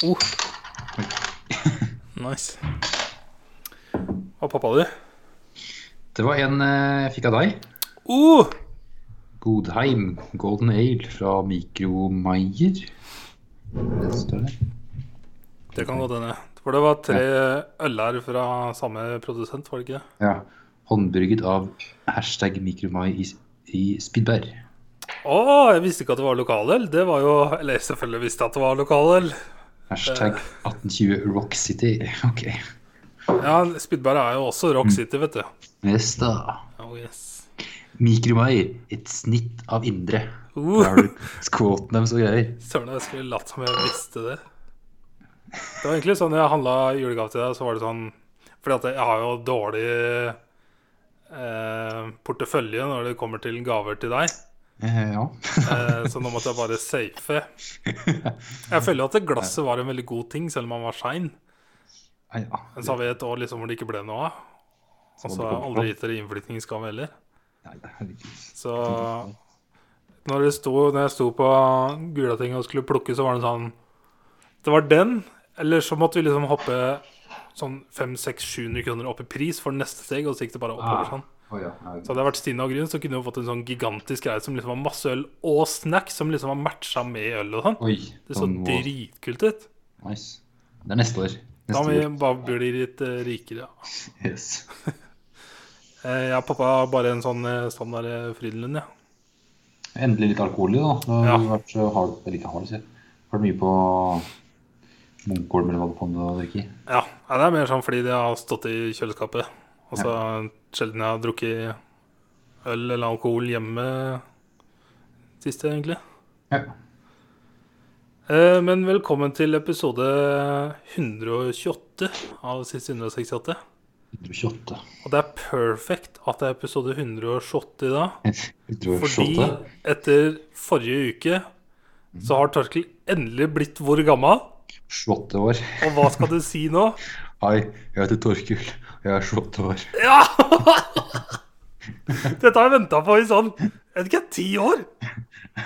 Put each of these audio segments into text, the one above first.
Oh. Nice. Hva pappa du? Det var en eh, jeg fikk av deg. Oh! Godheim Golden Ale fra Mikromeier. Det står det. Det kan godt hende. For det var tre øler fra samme produsent, var det ikke det? Ja. Håndbrygget av hashtag Mikromai i, i Spidberg. Å, jeg visste ikke at det var lokaløl. Det var jo Eller selvfølgelig visste jeg at det var lokaløl. Hashtag 1820 Rock City. Ok. Ja, Spydberg er jo også Rock City, vet du. Yes da. Oh, yes. Mikromai, Et snitt av indre. Uh, Der har du quoten deres og greier. Søren, jeg skulle latt som jeg visste det. Det var egentlig sånn jeg handla julegave til deg, så var det sånn Fordi at jeg har jo dårlig eh, portefølje når det kommer til gaver til deg. Eh, ja. Eh, så nå måtte jeg bare safe. Jeg føler jo at glasset var en veldig god ting, selv om han var sein. Ja. Men så har vi et år liksom hvor det ikke ble noe av. Og så har jeg aldri gitt dere innflytningsgave heller. Så når, det sto, når jeg sto på Gulating og skulle plukke, så var det sånn Det var den, eller så måtte vi liksom hoppe sånn 500-700 kroner opp i pris for neste steg, og så gikk det bare oppover Ah. sånn. Å, ja. ja. Så hadde jeg vært Stina og Grunn, så kunne hun fått en sånn gigantisk greie som liksom var masse øl og snacks som liksom var matcha med øl og sånn. Oi. Det så sånn må- dritkult ut. Nice. Det er neste år. Da må vi bare bli litt uh, rikere. Ja. Yes. Ja, Jeg og pappa har bare en sånn eh, standard eh, Frydenlund, ja. Endelig litt alkohol i, da. Det har Ja. vært hard, eller ikke hard, sier. Vært mye på Munkholm eller hva det kom å drikke i. Ja, ja, det er mer sånn fordi det har stått i kjøleskapet. Og så sjelden jeg har drukket øl eller alkohol hjemme siste, egentlig. Ja. Eh, Men velkommen til episode 128 av siste 168. 128. Og det er perfekt at det er episode 128 da. 128. Fordi etter forrige uke så har Torkel endelig blitt hvor gammel? 28 år. Og hva skal du si nå? Hei, jeg heter Torkil. Jeg er 28 år. Ja! Dette har jeg venta på i sånn Jeg vet ikke, ti år?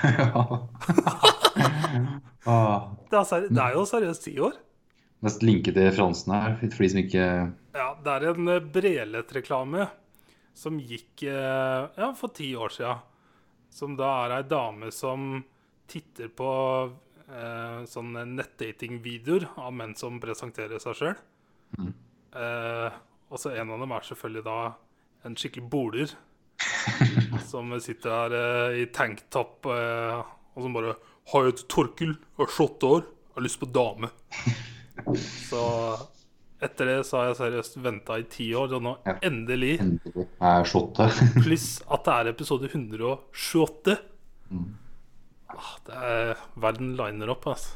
ja. Det er, det er jo seriøst ti år. Mest linke til Fransen her, for de som ikke Ja, det er en eh, Brelet-reklame som gikk eh, ja, for ti år sia. Som da er ei dame som titter på eh, sånne nettdatingvideoer av menn som presenterer seg sjøl. Eh, og så en av dem er selvfølgelig da en skikkelig boler. som sitter her eh, i tanktopp eh, og som bare Har et Torkil, har slått år, har lyst på dame. Så etter det så har jeg seriøst venta i ti år, og nå Ja. endelig endelig er 28. Pluss at det er episode 128. Ah, det er Verden liner opp, altså.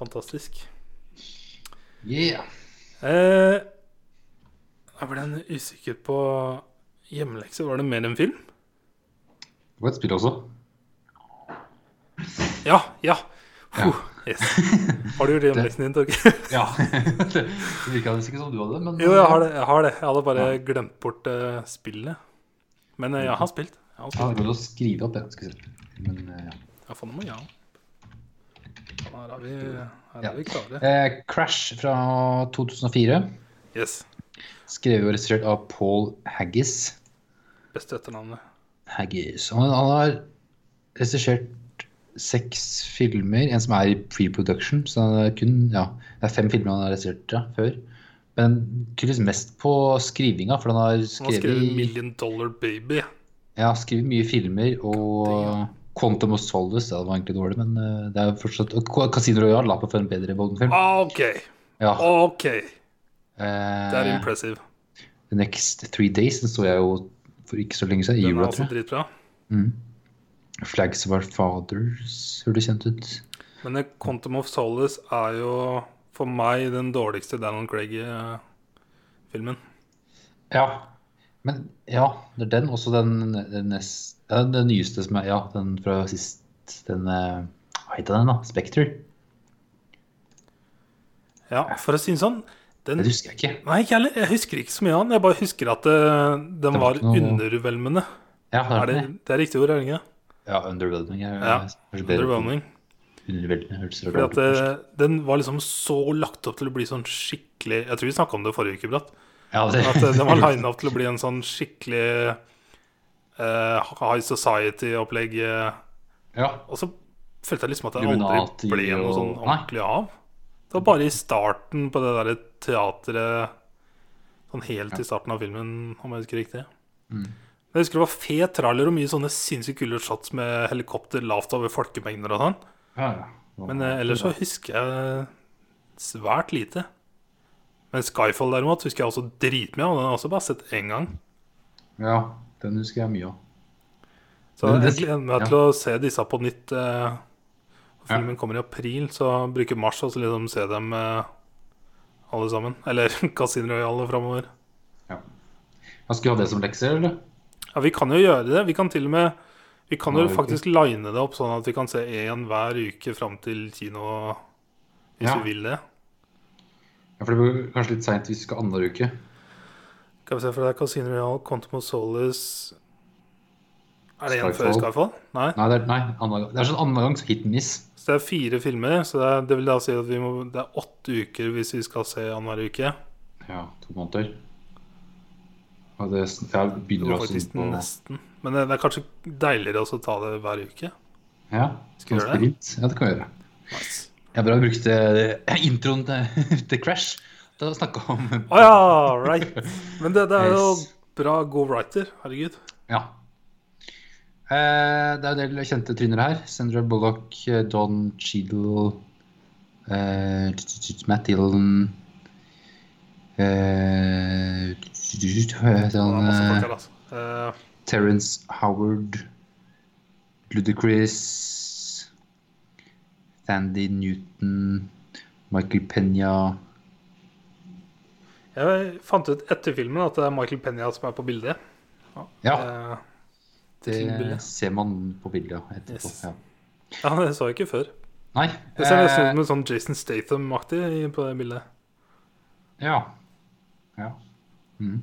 Fantastisk. yeah. Eh, jeg ble usikker på hjemmelekse. Var det mer enn film? Det var et spill også. Ja, ja. Puh, yes. Har du gjort hjemmeleksen din, Torgeir? Ja. det virka nesten ikke som du hadde, men Jo, jeg har det. Jeg har det. Jeg hadde bare glemt bort uh, spillet. Men uh, jeg har spilt. Jeg har spilt. Ja, det går an å skrive opp det. Skal vi se. Men uh, ja. Ja, faen, nå må jeg ha. Her er vi, her Ja. er vi klare. Eh, Crash fra 2004. Yes. Skrevet og regissert av Paul Haggis. Beste etternavnet. Haggis. Han, han har regissert seks filmer. En som er i pre-production. Så det er kun ja, det er fem filmer han har regissert ja, før. Men tydeligvis mest på skrivinga, for han har Han har skrevet, skrevet 'Million Dollar Baby'. ja, skrevet mye filmer. Og Damn. Quantum of Solace, ja, det var egentlig dårlig, men eh, det er fortsatt Casino Royal la på for en bedre Bolden-film. Ah, OK. Ja, OK. eh, Det er impressive. The Next Three Days, den så jeg jo for ikke så lenge siden. i Den er også dritbra. Mm. Flags of Our Fathers hørtes kjent ut. Men eh, Quantum of Solace er jo for meg den dårligste Daniel Craig-filmen. Ja. Men ja, det er den. Også den, den, nest, ja, den nyeste som er Ja, den fra sist. Den eh, Hva heter den, da? Spekter? Ja, for å si det sånn den, Det husker jeg ikke. Nei, ikke heller. Jeg husker ikke så mye av den. Jeg bare husker at det, den Det var var noe- undervelmende. Ja, det Er er det, det. er riktig ord, er det ikke? Ja, Underwhelming er Ja. Underwhelming. Fordi at det, den var liksom så lagt opp til å bli sånn skikkelig Jeg tror vi snakka om det forrige uke, Bratt. Ja, det, At eh, den var lina opp til å bli en sånn skikkelig eh, high society-opplegg. eh, ja. Og så følte jeg liksom at det aldri ble noe sånn ordentlig av. Det var bare i starten på det derre teatret Sånn helt i starten av filmen, om jeg husker riktig. Mm. Jeg husker det var fet trailer og mye sånne sinnssykt kule shots med helikopter lavt over folkemengder og sånn. ja, ja. Men eh, ellers så husker jeg svært lite. Men Skyfall derimot husker jeg også dritmye av. Den har jeg også bare sett én gang. Ja, den husker jeg mye av. Så jeg gleder meg til å se disse på nytt. Eh, filmen kommer i april, så bruker mars og så liksom se dem eh, alle sammen. Eller Casino Royale framover. Ja. Jeg vi ha det som lekser, eller? Ja, vi kan jo gjøre det. Vi kan til og med Vi kan jo faktisk line det opp sånn at vi kan se én hver uke fram til kino, hvis Ja. vi vil det. Ja, for det blir kanskje litt seint hvis vi skal annenhver uke. Skal vi se, for det er Casino Real, Quantum of Solace Er det en før Skyfall. Nei. Nei, det er, nei, andre, det er sånn annenhver gang så hit and miss. Så det er fire filmer, så det, er, det vil da si at vi må, det er åtte uker hvis vi skal se annenhver uke. Ja, to måneder. Og det, jeg begynner også faktisk på nesten. Men det, det er kanskje deiligere å ta det hver uke. Ja, Skal gjøre det? Ja, det kan vi gjøre. Nice. Jeg bare brukte eh, introen til, til Crash å snakke om Å ja, right. Men det, det er jo bra go writer. Herregud. Ja. Eh, det er en del kjente tryner her. Sandra Bullock, eh, Don Cheadle, eh, Matt Dillon eh, sånn, altså. Eh, Terence Howard, Ludacris, Sandy Newton, Michael Pena jeg fant ut etter filmen at det er Michael Penya som er på bildet. Ja, Eh, det ser man på bildet etterpå. Yes. Ja. ja, det så jeg ikke før. Nei. Det ser nesten eh, ut som en sånn Jason Statham-aktig på det bildet. Ja. Ja. Mm.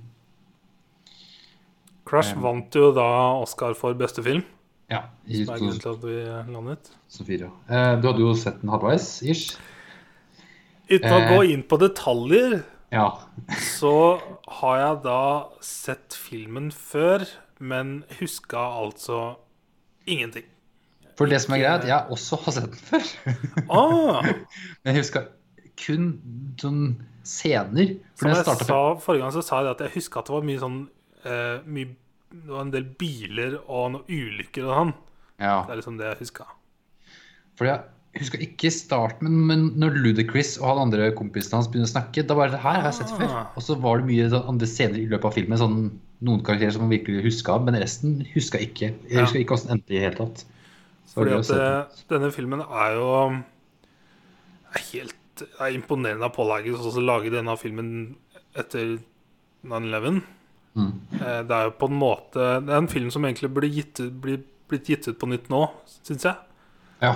Crush Um, vant jo da Oscar for beste film, Ja. I som er grunnen til at vi landet. 2004. Eh, du hadde jo sett den halvveis, ish. Uten å Eh. gå inn på detaljer, Ja. så har jeg da sett filmen før, men huska altså ingenting. For det som er greit, jeg også har sett den før. Ah, Men jeg huska kun sånn scener. For som jeg startet sa forrige gang, så sa jeg at jeg huska at det var mye sånn uh, mye, Det var en del biler og noen ulykker og sånn. Ja. Det er liksom det jeg huska. For jeg husker ikke starten, men, men når Ludacris og han andre kompisen hans begynner å snakke, da var det her har jeg sett før. Ah. Og så var det mye sånn andre scener i løpet av filmen, sånn noen karakterer som man virkelig huska, men resten huska ikke. Jeg husker ikke åssen det endte i det hele tatt. Fordi at eh, denne filmen er jo er helt det er imponerende av pålaget å lage denne filmen etter 9-11. Mm. Eh, Det er jo på en måte Det er en film som egentlig burde gitt, bli, blitt gitt ut på nytt nå, syns jeg. Ja.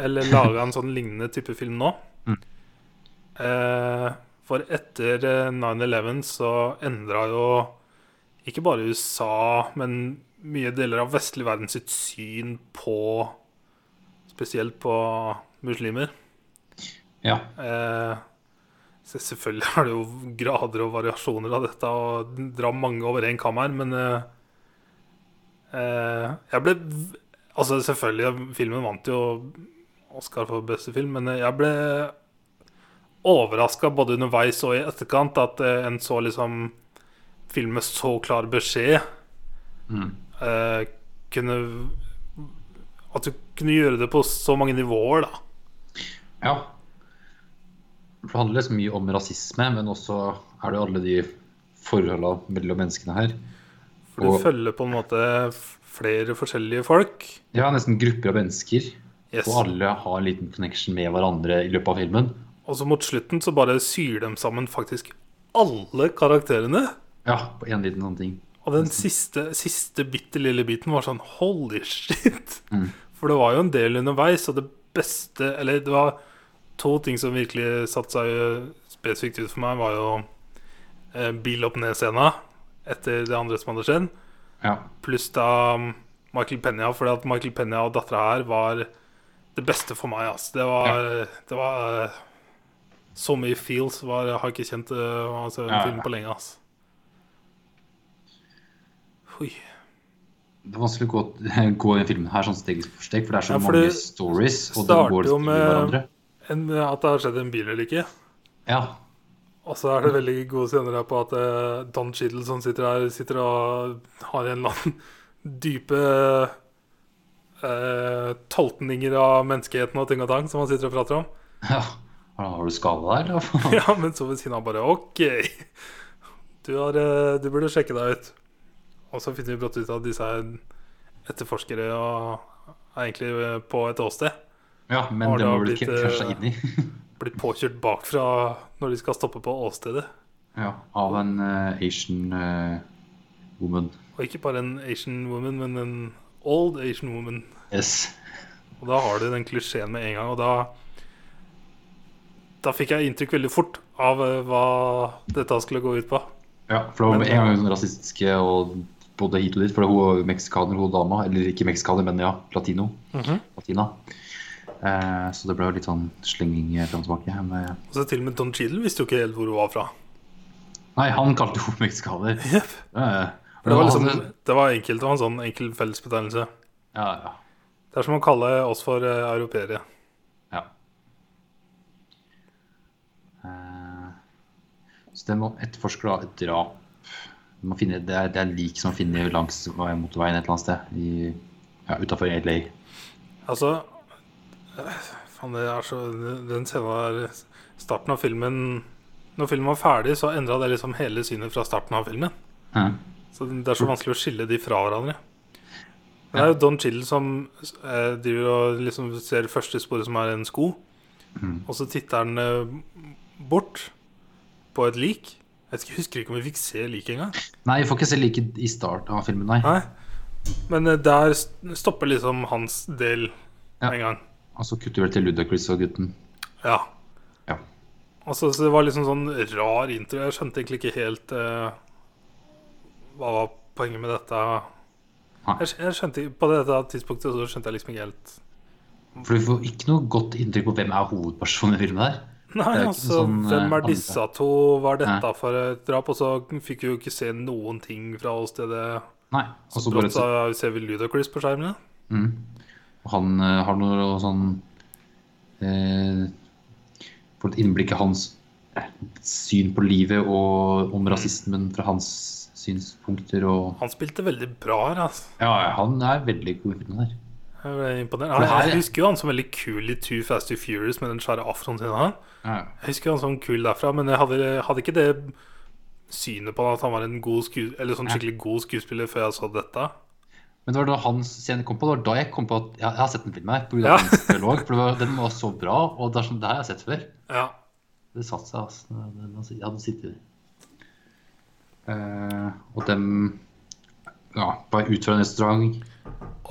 Eller laga en sånn lignende type film nå. Mm. Eh, for etter eh, 9-11 så endra jo ikke bare USA, men mye deler av vestlig verden sitt syn på Spesielt på muslimer. ja. Eh, så selvfølgelig er det jo grader og variasjoner av dette, og dra mange over én kam her, men eh, eh, Jeg ble Altså, selvfølgelig, filmen vant jo Oscar for beste film, men jeg ble overraska både underveis og i etterkant at eh, en så liksom film med så klar beskjed Mm. eh, kunne At du kunne gjøre det på så mange nivåer, da. ja. For det handler liksom mye om rasisme, men også er det jo alle de forholda mellom menneskene her. For du Og- følger på en måte flere forskjellige folk. Ja, nesten grupper av mennesker. Yes. Og alle har en liten connection med hverandre i løpet av filmen. Og så mot slutten så bare syr de sammen faktisk alle karakterene. Ja, på en liten sånn ting. Og den siste, siste bitte lille biten var sånn holy shit. Mm. For det var jo en del underveis, og det beste Eller det var to ting som virkelig satte seg spesifikt ut for meg, var jo eh, bil opp ned-scena etter det andre som hadde skjedd. Ja. Pluss da um, Michael Penya, fordi at Michael Penya og dattera her var det beste for meg. Altså. Det var, det var eh, så mye feels. Var, jeg har ikke kjent uh, altså, en Ja, film på lenge. Altså. Oi. Det er vanskelig å gå, gå i den filmen her sånn steg for steg, for det er så Ja, mange det stories, og det starter går jo med- hverandre. En, at det har skjedd en bilulykke. Ja. Og så er det veldig gode scener her på at eh, Don Cheadle som sitter her, sitter og har en eller annen dype eh, tolkninger av menneskeheten og ting og tang som han sitter og prater om. ja. Har du skada deg, eller? Ja, men så ved siden av bare OK, du, har, eh, du burde sjekke deg ut. Og så finner vi brått ut at disse er etterforskere og er egentlig eh, på et åsted. Ja, men Har det har blitt, ikke eh. Blitt påkjørt bakfra når de skal stoppe på åstedet. ja, av en uh, Asian uh, woman. Og ikke bare en Asian woman, men en old Asian woman. Yes. Og da har du den klisjeen med en gang. Og da Da fikk jeg inntrykk veldig fort av eh, hva dette skulle gå ut på. Ja, for det var med en gang sånn rasistiske og både hit og dit. For hun var meksikaner, hun dama. Eller ikke meksikaner, men ja, latino. Latina. Eh, så det ble jo litt sånn slenging fram og tilbake. Men, eh, Og så til og med Don Cheadle visste jo ikke helt hvor hun var fra. nei, han kalte henne meksikaner. Yep. Eh, For det var liksom Det var enkelt. Det var en sånn enkel fellesbetegnelse. Ja, ja. Det er som å kalle oss for uh, europeere. ja. Eh, så det må etterforske da et drap. Finne, det, er, det er lik som man finner langs motorveien et eller annet sted. I, ja, Utafor LA. Altså eh, Faen, det er så Den scenen der Starten av filmen Når filmen var ferdig, så endra det liksom hele synet fra starten av filmen. Ja. Så det er så vanskelig å skille de fra hverandre. Men det er jo Don Chill som eh, driver og liksom ser første sporet, som er en sko. Og så titter han eh, bort på et lik. Jeg husker- ikke om vi fikk se liket engang. Nei, vi får ikke se liket i starten av filmen, nei. Nei. Men eh, der stopper liksom hans del Ja. en gang. Og så kutter vi til Ludacris og gutten. Ja. Ja. Og så, så det var liksom sånn rar intro. Jeg skjønte egentlig ikke helt eh, hva var poenget med dette. Jeg, jeg skjønte På dette tidspunktet så skjønte jeg liksom ikke helt For du får ikke noe godt inntrykk på hvem er hovedpersonen i filmen her. Nei, altså, sånn, eh, hvem er disse to? Hva er dette for et drap? Og så fikk vi jo ikke se noen ting fra åstedet. Nei. Og så Brått ser vi Ludacris på skjermen. mm. Han uh, har noe sånn uh, Får et innblikk i hans syn på livet og om rasismen fra hans synspunkter og Han spilte veldig bra her. Altså. Ja, han er veldig god i filmen her. Jeg ble imponert. Jeg, Jeg husker jo han som veldig kul i Too Fast to Furious med den svære afroen sin. Han. Ja. Jeg husker han som kul derfra, men jeg hadde, hadde ikke det synet på at han var en god sånn skikkelig god skuespiller før jeg så dette. Men det var da hans scene kom på, det var da jeg kom på at ja, jeg har sett den filmen her. På grunn Ja. av hans dialog, for det var, den var så bra, og det er sånn, det her har jeg sett før. Ja. Det satte seg, altså. Jeg hadde sittet Og dem ja, bare ut fra en restaurant.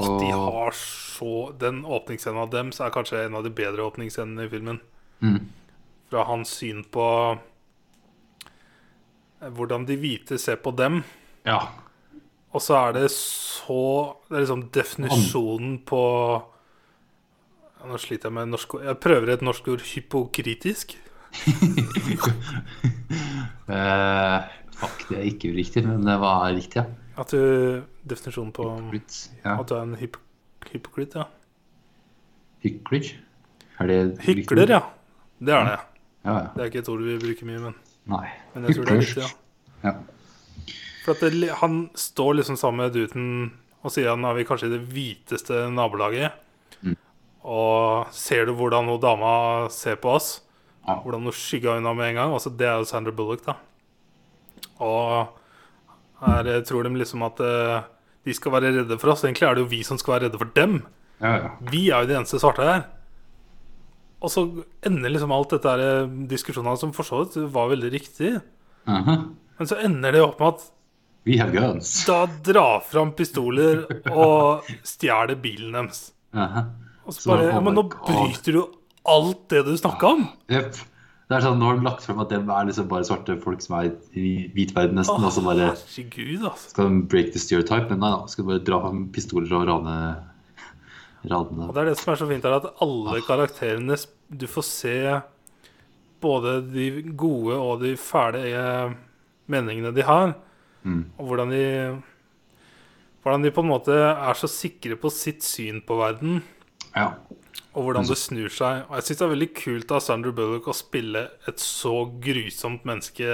Og de har så Den åpningsscenen av dem Så er kanskje en av de bedre åpningsscenene i filmen. Mm. Fra hans syn på eh, hvordan de hvite ser på dem. Ja. Og så er det så Det er liksom definisjonen på ja, Nå sliter jeg med norsk. Jeg prøver et norsk ord hypokritisk. Eh, fuck, det er ikke riktig, men det var riktig, ja. At du Definisjonen på Hypocrite. Ja. at du er en hyp hypokrit, ja. Hyklage? Er det riktig? Hykler, ja. Det er det. Ja, ja. Det er ikke et ord vi bruker mye, men, Nei. men jeg tror det er riktig. ja Ja. For at det, han står liksom sammen med duten og sier han er vi kanskje i det hviteste nabolaget. Mm. Og ser du hvordan hun dama ser på oss? Ja. Hvordan hun skygga unna med en gang? Altså, det er jo Sandra Bullock, da. Og her eh, tror de liksom at eh, de skal være redde for oss. Egentlig er det jo vi som skal være redde for dem. Ja, ja. Vi er jo de eneste svarte her. Og så ender liksom alt dette her eh, diskusjonene som for så vidt var veldig riktig. Aha. Men så ender det opp med at We have guns. da drar fram pistoler og stjeler bilen deres. Aha. Og så Så, bare oh Ja, men nå God. bryter du alt det du snakka om. Jepp. Det er sånn, Nå har de lagt frem at dem er liksom bare svarte folk som er i hvit verden nesten. og så bare herregud, altså. skal de break the stereotype, men nei da. Skal de bare dra fram pistoler og rane radene. Og det er det som er så fint, er at alle karakterene Du får se både de gode og de fæle eh, meningene de har. Mm. Og hvordan de Hvordan de på en måte er så sikre på sitt syn på verden. Ja. Og hvordan det snur seg. Og jeg syns det er veldig kult av Sandra Bullock å spille et så grusomt menneske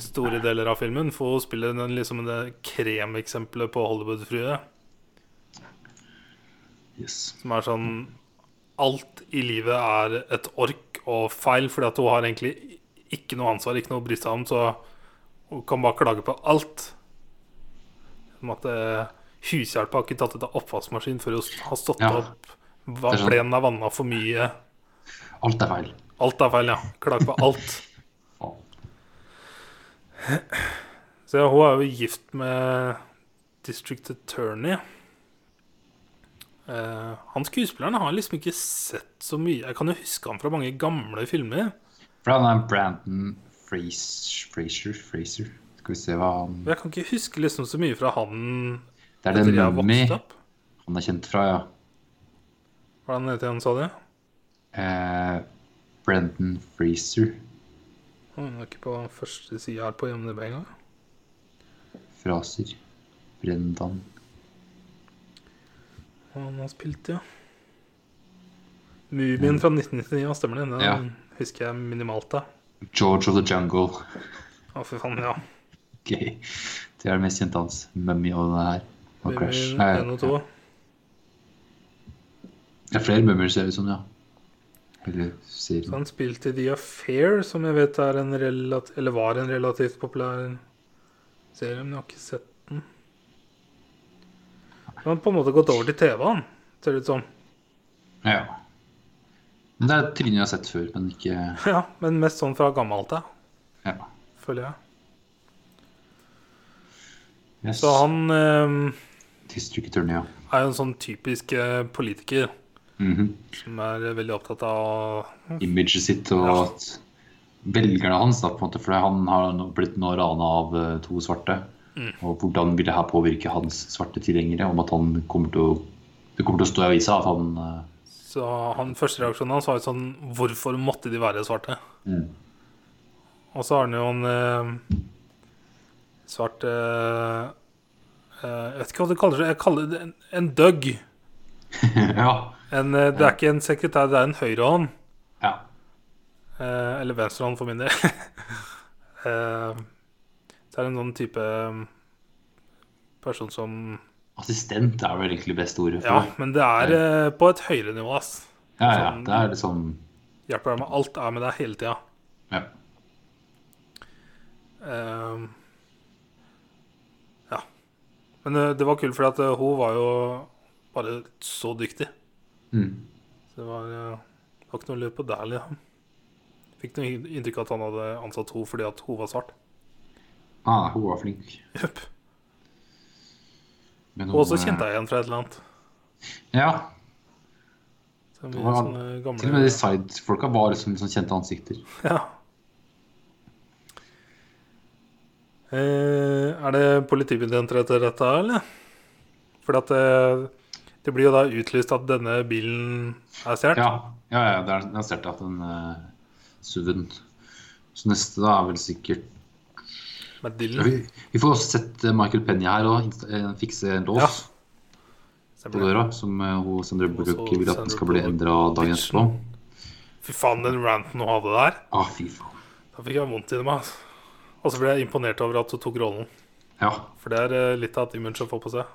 store deler av filmen. For hun spiller den, liksom det kremeksempelet på Hollywood-frue. Yes. Som er sånn Alt i livet er et ork og feil, fordi at hun har egentlig ikke noe ansvar, ikke noe å bry seg om, så hun kan bare klage på alt. Som at hushjelpa har ikke tatt ut av oppvaskmaskin før hun har stått Ja. opp. Hva, sånn- Plenen er vanna for mye. Alt er feil. Alt er feil, ja. Klag på alt. Så ja, hun er jo gift med District Attorney. Eh, han skuespilleren har jeg liksom ikke sett så mye. Jeg kan jo huske han fra mange gamle filmer. For han er Brandon Fraser, Fraser, Fraser. Skal vi se hva han jeg kan ikke huske liksom så mye fra han Det er den Mummy han er kjent fra, ja. Hva het han heter igjen, sa du? Eh, Brendan Freezer. Han er ikke på første side her på IMDb engang. Fraser. Brendan Hva han har spilt, ja. Mumien fra 1999, ja, stemmer det? Den Ja. husker jeg minimalt, da. George of the Jungle. Å, fy faen, ja. Ok. Det er det mest kjente hans. Mummy og det her. Og Crash. Nei, 1 og 2. Det er flere mummer, ser det ut som, ja. Eller Så han spilte The Affair, som jeg vet er en relativ, eller var en relativt populær serie, men jeg har ikke sett den. Han har på en måte gått over til TV, han, ser det ut som. Ja. Men det er trynet jeg har sett før, men ikke Ja, men mest sånn fra gammelt av, Ja. føler jeg. Yes. Så han eh, District Attorney, ja. er jo en sånn typisk eh, Mhm. som er eh, veldig opptatt av Imaget sitt og Ja. at velgerne hans, da, på en måte, for han har blitt nå rana av eh, to svarte. Mm. Og hvordan vil det her påvirke hans svarte tilhengere? Om at han kommer til å Det kommer til å stå i avisa at han eh, Så han, første reaksjonen hans var jo sånn Hvorfor måtte de være svarte? mm. Og så har han jo en eh, svart eh, Jeg vet ikke hva du kaller det. Jeg kaller det en, en dug. Ja. En, eh, det er ikke en sekretær, det er en høyrehånd. ja. Eh, eller venstrehånd, for min del. eh, det er en sånn type eh, person som Assistent er vel egentlig beste ordet. for Ja, men det er eh, på et høyere nivå, ass. ja, ja. sånn- Det er liksom Hjelper deg med alt, er med deg hele tida. Ja. Eh, ja. Men eh, det var kult, for hun var jo bare så dyktig. Mm. Så det var, eh, det var ikke noe løp på der. Liksom. Fikk noe inntrykk av at han hadde ansatt henne fordi at hun var svart. Ah, hun var flink. Jepp. Og så eh, kjente jeg igjen fra et eller annet. Ja. Var- gamle Til og med de sidefolka var liksom sånn kjente ansikter. Ja. Eh, er det politibetjenter etter dette, eller? Fordi at det, det blir jo da utlyst at denne bilen er stjålet. Ja, ja, ja det er, sett at den uh, SUV-en Så neste da er vel sikkert ja, vi, vi får også sett eh, Michael Penny her og fikse en lås Ja. på døra, som uh, Sandra Bullock vil at den skal bli endra dagen etterpå. Fy faen, den ranten hun hadde der. Ah, fy faen. Da fikk jeg vondt i det. Altså. Og så ble jeg imponert over at hun tok rollen. Ja. For det er eh, litt av et image å få på seg.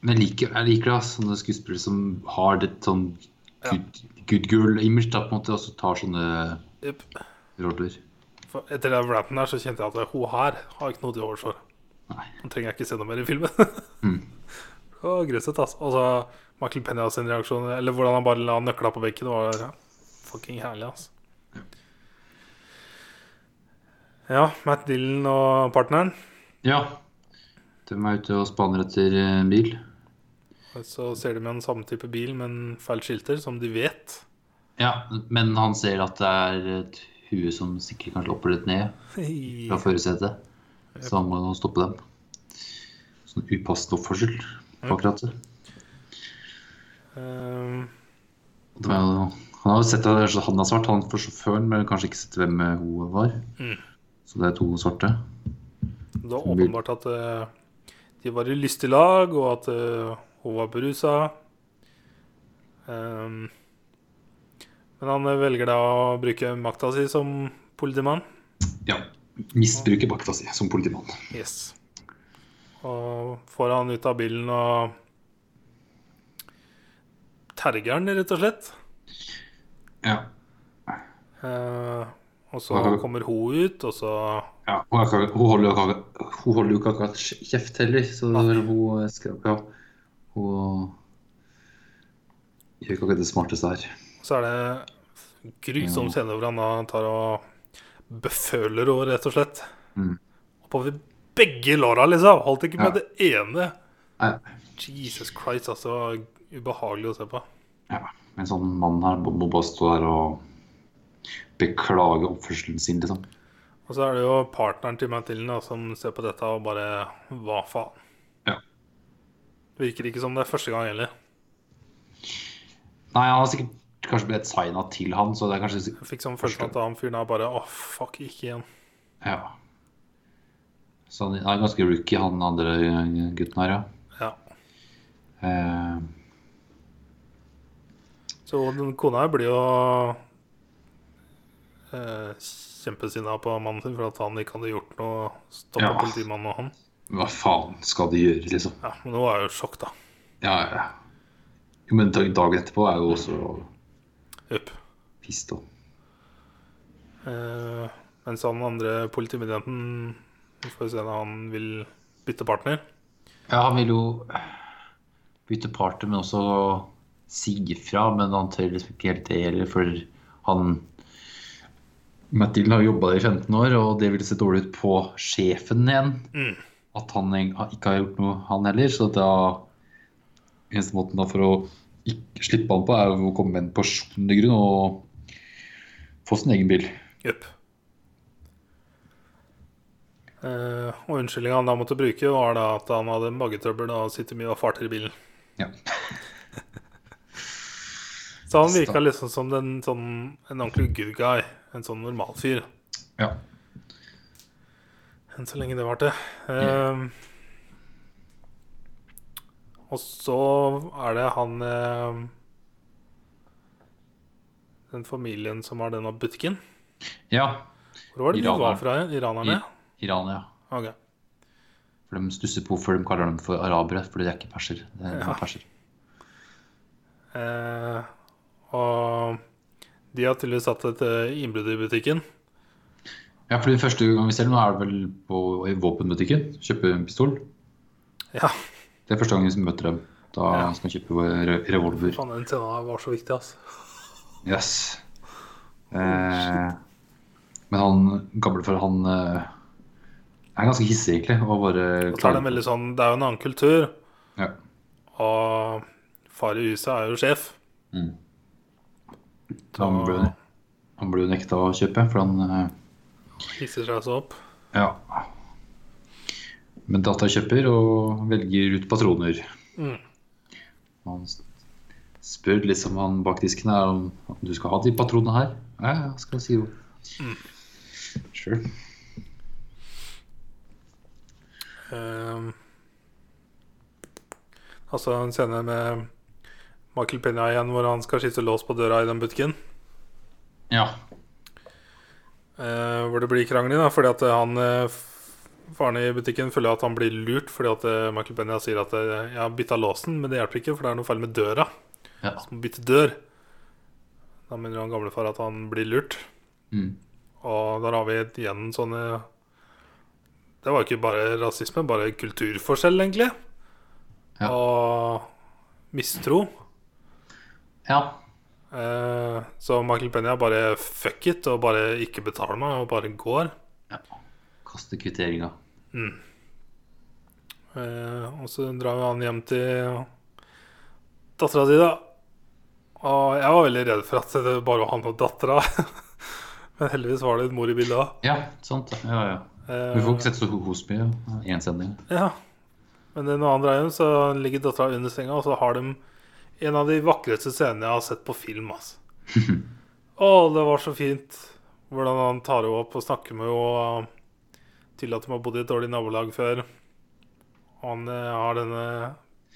Men jeg liker, jeg liker da, sånne skuespillere som har det sånn Ja. good, good girl-image, da, på en måte, og så tar sånne yep. roller. For etter den rappen der så kjente jeg at hun her har ikke noe til overs for. Nå trenger jeg ikke se noe mer i filmen. Mm. Og grusomt, altså. Og så Michael Penny sin reaksjon, eller hvordan han bare la nøkla på benken, var ja, fucking herlig, altså. Ja, Matt Dillon og partneren. Ja. De er ute og spaner etter eh, bil. Så ser de med en samme type bil, men feil skilter, som de vet. Ja, men han ser at det er et hue som sikkert kanskje hopper litt ned fra førersetet. Så han må stoppe dem. Sånn upassende oppførsel akkurat det. Eh, Det Han har jo sett at han er svart, han for sjåføren, men kanskje ikke sett hvem eh, hun var. Mm. Så det er to svarte. det var åpenbart at eh, de var i lystig lag, og at eh, hun var berusa. Um, men han velger da å bruke makta si som politimann. Ja. Misbruke makta si som politimann. Yes. Og får han ut av bilen og terger han, rett og slett. Ja. Uh, og så kan... kommer hun ut, og så ja. Hun, er holder jo ikke, akkurat- jo kjeft heller, så hun skal ikke Hun gjør ikke akkurat det smarteste her. Så er det grusom scene hvor han da tar og beføler henne, rett og slett. Mm. Oppover begge låra, liksom. Holdt ikke med Ja. det ene. Nei, Jesus Christ, altså. Ubehagelig å se på. ja. En sånn mann her må må bare stå der og beklage oppførselen sin, liksom. Og så er det jo partneren til Mathilde som ser på dette og bare Hva faen? Virker ikke som det er første gang heller. Nei, han har sikkert kanskje blitt signa til han, så det er kanskje Jeg fikk sånn følelsen at han fyren er bare Å, fuck, ikke igjen. Ja. Så han er ganske rookie, han andre gutten her, ja. Ja. Eh, Så den kona her blir jo eh, kjempesinna på mannen sin for at han ikke hadde gjort noe. Stoppa Ja. politimannen og han. Hva faen skal de gjøre, liksom? Ja, Men nå er jeg jo sjokk, da. Ja, ja. Jo, men dagen etterpå er jo også Jupp. pissed òg. Eh, mens han andre politimedianten Vi får se når han vil bytte partner. Ja, han vil jo bytte partner, men også si ifra. Men han tør liksom ikke helt det heller, for han Matt har jobba der i 15 år, og det vil se dårlig ut på sjefen igjen. Mm. At han ikke har gjort noe, han heller. Så da Eneste måten for å ikke slippe han på, er å komme med en personlig grunn og få sin egen bil. Jupp. Uh, og unnskyldninga han da måtte bruke, var da at han hadde magetrøbbel og sitter mye og farter i bilen. Ja. Så han virka liksom som den, sånn, en ordentlig good guy. En sånn normal fyr. ja. Enn så lenge det varte. Eh, og så er det han eh, Den familien som har denne butikken. ja. Hvor var det de Iranerne. var fra? Iranerne? Iran, ja. Okay. For de stusser på hvorfor de kaller dem for arabere, for de er ikke perser. Det er Ja. perser. Uh, og de har tydeligvis hatt et eh, innbrudd i butikken. Ja, for den første gang vi ser dem, nå er det vel på, i våpenbutikken. Kjøpe en pistol. Ja, Det er første gang vi møter dem. Da Ja. skal vi kjøpe re revolver. faen, den scenen var så viktig, altså. Yes. Eh, men han gamle for han eh, er ganske hissig, egentlig. Og bare er det veldig sånn Det er jo en annen kultur, ja. og far i huset er jo sjef. mm. Så han ble, han ble jo nekta å kjøpe, for han eh, Hisser seg så opp. Ja. Men data kjøper og velger ut patroner. Mm. Han spør liksom han bak disken her om om du skal ha de patronene her. Ja, ja, skal jeg si jo. Sure. Um, altså en scene med Michael Pena igjen, hvor han skal skifte lås på døra i den butikken. Ja. Eh, hvor det blir krangling, da, fordi at han eh, faren i butikken føler at han blir lurt fordi at eh, Michael Pena sier at eh, jeg har bytta låsen, men det hjelper ikke, for det er noe feil med døra. ja. Så må bytte dør. Da mener han gamlefar at han blir lurt. Mm. Og der har vi igjen sånne Det var ikke bare rasisme, bare kulturforskjell, egentlig. Ja. Og mistro. ja. Eh, så Michael Pena bare fuck it og bare ikke betaler meg, og bare går. Kaste kvitteringa. Eh, og så drar han hjem til dattera si, da. Og jeg var veldig redd for at det bare var han og dattera. Men heldigvis var det en mor i bildet òg. Ja, sant. Ja, Ja, ja. Vi får ikke sett så hos mye. Én sending. Ja. Men når han drar hjem, så ligger dattera under senga, og så har de En av de vakreste scenene jeg har sett på film. Altså. Å, det var så fint hvordan han tar henne opp og snakker med henne. og at meg har bodd i et dårlig nabolag før. Han eh, har denne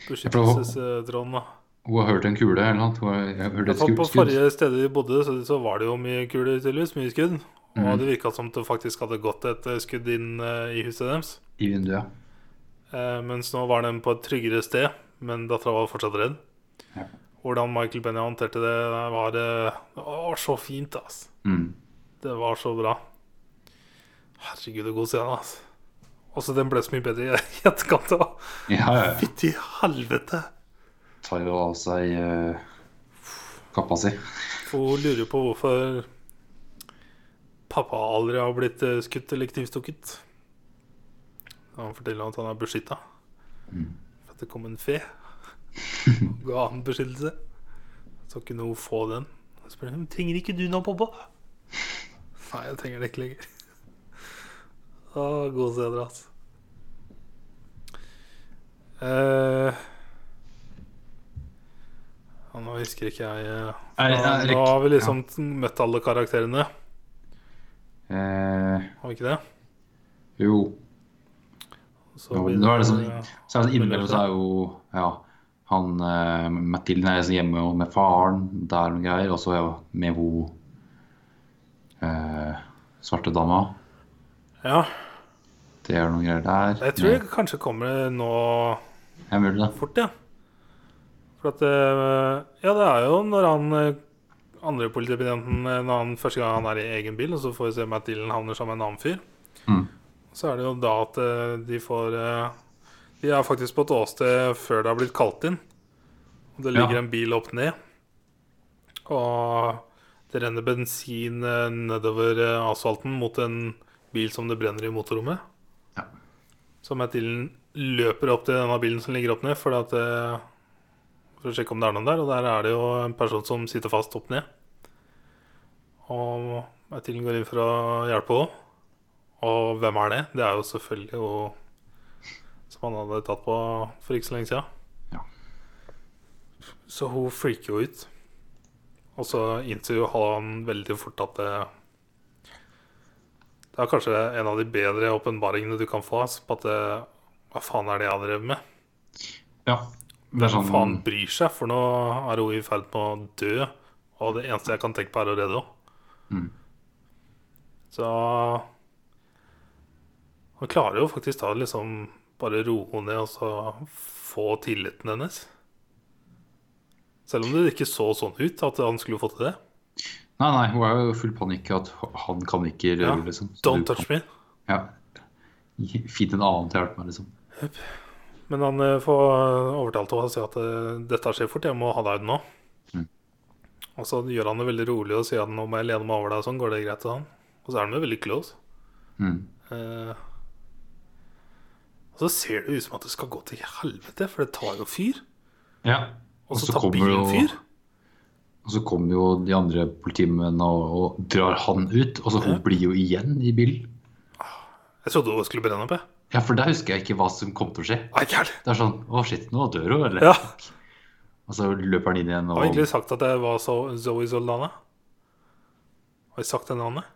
beskyttelsestråden. Hun har hørt en kule eller noe. Hun har hørt et skudd. på forrige stedet de bodde, så, så var det jo mye kuler, tydeligvis. Mye skudd. Og mm. det virka som det faktisk hadde gått et eh, skudd inn uh, i huset deres. I vinduet. Eh, mens nå var de på et tryggere sted, men dattera var fortsatt redd. Ja. Hvordan Michael Benny håndterte det, det var, eh, det var så fint. Altså. Mm. Det var så bra. Herregud, så god scene. Altså. Også den ble så mye bedre i etterkant. Ja, ja. Fytti helvete! Tar jo av seg uh, kappa si. Hun lurer på hvorfor pappa aldri har blitt eh, skutt eller knivstukket. Han forteller at han er beskytta. Mm. For at det kom en fe ga han beskyttelse. Så kunne hun få den. Og spør hun trenger ikke du noe, pappa. Nei, jeg trenger det ikke lenger. Å, gode steder, altså. Uh, ja, nå husker ikke jeg Nei, nå, nå har vi liksom møtt alle karakterene, Eh, har vi ikke det? jo. Så Jo, nå er det sånn- Så er det innimellom så er jo ja, han uh, Mathilde er liksom hjemme med faren, der og greier. Og så med hun eh, svarte dama. Ja, Det er noen greier der. jeg tror det kanskje kommer nå jeg mulig det. fort, ja. For at eh, Ja, det er jo når han eh, andre politibetjenten eh, Når han første gang han er i egen bil, og så får vi se Matt Dillon havner sammen med en annen fyr. Mm. Så er det jo da at eh, de får De er faktisk på et åsted før det har blitt kalt inn. Og det ligger Ja. en bil opp ned. Og det renner bensin eh, nedover eh, asfalten mot en bil som det brenner i motorrommet. Ja. Så Matt Dillon løper opp til denne bilen som ligger opp ned, for, at, eh, for å sjekke om det er noen der. Og der er det jo en person som sitter fast opp ned. Og Matt Dillon går inn for å hjelpe henne. Og hvem er det? Det er jo selvfølgelig hun som han hadde tatt på for ikke så lenge siden. Ja. Så hun freaker jo ut. Og så innser jo han veldig fort at det Det er kanskje en av de bedre åpenbaringene du kan få. På at det, Hva faen er det jeg har drevet med? Ja. Det er sånn... Hva faen bryr seg? For nå er hun i ferd med å dø. Og det eneste jeg kan tenke på, er å redde henne. Mm. Så Han klarer jo faktisk da liksom bare roe ned og så få tilliten hennes. Selv om det ikke så sånn ut at han skulle få til det. Nei, nei, hun er jo full panikk at han kan ikke røre, Ja. liksom. Så Don't touch touch me. Ja. Fint en annen til å hjelpe meg, liksom. Men han eh, får overtalt henne og si at eh, dette skjer fort, jeg må ha deg nå. Mm. Og så gjør han det veldig rolig og sier at nå må jeg lene meg over deg, sånn går det greit til han. Og så er han jo veldig close. Mm. Eh, så ser det ut som at det skal gå til helvete, for det tar jo fyr. Ja. Og så tar bilen fyr. Og så kommer jo de andre politimennene og, og drar han ut, og så hun blir jo igjen i bilen. Jeg trodde hun skulle brenne opp, jeg. Ja, for der husker jeg ikke hva som kom til å skje. Nei. Det er sånn Å, shit, nå dør hun, eller? Ja. Og så løper han inn igjen Jeg og har egentlig sagt at det var så Zoe Zoldana? Har jeg sagt det navnet?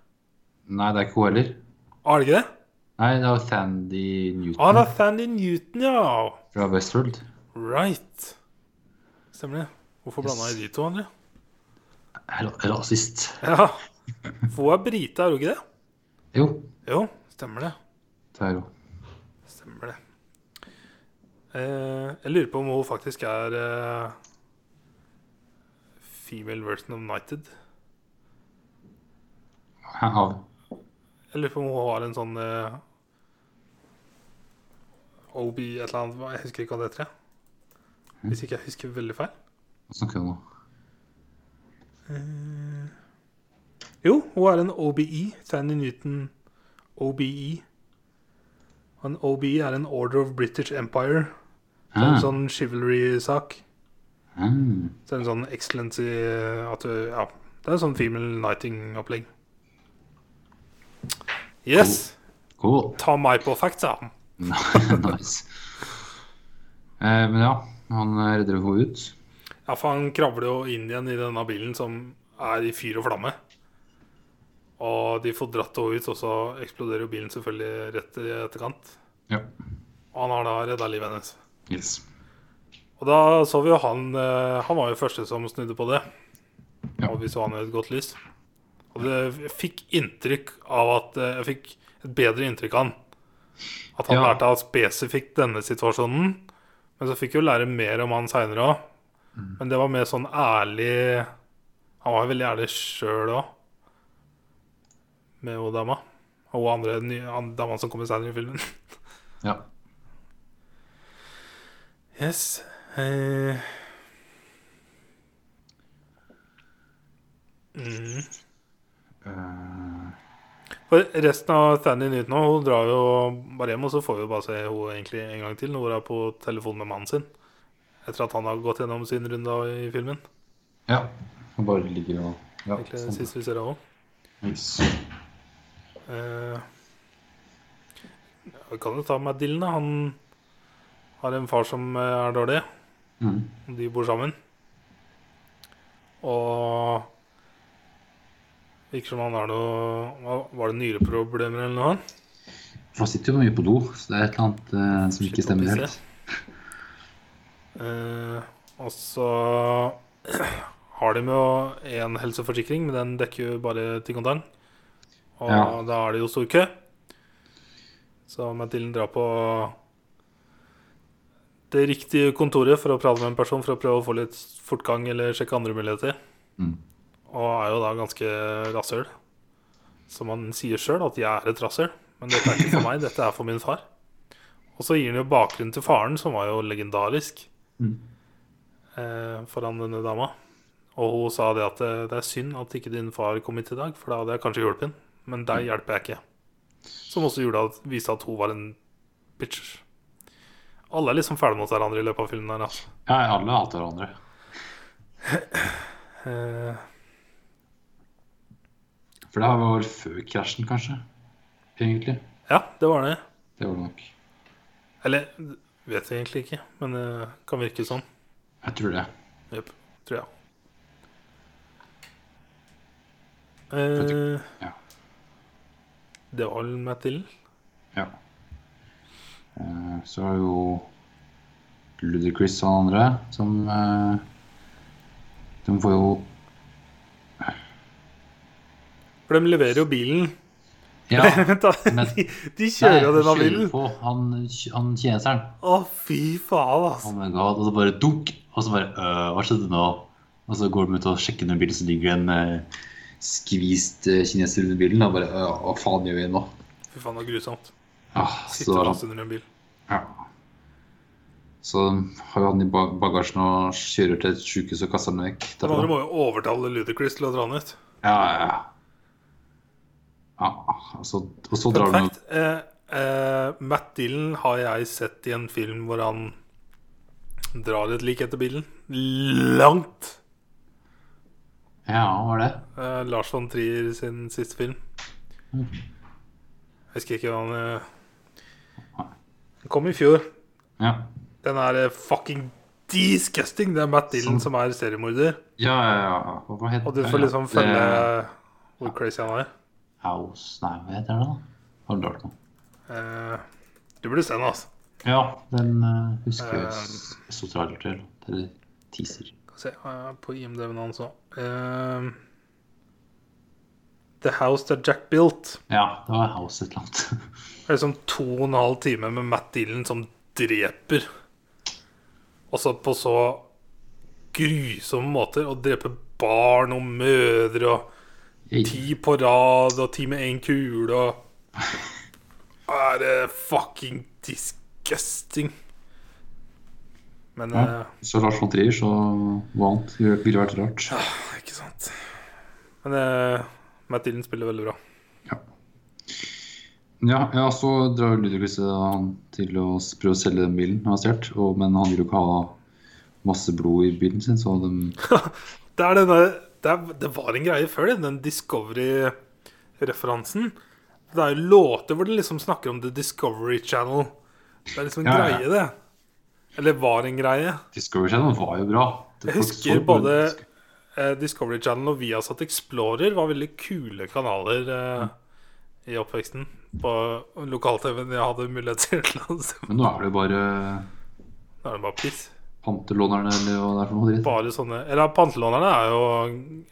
Nei, det er ikke hun heller. Er det ikke det? Nei, det var Thandy Newton Ah, det er Fandy Newton, ja. fra Westworld. Right. Stemmer det. Hvorfor Yes. blanda jeg de to, André? Ra- Rasist. Ja. Hun er brite, er hun ikke det? Jo, Jo, stemmer det. det er hun. Stemmer det. Eh, jeg lurer på om hun faktisk er eh, female version of Nighted. Av Jeg lurer på om hun har en sånn eh, OB et eller annet, jeg husker ikke hva det heter. Hvis ikke jeg husker veldig feil. Hva snakker du om nå? Jo, hun er en OBE. Sandy Newton OBE. Og En OBE er en Order of British Empire. Det er Ah, en sånn chivalry-sak. ah. Så en sånn excellency at du, Ja. Det er en sånn female knighting-opplegg. Yes! Cool. Ta meg på factsa. nice. Eh, men ja, han redder henne ut. Ja, for han kravler jo inn igjen i denne bilen som er i fyr og flamme. Og de får dratt henne ut, og så eksploderer jo bilen selvfølgelig rett i etterkant. Ja. Og han har da redda livet hennes. Yes. Og da så vi jo han eh, Han var jo første som snudde på det. Ja. Og vi så han i et godt lys. Og det, jeg fikk inntrykk av at eh, Jeg fikk et bedre inntrykk av han. At han Ja. lærte av spesifikt denne situasjonen. Men så fikk jo lære mer om han seinere òg. Men det var mer sånn ærlig Han var jo veldig ærlig sjøl òg. Med hun dama. Og hun andre nye- dama som kommer seinere i filmen. Ja. Yes. Eh. Mm. Eh, For resten av Thanny Newton hun drar jo bare hjem, og så får vi bare se henne egentlig en gang til når hun er på telefon med mannen sin. Etter at han har gått gjennom sin runde i filmen. ja. Hun bare ligger og Ja. Egentlig sånn. sist vi ser henne. Yes. Eh, vi kan jo ta med Dylan. da. Han har en far som eh, er dårlig. Mm. De bor sammen. Og virker som han har noe Var det nyreproblemer eller noe? Han sitter jo mye på do, så det er et eller annet eh, som ikke stemmer helt. Eh, og så har de jo en helseforsikring, men den dekker jo bare ting og tang. Og Ja. da er det jo stor kø. Så Mathilden drar på det riktige kontoret for å prate med en person for å prøve å få litt fortgang eller sjekke andre muligheter. Mm. Og er jo da ganske rasshøl. Som han sier sjøl, at 'jeg er et rasshøl'. Men dette er ikke for meg, dette er for min far. Og så gir han jo bakgrunnen til faren, som var jo legendarisk Mm. eh, foran denne dama. Og hun sa det at det, det er synd at ikke din far kom hit i dag, for da hadde jeg kanskje hjulpet ham. Men deg hjelper jeg ikke. Som også gjorde at, viste at hun var en bitch. Alle er liksom ferdige mot hverandre i løpet av filmen. her altså. Ja, alle hater hverandre. eh, For det var vel før krasjen, kanskje? Egentlig. Ja, det var det. Det var det nok. Eller vet jeg egentlig ikke, men det kan virke sånn. Jeg tror det. Jepp, tror jeg. Eh, Ja. det var vel til. Ja. Eh, Så det jo Ludacris og han andre som eh, De får jo For de leverer jo bilen. Ja. Men- de, de kjører jo denne bilen. på han, han kineseren. Å, fy faen, Oh altså. my god. Og så bare dunk. Og så bare øh, Hva skjedde nå? Og så går de ut og sjekker under bilen, så ligger det en uh, skvist uh, kineser under bilen. Og bare øh, Hva faen gjør vi nå? Fy faen, det er grusomt. Ja så, Sitter fast under en bil. ja. så har vi han i bagasjen og kjører til et sjukehus og kaster den vekk. De må jo overtale Ludacris til å dra den ut. Ja, ja, ja. Ja og, så, og så drar de fact. Eh, eh, Matt Dillon har jeg sett i en film hvor han drar et lik etter bilen. Langt! Ja, hva var det? Eh, Lars von Trier sin siste film. Mm. Jeg husker ikke hva han eh, Den kom i fjor. Ja. Den er eh, fucking disgusting. Det er Matt Dillon Sånn. som er seriemorder. Ja, ja, ja. Og du får liksom følge Det- hvor crazy han er. House Nei, hva heter det da? Har du hørt noe? Eh, du burde se den, altså. Ja, den eh, husker jeg uh, så trailer til. Eller teaser. Skal se eh, på IMDv-en hans òg. Eh, The House That Jack Built. Ja, det var House et eller annet. Det er liksom to og en halv time med Matt Dillon som dreper. Altså på så grusomme måter. Å drepe barn og mødre og ti på rad og ti med én kule og Er det fucking disgusting? Men Ja. eh, Så Lars von Trier, så vant annet ville ville vært rart. Ja, Ikke sant. Men uh, Matt Dylan spiller veldig bra. Ja. Ja, ja, så drar Ludvig han til å prøve å selge den bilen han har stjålet, men han vil jo ikke ha masse blod i bilen sin, så de Det, er denne, det, er, det var en greie før, det, den Discovery-referansen. Det er jo låter hvor det liksom snakker om The Discovery Channel. Det er liksom en Ja, ja. greie, det. Eller var en greie. Discovery Channel var jo bra. Det Jeg husker både eh, Discovery Channel og Viasat Explorer var veldig kule kanaler eh, i oppveksten. På lokal-TV-en jeg hadde mulighet til å se. Men nå er det bare Nå er det bare piss. Pantelånerne eller hva det er for noe dritt. Bare sånne Eller pantelånerne er jo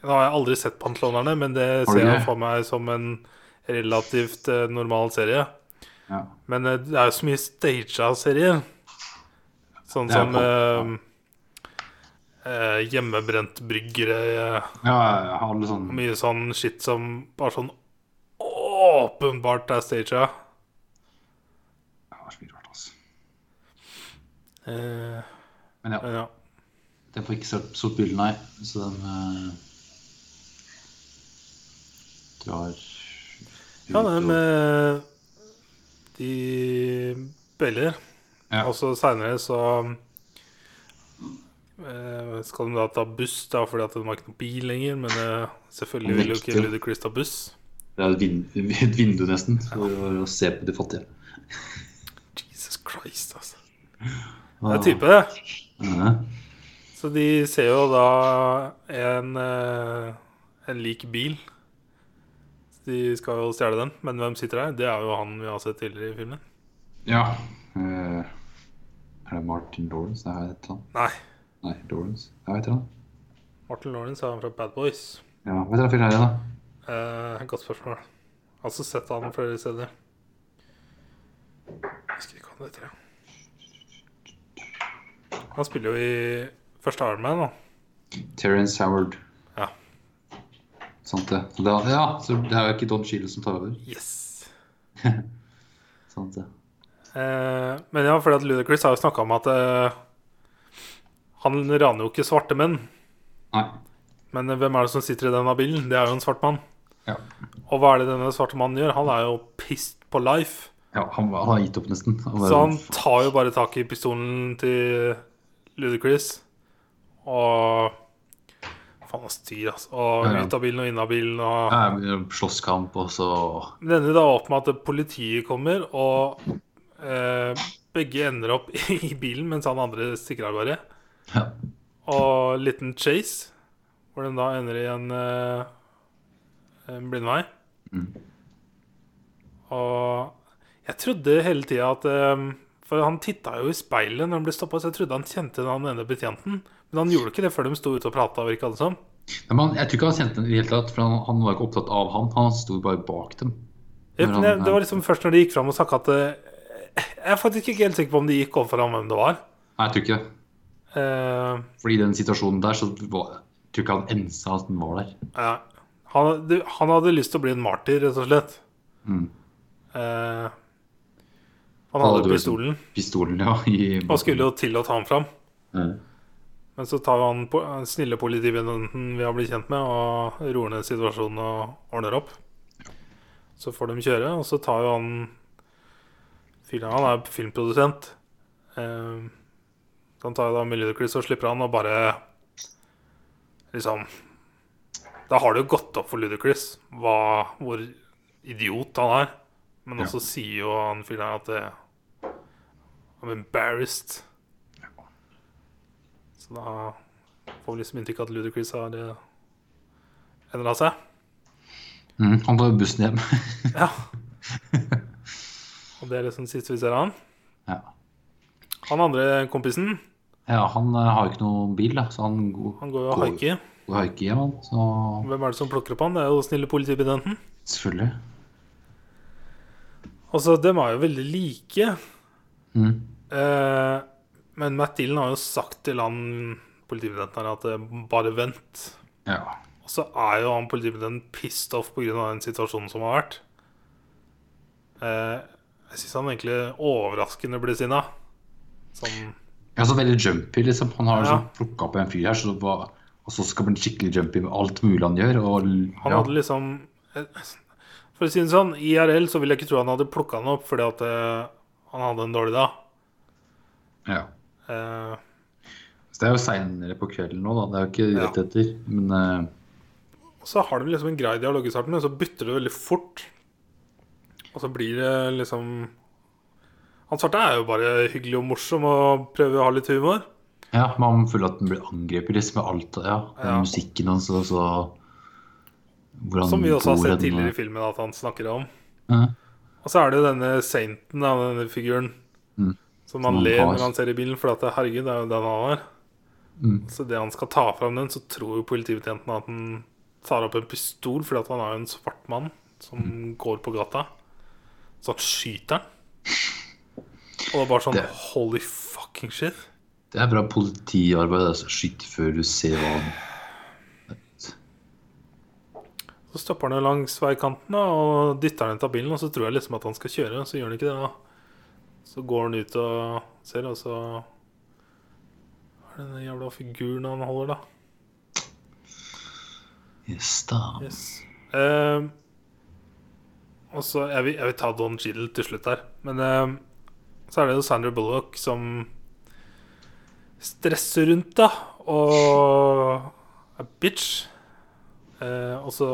Nå har jeg aldri sett pantelånerne, men det ser jeg for meg som en relativt eh, normal serie. Ja. Men eh, det er jo så mye staged serier. Sånn Det som eh, eh, hjemmebrent bryggere. eh, ja, alle sånne Mye sånn shit som bare sånn åpenbart er staged. Ja, det er så mye rart, altså. Eh, Men ja, ja. den får ikke sort, sort bilde, nei. Så den eh, drar ja, ut Ja, og- med De bailer. Ja. Og så seinere så eh, skal de da ta buss, da, fordi at de har ikke noen bil lenger. Men eh, selvfølgelig vil jo ikke. Ludacris ta buss. Det er et, vin, et vindu, nesten, for å se på de fattige. Jesus Christ, altså. Det er type, det. Ja. Så de ser jo da en, eh, en lik bil. De skal jo stjele den. Men hvem sitter der? Det er jo han vi har sett tidligere i filmen. ja. eh, er det Martin Lawrence? Det er et eller annet. Nei. Nei, Lawrence. Jeg vet ikke. Martin Lawrence er han fra Bad Boys. Ja, hva heter han filmen her da? Eh, godt spørsmål. Jeg har også sett han flere steder. Jeg husker ikke hva han heter. ja. Han spiller jo i første Iron Man, da. Terence Howard. Ja. Sant det. Så det, ja, så det er jo ikke Don Cheadle som tar over. Yes. Sant det. Eh, men ja, fordi at Ludacris har jo snakka om at eh, han raner jo ikke svarte menn. Nei. Men eh, hvem er det som sitter i denne bilen? Det er jo en svart mann. Ja. Og hva er det denne svarte mannen gjør? Han er jo pissed på life. Ja, han, han har gitt opp nesten. Han Så han tar jo bare tak i pistolen til Ludacris og Faen, han styr, altså. Og Ja, ja. ut av bilen og inn av bilen. Og Ja, slåsskamp, og så Det ender da opp med at politiet kommer, og eh, begge ender opp i bilen mens han andre stikker av gårde. Ja. Og liten chase, hvor den da ender i en, eh, en blindvei. Mm. Og jeg trodde hele tida at eh, For han titta jo i speilet når han ble stoppa, så jeg trodde han kjente den ene betjenten. Men han gjorde ikke det før de sto ute og prata, virka det som. Nei, men jeg tror ikke han kjente den i det hele tatt, for han, han var ikke opptatt av han. Han sto bare bak dem. Ja, han- jeg, det var liksom først når de gikk fram og snakka at eh, Jeg er faktisk ikke helt sikker på om de gikk overfor ham hvem det var. Nei, jeg tror ikke det. Uh, Fordi i den situasjonen der, så var, jeg tror ikke han ensa at den var der. ja. han, han hadde lyst til å bli en martyr, rett og slett. Mm. Eh, han Hadde hadde pistolen Pistolen, ja. I, og skulle jo til å ta ham fram. Mm. Men så tar jo han po- snille politibetjenten vi har blitt kjent med, og roer ned situasjonen og ordner opp. Så får de kjøre, og så tar jo han fyren Han er filmprodusent. Eh, han tar jo da Ludacris og slipper han, og bare Liksom Da har det jo gått opp for Ludacris hvor idiot han er. Men Ja. også sier jo han fyren her at det, I'm embarrassed. Så da får vi liksom inntrykk av at Ludacris har uh, endra seg. Mm, han tar bussen hjem. Ja. Og det er liksom siste vi ser av han. ja. Han andre kompisen, ja, han eh, har ikke noen bil, da, så han går, han går jo og Går. haiker. går haiker hjem, han. Så Hvem er det som plukker opp han? Det er jo snille politibetjenten. selvfølgelig. Altså, så dem er jo veldig like. Mm. Eh, men Matt Dillon har jo sagt til han politibetjenten at eh, bare vent. Ja. Og så er jo han politibetjenten pissed off pga. den situasjonen som har vært. Eh, jeg syns han egentlig overraskende blir sinna. Sånn Ja, så veldig jumpy, liksom. Han har Ja. liksom plukka opp en fyr her, så det var, og så skal han bli skikkelig jumpy med alt mulig han gjør. Og, Han hadde liksom For å si det sånn, IRL så vil jeg ikke tro han hadde plukka han opp fordi at eh, han hadde en dårlig dag. Ja. Uh, Så det er jo seinere på kvelden nå, da. Det er jo ikke Ja. rett etter. Men uh... så har de liksom en grei dialog i starten, men så bytter det veldig fort. Og så blir det liksom Han svarte er jo bare hyggelig og morsom og prøver å ha litt humor. Ja, man føler at den blir angrepet liksom med alt. Ja, Ja. musikken hans og så hvordan Som vi også har sett tidligere tidligere i filmen at han snakker om. Ja. Og så er det jo denne sainten, denne figuren, Mm. Som man ler har. når han ser i bilen, for at det, herregud, det er jo den han har. Mm. Så det han skal ta fram den, så tror jo politibetjenten at han tar opp en pistol, fordi at han er jo en svart mann som Mm. går på gata. Så han skyter han. Og det er bare sånn Det- holy fucking shit. Det er bra politiarbeid. Altså. Skyt før du ser hva han Så stopper han jo langs veikanten og dytter han ut av bilen, og så tror jeg liksom at han skal kjøre, så gjør han ikke det. da Så går han ut og ser, og så er det den jævla figuren han holder, da? Yes, da. Yes. Um, og så jeg vil, jeg vil ta Don Gill til slutt her. Men um, så er det jo Sandra Bullock som stresser rundt, da. Og er bitch. Uh, og så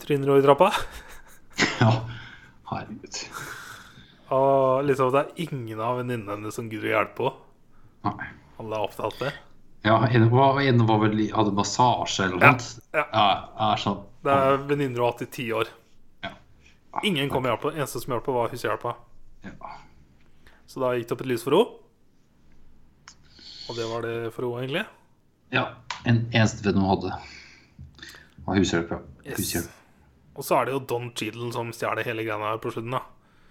tryner hun i trappa. Ja, herregud. Og liksom det er ingen av venninnene hennes som gidder å hjelpe henne. Alle er opptatt av det. Ja, henne var, en var vel hadde massasje eller noe Ja, sånt. ja. Ja, er sånn. Det er venninner hun har hatt i ti år. Ja. Ingen kom og hjalp henne. Eneste som hjalp henne, var hushjelpa. Ja. Så da gikk det opp et lys for henne. Og det var det for henne, egentlig. ja. En eneste venn hun hadde, var hushjelp. Ja. Yes. Og så er det jo Don Cheadle som stjeler hele greia her på slutten. da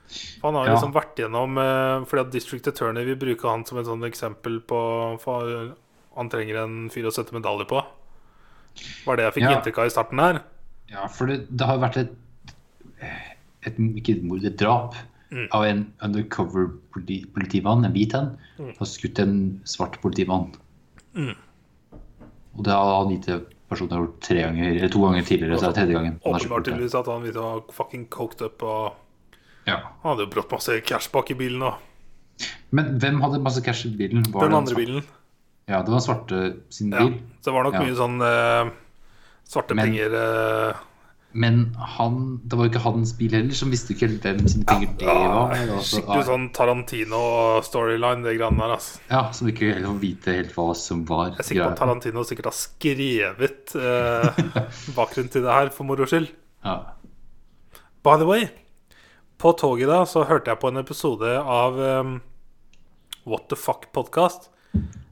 For Han har Ja. liksom vært gjennom eh, Fordi at District Attorney vil bruke han som et sånt eksempel på For han trenger en fyr å sette medalje på. Var det jeg fikk Ja. inntrykk av i starten her. Ja, for det, det har vært et, et Ikke et mord, et drap Mm. av en undercover politi, politimann, en hvit en, Mm. har skutt en svart politimann. Mm. Og det har han gitt personen gjort tre ganger, eller to ganger tidligere, så er det tredje gangen. Åpenbart tydeligvis at han var fucking coked up. Og Ja. han hadde jo brått masse cash bak i bilen. òg. Men hvem hadde masse cash i bilen? Var den andre bilen. Ja, det var svarte sin Ja. bil. Så det var nok Ja. mye sånn uh, svarte Men- penger uh... Men han, det var jo ikke hans bil heller, som visste ikke helt hvem sine penger det ja, var. Altså, Skikkelig sånn Tarantino-storyline, det greiene der. Altså. Ja, Som ikke helt får vite helt hva som var Jeg er sikker på at Tarantino sikkert har skrevet uh, bakgrunnen til det her for moro skyld. Ja. By the way, på toget da så hørte jeg på en episode av um, What the Fuck-podkast,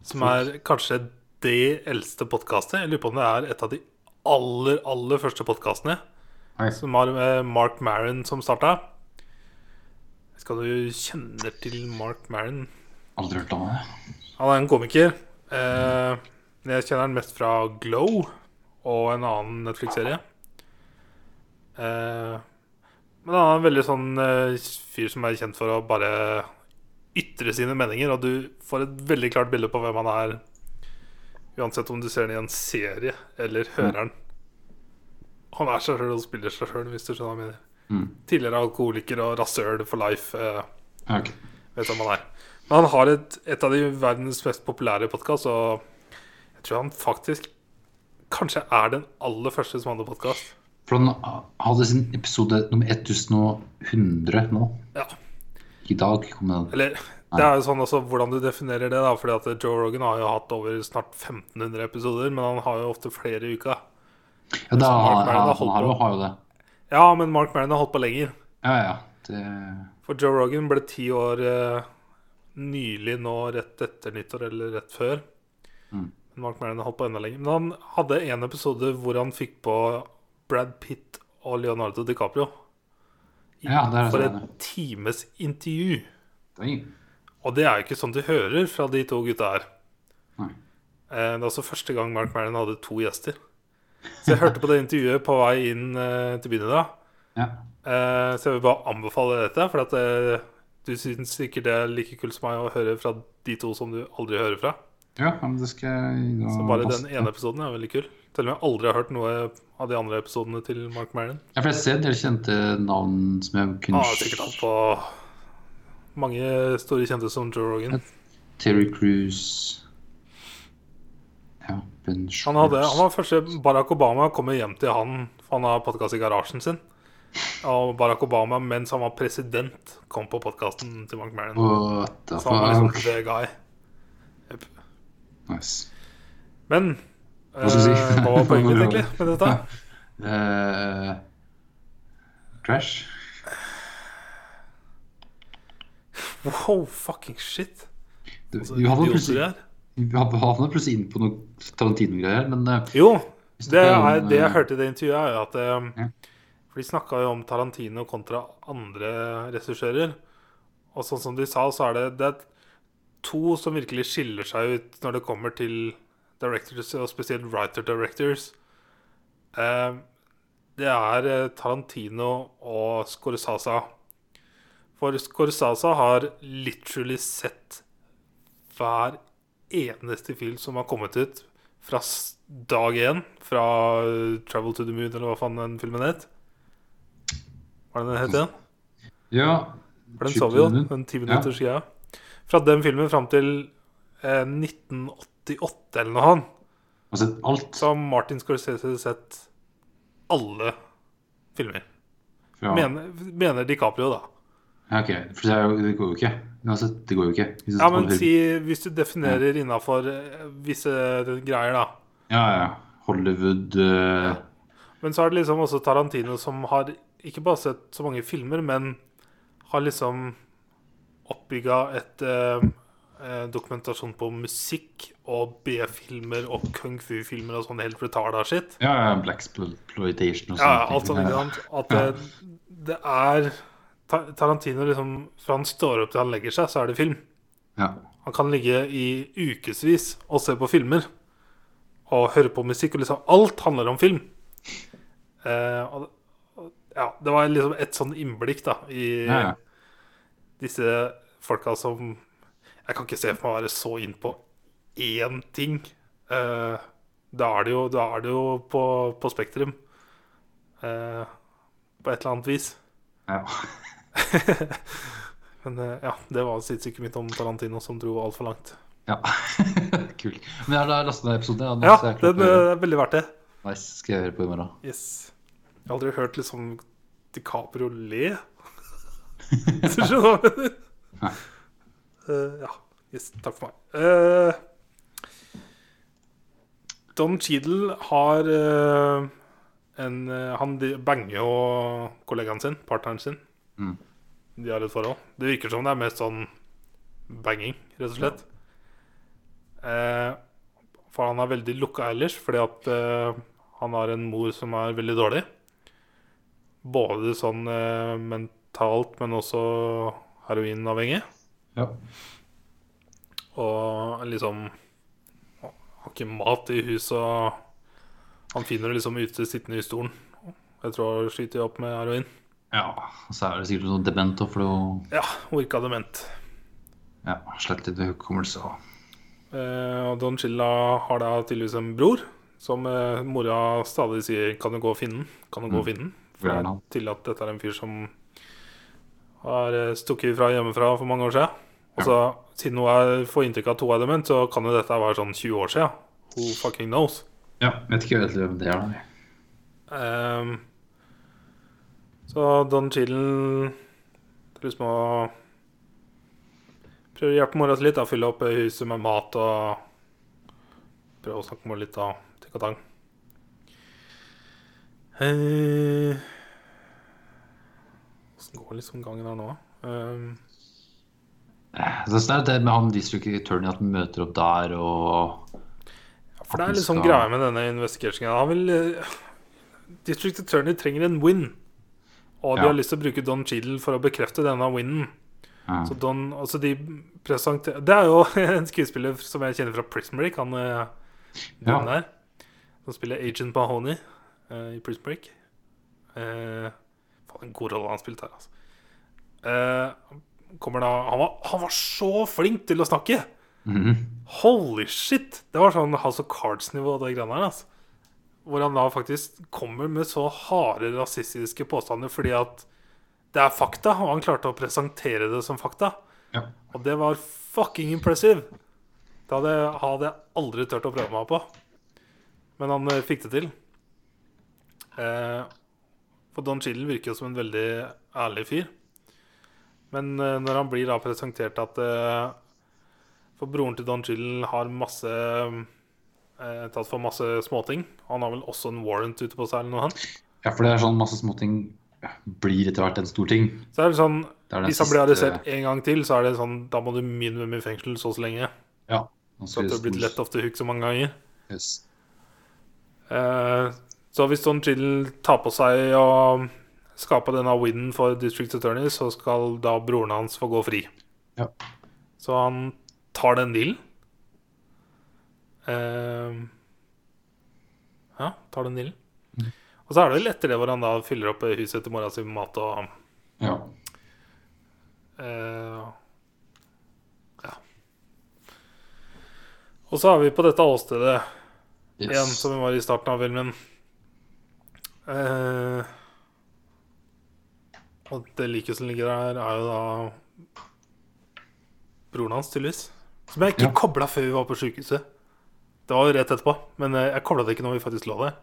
som er kanskje det eldste podkastet. Jeg lurer på om det er et av de aller, aller første podkastene. Som har eh, Mark Maron som starta. Skal du kjenne til Mark Maron? Aldri hørt om det. Han er en komiker. Eh, jeg kjenner han mest fra Glow og en annen Netflix-serie. Eh, men han er en veldig sånn eh, fyr som er kjent for å bare ytre sine meninger, og du får et veldig klart bilde på hvem han er, uansett om du ser den i en serie eller hører den. Han er seg sjøl og spiller seg sjøl, hvis du skjønner hva jeg mener. Mm. Tidligere alkoholiker og rasøl for life. Eh, okay. vet hvem han er. Men han har et, et av de verdens mest populære podkast, og jeg tror han faktisk kanskje er den aller første som hadde podkast. For han hadde sin episode nummer 1100 nå. Ja. I dag kom den. Eller det er jo sånn også hvordan du definerer det, da. Fordi at Joe Rogan har jo hatt over snart 1500 episoder, men han har jo ofte flere i uka. Ja, da, Mark ja, han, har har jo det. Ja, men Mark Maron har holdt på lenger. Ja, ja. Det, For Joe Rogan ble ti år eh, nylig nå, rett etter nyttår, eller rett før. Mm. Mark Maron har holdt på enda lenger. Men han hadde en episode hvor han fikk på Brad Pitt og Leonardo DiCaprio. Ja, det er for en times intervju. Oi. Og det er jo ikke sånn du hører fra de to gutta her. Nei. Eh, Det er også første gang Mark Maron hadde to gjester. Så jeg hørte på det intervjuet på vei inn eh, til byen i dag. Ja. Eh, Så jeg vil bare anbefale dette, for at det, du syns sikkert det er like kult som meg å høre fra de to som du aldri hører fra. ja, men det skal jeg Så bare den ene episoden er veldig kul. Selv om jeg aldri har hørt noe av de andre episodene til Mark Maron. Ja, for jeg ser en del kjente navn som jeg kunne ah, sikkert hatt på mange store kjente som Joe Rogan. Terry Cruise Ja, Ben Han, hadde, han var første Barack Obama kommer hjem til han, for han har podkast i garasjen sin. Og Barack Obama, mens han var president, kom på podkasten til Mark Maron. Så han var liksom the guy. Nice. Men Hva skal jeg si? eh, hva var poenget ditt egentlig med dette? Uh, Crash? Wow, fucking shit. Du, Altså, vi havner plutselig, vi havna plutselig inn på noe Tarantino-greier, men eh, Jo, det, er, det jeg eh, hørte i det intervjuet, er jo at Ja. For de snakka jo om Tarantino kontra andre regissører. Og sånn som de sa, så er det, det er to som virkelig skiller seg ut når det kommer til directors, og spesielt writer-directors. Eh, det er eh, Tarantino og Scorsasa. For Scorsasa har literally sett hver eneste film som har kommet ut fra dag én, fra eh, 'Travel to the Moon', eller hva faen den filmen het. Hva er det den het igjen? Ja. For den så vi jo, den ti minutters greia. Fra den filmen fram til eh, 1988 eller noe sånt, Har sett alt så har Martin Scorsese sett alle filmer. Ja. Mener, mener DiCaprio, da. Ja, ok. For det, går jo ikke. Uansett, det går jo ikke. Hvis Ja, men si hvis du definerer innafor visse greier, da. Ja, ja. Hollywood uh... Men så er det liksom også Tarantino som har ikke bare sett så mange filmer, men har liksom oppbygga et eh, eh, dokumentasjon på musikk og B-filmer og kung fu-filmer og sånn helt retarda shit. Ja, ja. Black exploitation og Ja, alt sånt, ikke sant? At det, det er Tarantino liksom Fra han står opp til han legger seg, så er det film. Ja. Han kan ligge i ukevis og se på filmer og høre på musikk, og liksom alt handler om film. Eh, og, og, ja, det var liksom et sånn innblikk da i Ja, ja. disse folka som Jeg kan ikke se for meg å være så inn på én ting. Uh, da er det jo, er det jo på, på Spektrum. Uh, på et eller annet vis. ja. Men uh, ja, det var sinnssykt mitt om Tarantino som dro altfor langt. ja. Kult. Men jeg har lastet ned episoden. Ja, Ja, den er veldig verdt det. Nice. Skal jeg høre på i morgen. Yes. Jeg har aldri hørt liksom DiCaprio le. Hvis du skjønner hva jeg mener? Eh, ja. Yes, takk for meg. Uh, Don Cheadle har uh, en Han banger jo kollegaen sin, partneren sin. Mm. De har et forhold. Det virker som det er mest sånn banging, rett og slett. Eh, for han er veldig lukka ellers, fordi at han har en mor som er veldig dårlig. Både sånn mentalt, men også heroinavhengig. Ja. Og liksom Har ikke mat i huset, og han finner det liksom ute sittende i stolen. Jeg tror han skyter opp med heroin. ja. Og så er det sikkert noe dement òg, for det Ja, virka dement. ja, slett litt hukommelse. og- Eh, og Don Chilla har da tydeligvis en bror som eh, mora stadig sier 'Kan du gå og finne den?' Kan du gå og finne den? For er tydelig at dette er en fyr som har eh, stukket fra hjemmefra for mange år siden. Og så, siden hun er, får inntrykk av er dement, så kan jo dette være sånn 20 år siden. Who fucking knows? Ja, vet ikke helt hvem det er. Ehm, så Don Chillen til å prøve å hjelpe mora si litt. da, Fylle opp huset med mat og prøve å snakke med henne litt av tikk og tang. Eh, Åssen går liksom gangen her nå? Så det er det med han district attorney at han møter opp der og ja, for det er litt sånn skal- greia med denne investigeringen. Han vil eh, District Attorney trenger en win. Og de Ja. har lyst til å bruke Don Cheadle for å bekrefte denne winnen. ja. Så Don, altså de presenter- Det er jo en skuespiller som jeg kjenner fra Prison Break. Han eh, Ja. der. Som spiller Agent Mahoney uh, i Prison Break. Faen, en god rolle han spilte her, altså. Uh, kommer da han var, han var så flink til å snakke! Mhm. Holy shit! Det var sånn House of Cards-nivå, det greiene her. Altså. Hvor han da faktisk kommer med så harde rasistiske påstander fordi at det er fakta, og han klarte å presentere det som fakta. Ja. Og det var fucking impressive. Det hadde, hadde jeg aldri turt å prøve meg på. Men han eh, fikk det til. Eh, for Don Chillen virker jo som en veldig ærlig fyr. Men eh, når han blir da presentert at eh, For broren til Don Chillen har masse eh, tatt for masse småting. Han har vel også en warrant ute på seg eller noe han. Ja, for det er sånn masse småting blir etter hvert en stor ting. Så er det sånn Det er Hvis han blir arrestert en gang til, så er det sånn Da må du minimum i fengsel så og så lenge. Ja. Så at du har blitt lett off the hook så mange ganger. Yes. Eh, så hvis Don Chill tar på seg å skape denne winen for District Attorney, så skal da broren hans få gå fri. Ja. Så han tar den dealen. Uh, ja, tar den dealen. Og så er det vel etter det hvor han da fyller opp huset til mora si med mat og Ja. Uh, ja. Og så er vi på dette åstedet igjen, som vi var i starten av filmen. Eh, og det liket som ligger der, er jo da broren hans, tydeligvis. Som jeg ikke Ja. kobla før vi var på sjukehuset. Det var jo rett etterpå, men eh, jeg kobla det ikke når vi faktisk lå der.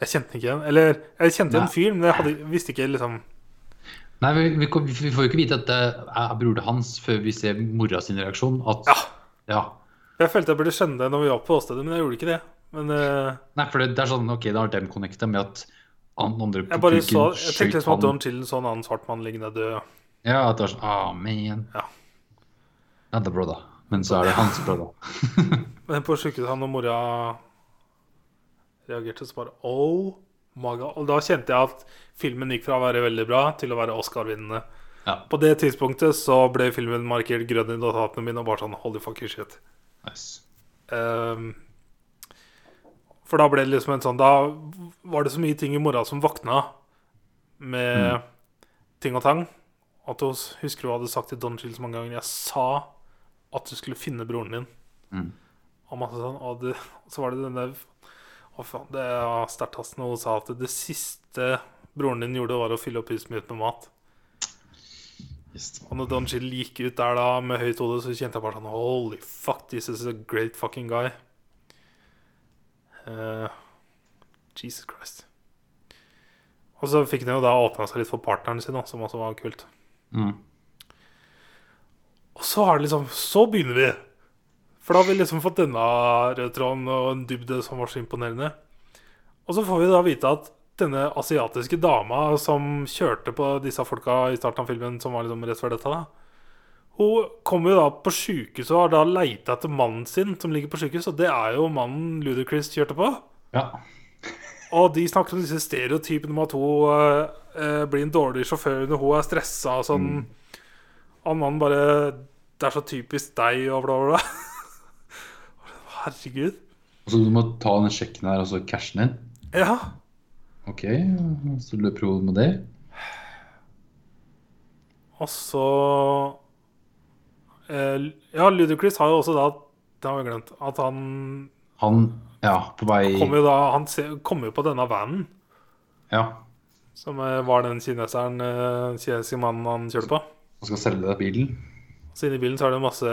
Jeg kjente ikke igjen. Eller jeg kjente en fyr, men jeg hadde, visste ikke liksom Nei, vi, vi, vi får jo ikke vite at det er broren hans før vi ser mora sin reaksjon. At, Ja. ja. Jeg følte jeg burde skjønne det når vi var på åstedet, men jeg gjorde ikke det. Men uh... Nei, for det, det er sånn, ok, da har de connecta med at han andre jeg bare så Jeg tenkte liksom at. Don Chillen så en annen svart mann liggende død. Ja, at det var sånn, ah, man. Ja. Not the brother. Men så er det hans brother. Men på sykehuset, han og mora reagerte så bare Oh my god. Og da kjente jeg at filmen gikk fra å være veldig bra til å være Oscar-vinnende. Ja. På det tidspunktet så ble filmen markert grønn i notatene mine og bare sånn holy fucking shit. Nice. Ehm, for da ble det liksom en sånn Da var det så mye ting i mora som våkna med ting og tang. At hun husker hun hadde sagt til Don Chill så mange ganger Jeg sa at du skulle finne broren din. Mm. Og sånn Og det, så var det den der Å, faen. Det er sterkt ass når hun sa at det siste broren din gjorde, var å fylle opp huset mitt med mat. Og når Don Chill gikk ut der da med høyt hode, så kjente jeg bare sånn Holy fuck, this is a great fucking guy. Eh, Jesus Christ. Og så fikk han jo da åpna seg litt for partneren sin, da, som også var kult. Mm. Og så har det liksom Så begynner vi. For da har vi liksom fått denne røde tråden og en dybde som var så imponerende. Og så får vi da vite at denne asiatiske dama som kjørte på disse folka i starten av filmen, som var liksom rett før dette, da Hun kommer jo da på sjukehuset og har da leita etter mannen sin som ligger på sjukehus, og det er jo mannen Ludacris kjørte på. Ja. Og de snakker om disse stereotypene om at hun eh, eh, blir en dårlig sjåfør når hun er stressa og sånn. Og mannen bare Det er så typisk deg, og bla, bla, bla. Herregud. Så du må ta den sjekken her og så din? Ja. Ok, så løper hun med det? Og så Ja, Ludacris har jo også da Det har vi glemt. At han Han, ja, på vei kommer jo da Han kommer jo på denne vanen, Ja, som eh, var den kineseren eh, kinesiske mannen han kjørte på. han skal selge bilen. Så inni bilen så er det masse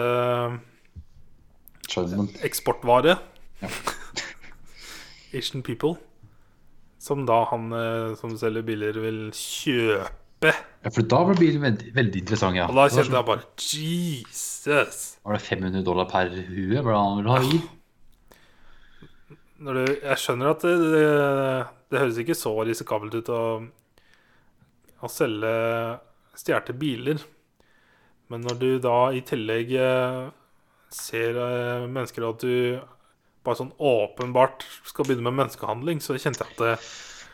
Charmant. eksportvare. Ja. Asian people. Som da han eh, som selger biler, vil kjøpe. Ja, for da blir bilen veldig, veldig interessant, ja. Og da kjente jeg bare Jesus! Var det 500 dollar per hue? Hva han ville ha i? Når du, jeg skjønner at det, det, det høres ikke så risikabelt ut å, å selge stjålne biler. Men når du da i tillegg eh, ser eh, mennesker at du bare sånn åpenbart skal begynne med menneskehandling, så kjente jeg at det,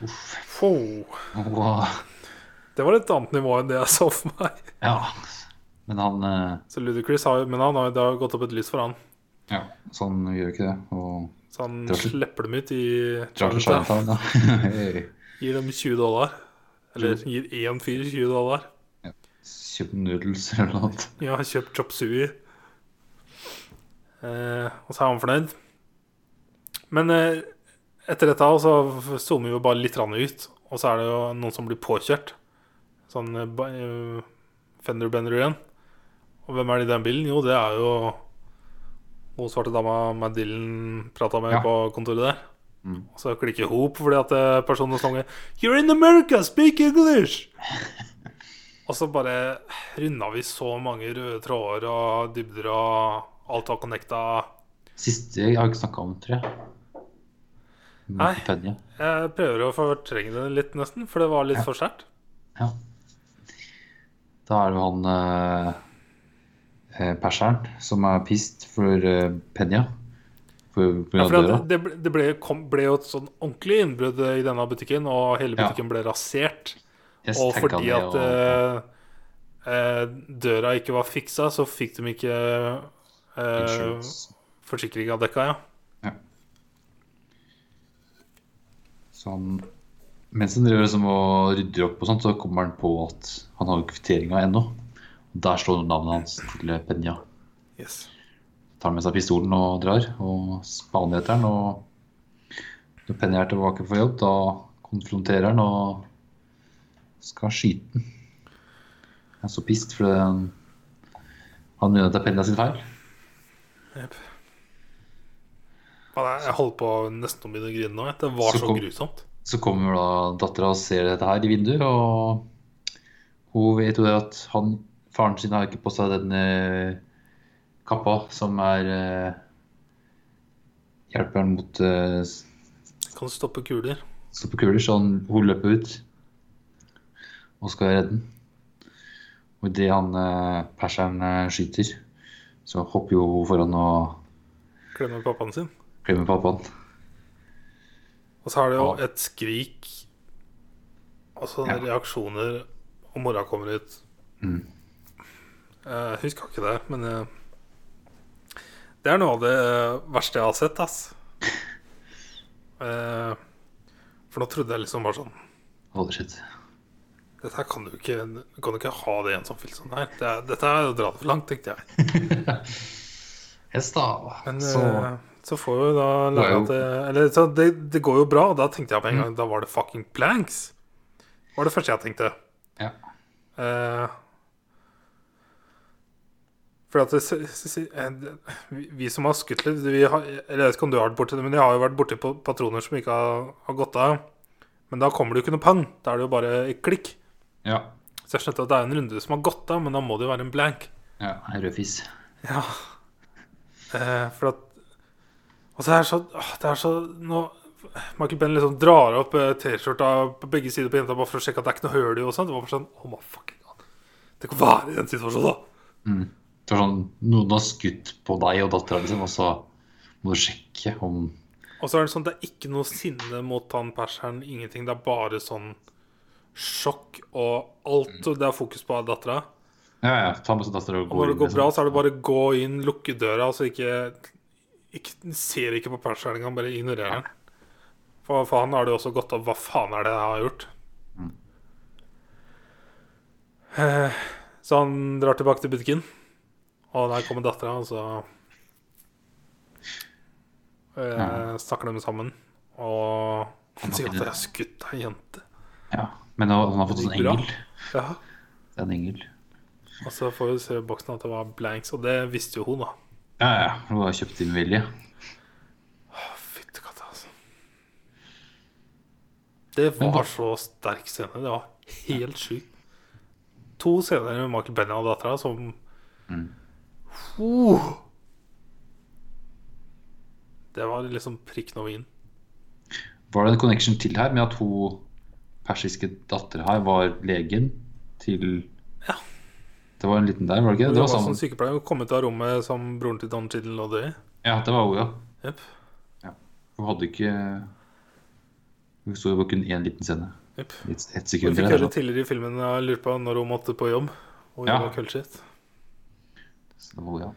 oh, Wow. Det var et annet nivå enn det jeg så for meg. Ja. Men han eh, Så Ludacris har, men han har jo har gått opp et lys for han. Ja, sånn gjør ikke det. Og Så han Det slipper dem ut i. Hey. Gir dem 20 dollar. Eller gir én fyr 20 dollar. Kjøp noodles eller noe. Jeg kjøpt chop sui. Eh, og så er han fornøyd. Men eh, etter dette så zoomer vi jo bare litt ut, og så er det jo noen som blir påkjørt. Sånn uh, ba- eh, fender bender igjen. Og hvem er det i den bilen? Jo, det er jo hun svarte dama med Dylan prata med Ja. på kontoret der. Mm. Og så klikker hop fordi at eh, personen sang You're in America, speak English! og så bare runda vi så mange røde tråder og dybder og alt var connecta. Siste jeg har ikke snakka om, tror jeg. Nei. Jeg prøver å fortrenge det litt, nesten, for det var litt Ja. for sterkt. Ja. Da er det jo han eh, eh, perseren som er pissed for eh. For, for Ja, for det, det ble, kom, ble jo et sånn ordentlig innbrudd i denne butikken, og hele Ja. butikken ble rasert. Yes, Og fordi at og- eh, eh, døra ikke var fiksa, så fikk de ikke eh, Insurance. forsikringa dekka, ja. ja. han, mens han driver liksom og rydder opp, og sånt, så kommer han på at han har kvitteringa ennå. Der står navnet hans til Penya. Yes. Tar med seg pistolen og drar, og spaner etter han. Og når Penya er tilbake på jobb, da konfronterer han og skal skyte han. Han er så pissed fordi han, mener at det er Penya sin feil. Yep. Jeg- Jeg holdt på nesten å begynne å grine nå. Det var Så så grusomt. Så kommer da dattera og ser dette her i vinduet, og hun vet jo det at han, faren sin har ikke på seg den eh, kappa som er eh, Hjelper han mot eh, Kan stoppe kuler? stoppe kuler, så han, hun løper ut og skal redde den. Og idet han perseren skyter, så hopper jo hun foran og Klemmer pappaen sin. klemmer pappaen. Og så er det jo et skrik sånne Ja. reaksjoner, og mora kommer ut. Mm. Jeg husker ikke det, men eh, det er noe av det eh, verste jeg har sett, ass. Eh, For nå trodde jeg liksom bare sånn Holy shit. Dette her kan du ikke kan du ikke ha det i en sånn film som det her. Det er, dette er å dra det for langt, tenkte jeg. Hest, da. Men så eh, så får jo da lære at Eller så det, det går jo bra, da tenkte jeg på en gang Da var det fucking blanks. var det første jeg tenkte. ja. Eh, for at det, eh, vi, som har skutt litt vi har, Eller jeg vet ikke om du har vært borti det, men jeg har jo vært borti pa- patroner som ikke har, har gått av. Men da kommer det jo ikke noe pang. Da er det jo bare et klikk. ja. Så jeg skjønte at det er en runde som har gått av, men da må det jo være en blank. Ja, en rød fis. Ja. Eh, for at Og så er det så, det er så nå, Michael Benn liksom drar opp eh, T-skjorta på begge sider på jenta bare for å sjekke at det er ikke noe høl i. og sånt. Det var bare sånn Oh my fucking god. Tenk å være i den situasjonen, da. Mm. Det var sånn, Noen har skutt på deg og dattera, di, og så må du sjekke om Og så er det sånn det er ikke noe sinne mot han perseren. Ingenting. Det er bare sånn sjokk, og alt det er fokus på er dattera. Ja, ja, ta med seg dattera og Og når det inn. går bra, Liksom. så er det bare gå inn, lukke døra, altså ikke, ikke Ser ikke på perseren engang, bare ignorerer den. For, for han har det jo også gått opp Hva faen er det jeg har gjort? Mm. Eh, Så han drar tilbake til butikken, og der kommer dattera, og så eh, snakker de sammen. Og han Han sier at jeg har skutt ei jente. Ja. Men han han har fått en engel. Ja. Det er en engel. Og så får vi se i boksen at det var blanks, og det visste jo hun, da. Ja, ja. Hun har kjøpt inn vilje. Fyttekatta, altså. Det var så sterk scene. Det var helt sjukt. To scener med Michael Benny og dattera som Mm. Uh. Det var liksom prikken over i-en. Var det en connection til her med at hun persiske dattera her var legen til. Det var en liten der, var det ikke? Det var var som sykepleier kom ut av rommet som broren til Don Chiddle lå i. Ja, det var hun, ja. Jepp. Hun hadde ikke Hun sto jo på kun én liten scene. Yep. Et, et sekund. fikk høre tidligere i filmen jeg lurte på når hun måtte på jobb. Og Ja. gjorde kveldsskift. Så det var hun, ja.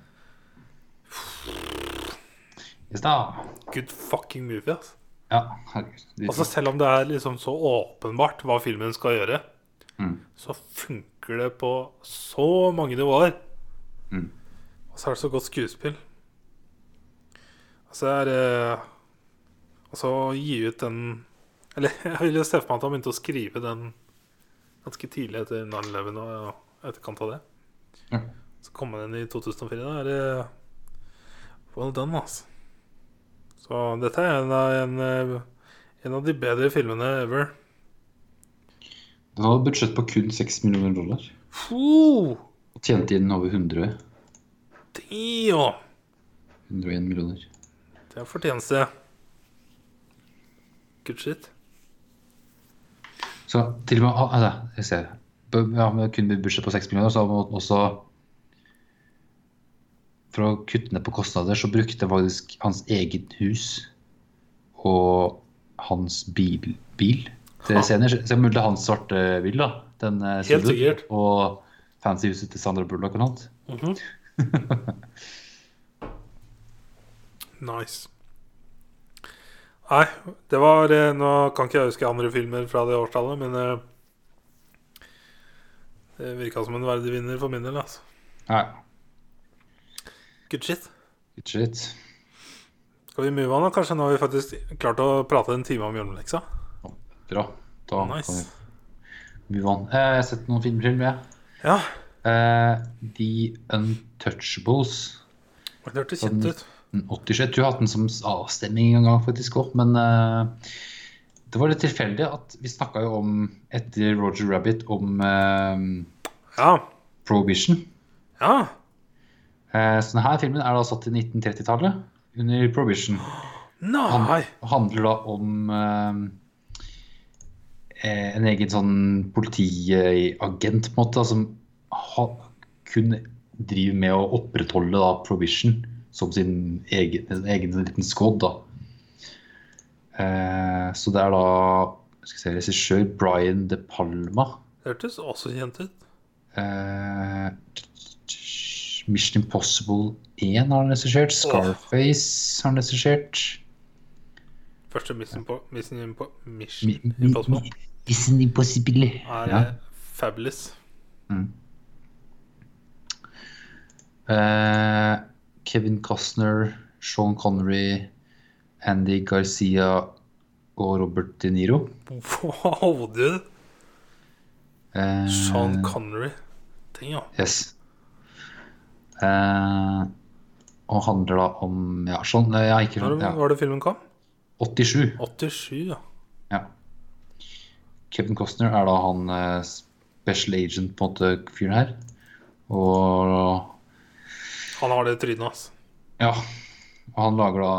Yes, da. Good fucking movie, altså. Ja, herregud. Altså Selv om det er liksom så åpenbart hva filmen skal gjøre, Mm. så funker det på så mange nivåer. Mm. Og så er det så godt skuespill. Altså er det Altså å gi ut den Eller jeg vil jo se for meg at han begynte å skrive den ganske tidlig etter 9-11 og etterkant av det. Ja. Så kom den i 2004. Da er det well done, altså. Så dette er en av, en, eh, en av de bedre filmene ever. Den hadde budsjett på kun 6 millioner dollar. Uh, Og tjente inn over 100. Dio. 101 millioner. Det er fortjeneste. Good shit. Så til og med ah, altså, jeg ser, ja, med kun budsjett på 6 millioner, så har man også For å kutte ned på kostnader, så brukte faktisk hans eget hus og hans bil, bil Ha. Så det er hans svarte bil, da. Den eh, Helt sikkert. Og fancy huset til Sandra Bullock og noe annet. -hmm. nice. Nei, det var eh, Nå kan ikke jeg huske andre filmer fra det årstallet, men eh, det virka som en verdig vinner for min del. altså Nei, Good shit. good shit. Skal vi move on, da? Kanskje nå har vi faktisk klart å prate en time om hjemmeleksa? Bra. Da Nice. kan vi move on. Eh, Jeg har sett noen filmer jeg. Ja. Uh, The Untouchables. Det hørtes kjent ut. 87. Jeg tror jeg har hatt den som avstemning en gang, faktisk òg. Men uh, det var litt tilfeldig at vi snakka jo om, etter Roger Rabbit, om uh, Ja. Prohibition. Ja. Uh, så denne filmen er da satt i 1930-tallet, under Prohibition. Nei! Han handler da om en egen sånn politiagent, på en måte, som kun driver med å opprettholde da, provision som sin egen, en egen liten squad. Eh, så det er da se, regissør Brian De Palma. Hørtes også kjent ut. Eh, Mission Impossible 1 har han regissert. Scarface har han regissert. Første Mission, Impo Mission, Impo Mission Mi- mi- Impossible Mission Impossible. er Ja. fabulous. fabulous. Uh, Kevin Costner, Sean Connery, Andy Garcia og Robert De Niro. Wow, dude! Uh, Sean Connery. Ting, ja. Yes. Uh, og handler da om Ja, sånn. ja, ikke Når ja, var det filmen kom? 87. 87, ja. Kevin Costner er da han eh, special agent på en måte fyren her. Og Han har det trynet, altså. ja, han lager da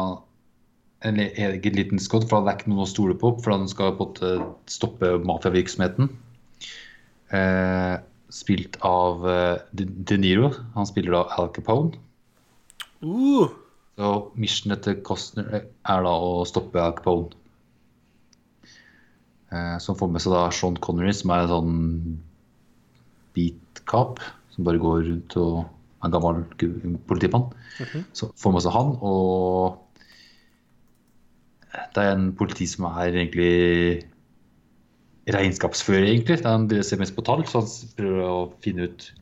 en egen liten skudd, for det er ikke noen å stole på, for han skal på en måte stoppe mafiavirksomheten. Eh, spilt av eh, De, De Niro. Han spiller da Al Capone. Uh, Så missionet til Costner er da å stoppe Al Capone. Eh, som får med seg da Sean Connery, som er en sånn beat-cop. Som bare går rundt og er en gammel politimann. Mm -hmm. Så får med seg han, og det er en politi som er egentlig regnskapsfører, egentlig. Han ser mest på tall, så han prøver å finne ut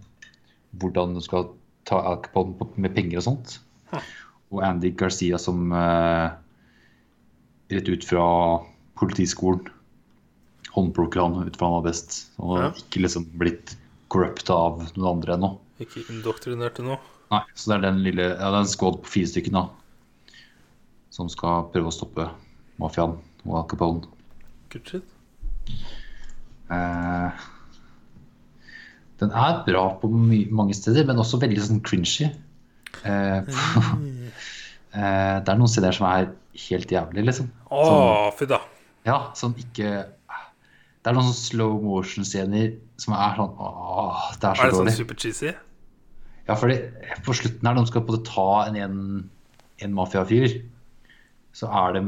hvordan du skal ta Al Capone på- med penger og sånt. Og Andy Garcia som eh, rett ut fra politiskolen håndplukker han ut fra han var best. Og Ja. ikke liksom blitt corrupta av noen andre ennå. ikke indoktrinert ennå? Nei, så det er den lille Ja, det er en squad på fire stykker da. Som skal prøve å stoppe mafiaen og Al Capone. Good shit. Eh, den er bra på mange steder, men også veldig sånn cringy. Eh, eh, det er noen steder som er helt jævlig, liksom. Å, fy da. Ja, som ikke Det er noen sånn slow motion-scener som er sånn Åh, det er så Er det sånn super cheesy? Ja, fordi på slutten her, de skal på en ta en, en, en mafiafyr. Så er de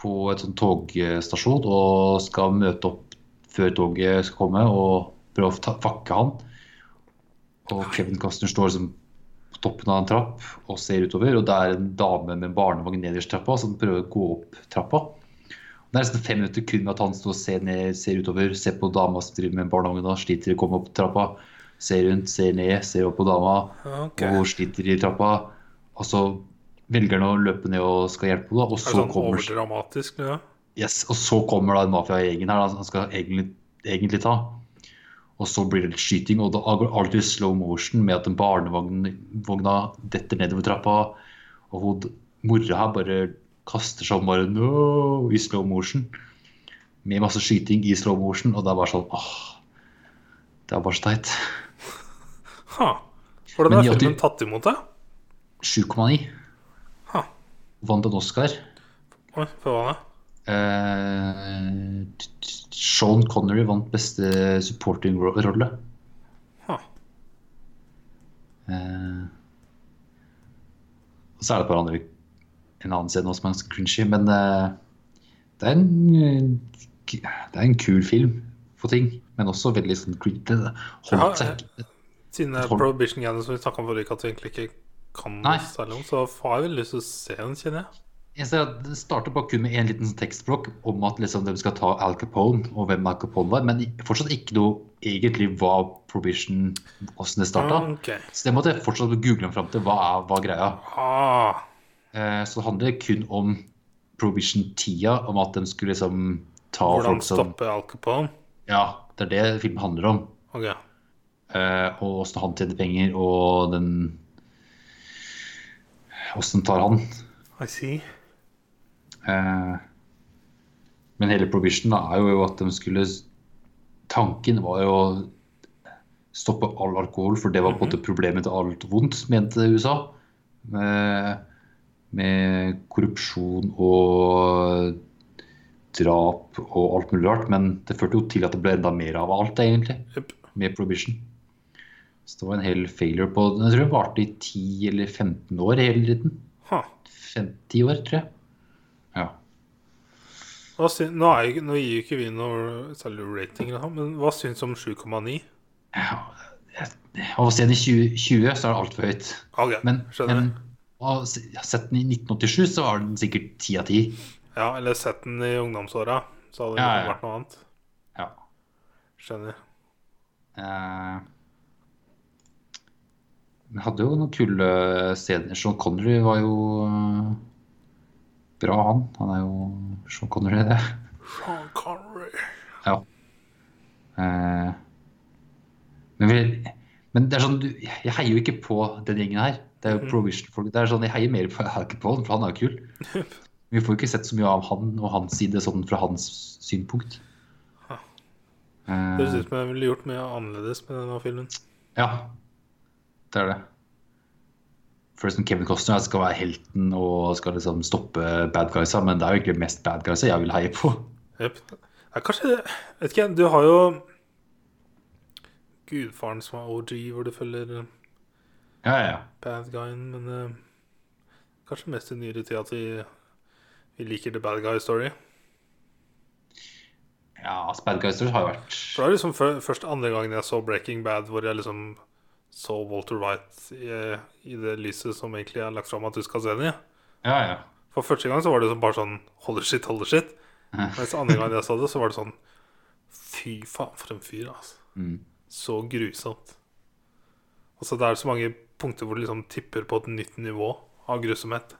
på et sånn togstasjon og skal møte opp før toget skal komme og prøve å ta- fakke han. Og Kevin Costner står liksom på toppen av en trapp og ser utover, og det er en dame med en barnevogn nederst trappa som prøver å gå opp trappa. Det er nesten fem minutter kun med at han står og ser ned, ser utover, ser på dama som driver med barnehagen og sliter i å komme opp trappa. Ser rundt, ser ned, ser opp på dama okay. og sliter i trappa. Og så velger han å løpe ned og skal hjelpe henne. Og så, sånn kommer, overdramatisk? Ja. yes, og så kommer da en mafiagjengen her han skal egentlig, egentlig ta. Og så blir det litt skyting, og det går alltid i slow motion med at barnevogna detter nedover trappa. Og hun, mora her bare kaster seg om bare no, i slow motion. Med masse skyting i slow motion, og det er bare sånn åh, Det er bare så teit. Ha. Hvordan er filmen tatt imot, da? 7,9. vant en Oscar. Oi, for hva da? Eh, Sean Connery vant beste supporting ro- rolle. Eh, og så er det et par andre en annen scene også som er ganske men eh, det, er en, eh, det er en kul film for ting, men også veldig sånn creepy. Holdt seg ikke. Siden det er Prohibition Gathering som vi snakka om forrige uke, at vi egentlig ikke kan Nei. særlig om, så har jeg veldig lyst til å se den, kjenner jeg. Jeg ser at Det starter bare kun med en liten sånn tekstblokk om at liksom de skal ta Al Capone, og hvem Al Capone var, men fortsatt ikke noe egentlig hva Prohibition hvordan det starta. Okay. Så det måtte jeg fortsatt google fram til. Hva er hva greia? Ah, Eh, så det handler kun om Prohibition-tida, om at de skulle liksom ta hvordan folk som Hvordan stoppe Al Capone? Ja, det er det filmen handler om. Okay. Uh, og åssen han tjener penger, og den Åssen tar han. I see. Uh, men hele Prohibition da, er jo at de skulle Tanken var jo å stoppe all alkohol, for det var på en måte problemet til alt vondt, mente USA. Med, med korrupsjon og drap og alt mulig rart. Men det førte jo til at det ble enda mer av alt, egentlig, yep. med Prohibition. Så det var en hel failure på Jeg tror det varte i 10 eller 15 år hele tiden. Ha. 50 år, tror jeg. Ja. Nå, er jo, nå gir jo ikke vi noe særlig rating, men hva syns du om 7,9? Ja, jeg- jeg, å se den i 2020, så er det altfor høyt. Okay, Men, men har sett den i 1987, så var den sikkert 10 av 10. Ja, eller sett den i ungdomsåra, så hadde det Ja, ja. vært noe annet. Ja. Skjønner. Eh, hadde jo noen kule scener. Sean Connery var jo eh, bra, han. Han er jo Sean Connery, det. Sean Connery. Ja. Eh, men, vi, men det er sånn du, Jeg heier jo ikke på den gjengen her. Det er jo Provision-folk. Det er sånn, Jeg heier mer på Alcapone, for han er jo kul. Vi får ikke sett så mye av han og hans side sånn fra hans synpunkt. Det høres Eh, ut som jeg ville gjort mye annerledes med denne filmen. ja, det er det. Først som Kevin Costner skal være helten og skal liksom stoppe bad guysa, men det er jo egentlig mest bad guysa jeg vil heie på. Yep. Ja, kanskje Vet ikke, du har jo Gudfaren som er OG, hvor du følger eh, Ja, ja, ja. bad guyen, men uh, kanskje mest i nyere tid at vi, vi liker the bad guy story. Ja, altså, bad Story har jo vært For det er liksom før, først andre gangen jeg så Breaking Bad, hvor jeg liksom så Walter Wright i, i det lyset som egentlig er lagt fram at du skal se den i. Ja, ja. For første gang så var det liksom bare sånn Holy shit, holy shit. Mens andre gang jeg så det, så var det sånn Fy faen, for en fyr, altså. Mm. Så grusomt. Altså, det er så mange punkter hvor det liksom tipper på et nytt nivå av grusomhet.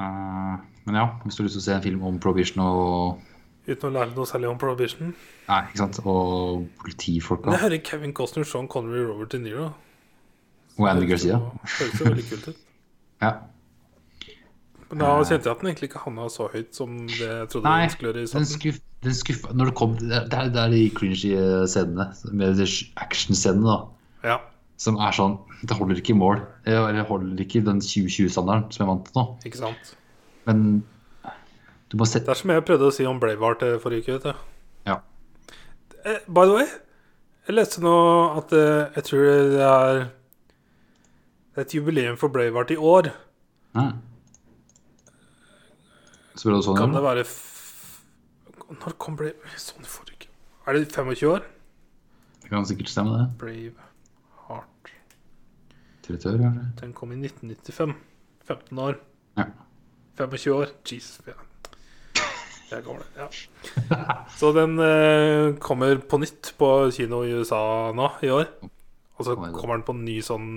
Eh, men ja, hvis du har lyst til å se en film om prohibition og Uten å lære noe særlig om Prohibition. Nei, ikke sant? Og politifolka. Det hører Kevin Costner, Sean Connery, Robert De Niro. Og Andy Garcia. Høres jo veldig kult ut. Ja. Men da kjente jeg at den egentlig ikke havna så høyt som det jeg trodde Nei, den skulle gjøre i den, starten. skuff, den skuff, Når det kom Det er, det er de cringy scenene, med actionscenene, da. Ja, Som er sånn Det holder ikke i mål. Det holder ikke den 2020-standarden som jeg vant til nå. ikke sant. Men du må sette Det er som jeg prøvde å si om Braveheart eh, forrige uke. Ja. Eh, by the way, jeg leste nå at eh, jeg tror det er et jubileum for Braveheart i år. Ja. Sånn, Kan det være Når kom Brave Sånn forrige. Er det 25 år? Det kan sikkert stemme, det. Braveheart 30 år, kanskje? Den kom i 1995. 15 år. Ja. 25 år. Jesus. Ja. Jeg er gammel. Ja. Så den eh, kommer på nytt på kino i USA nå i år. Og så kommer den på en ny sånn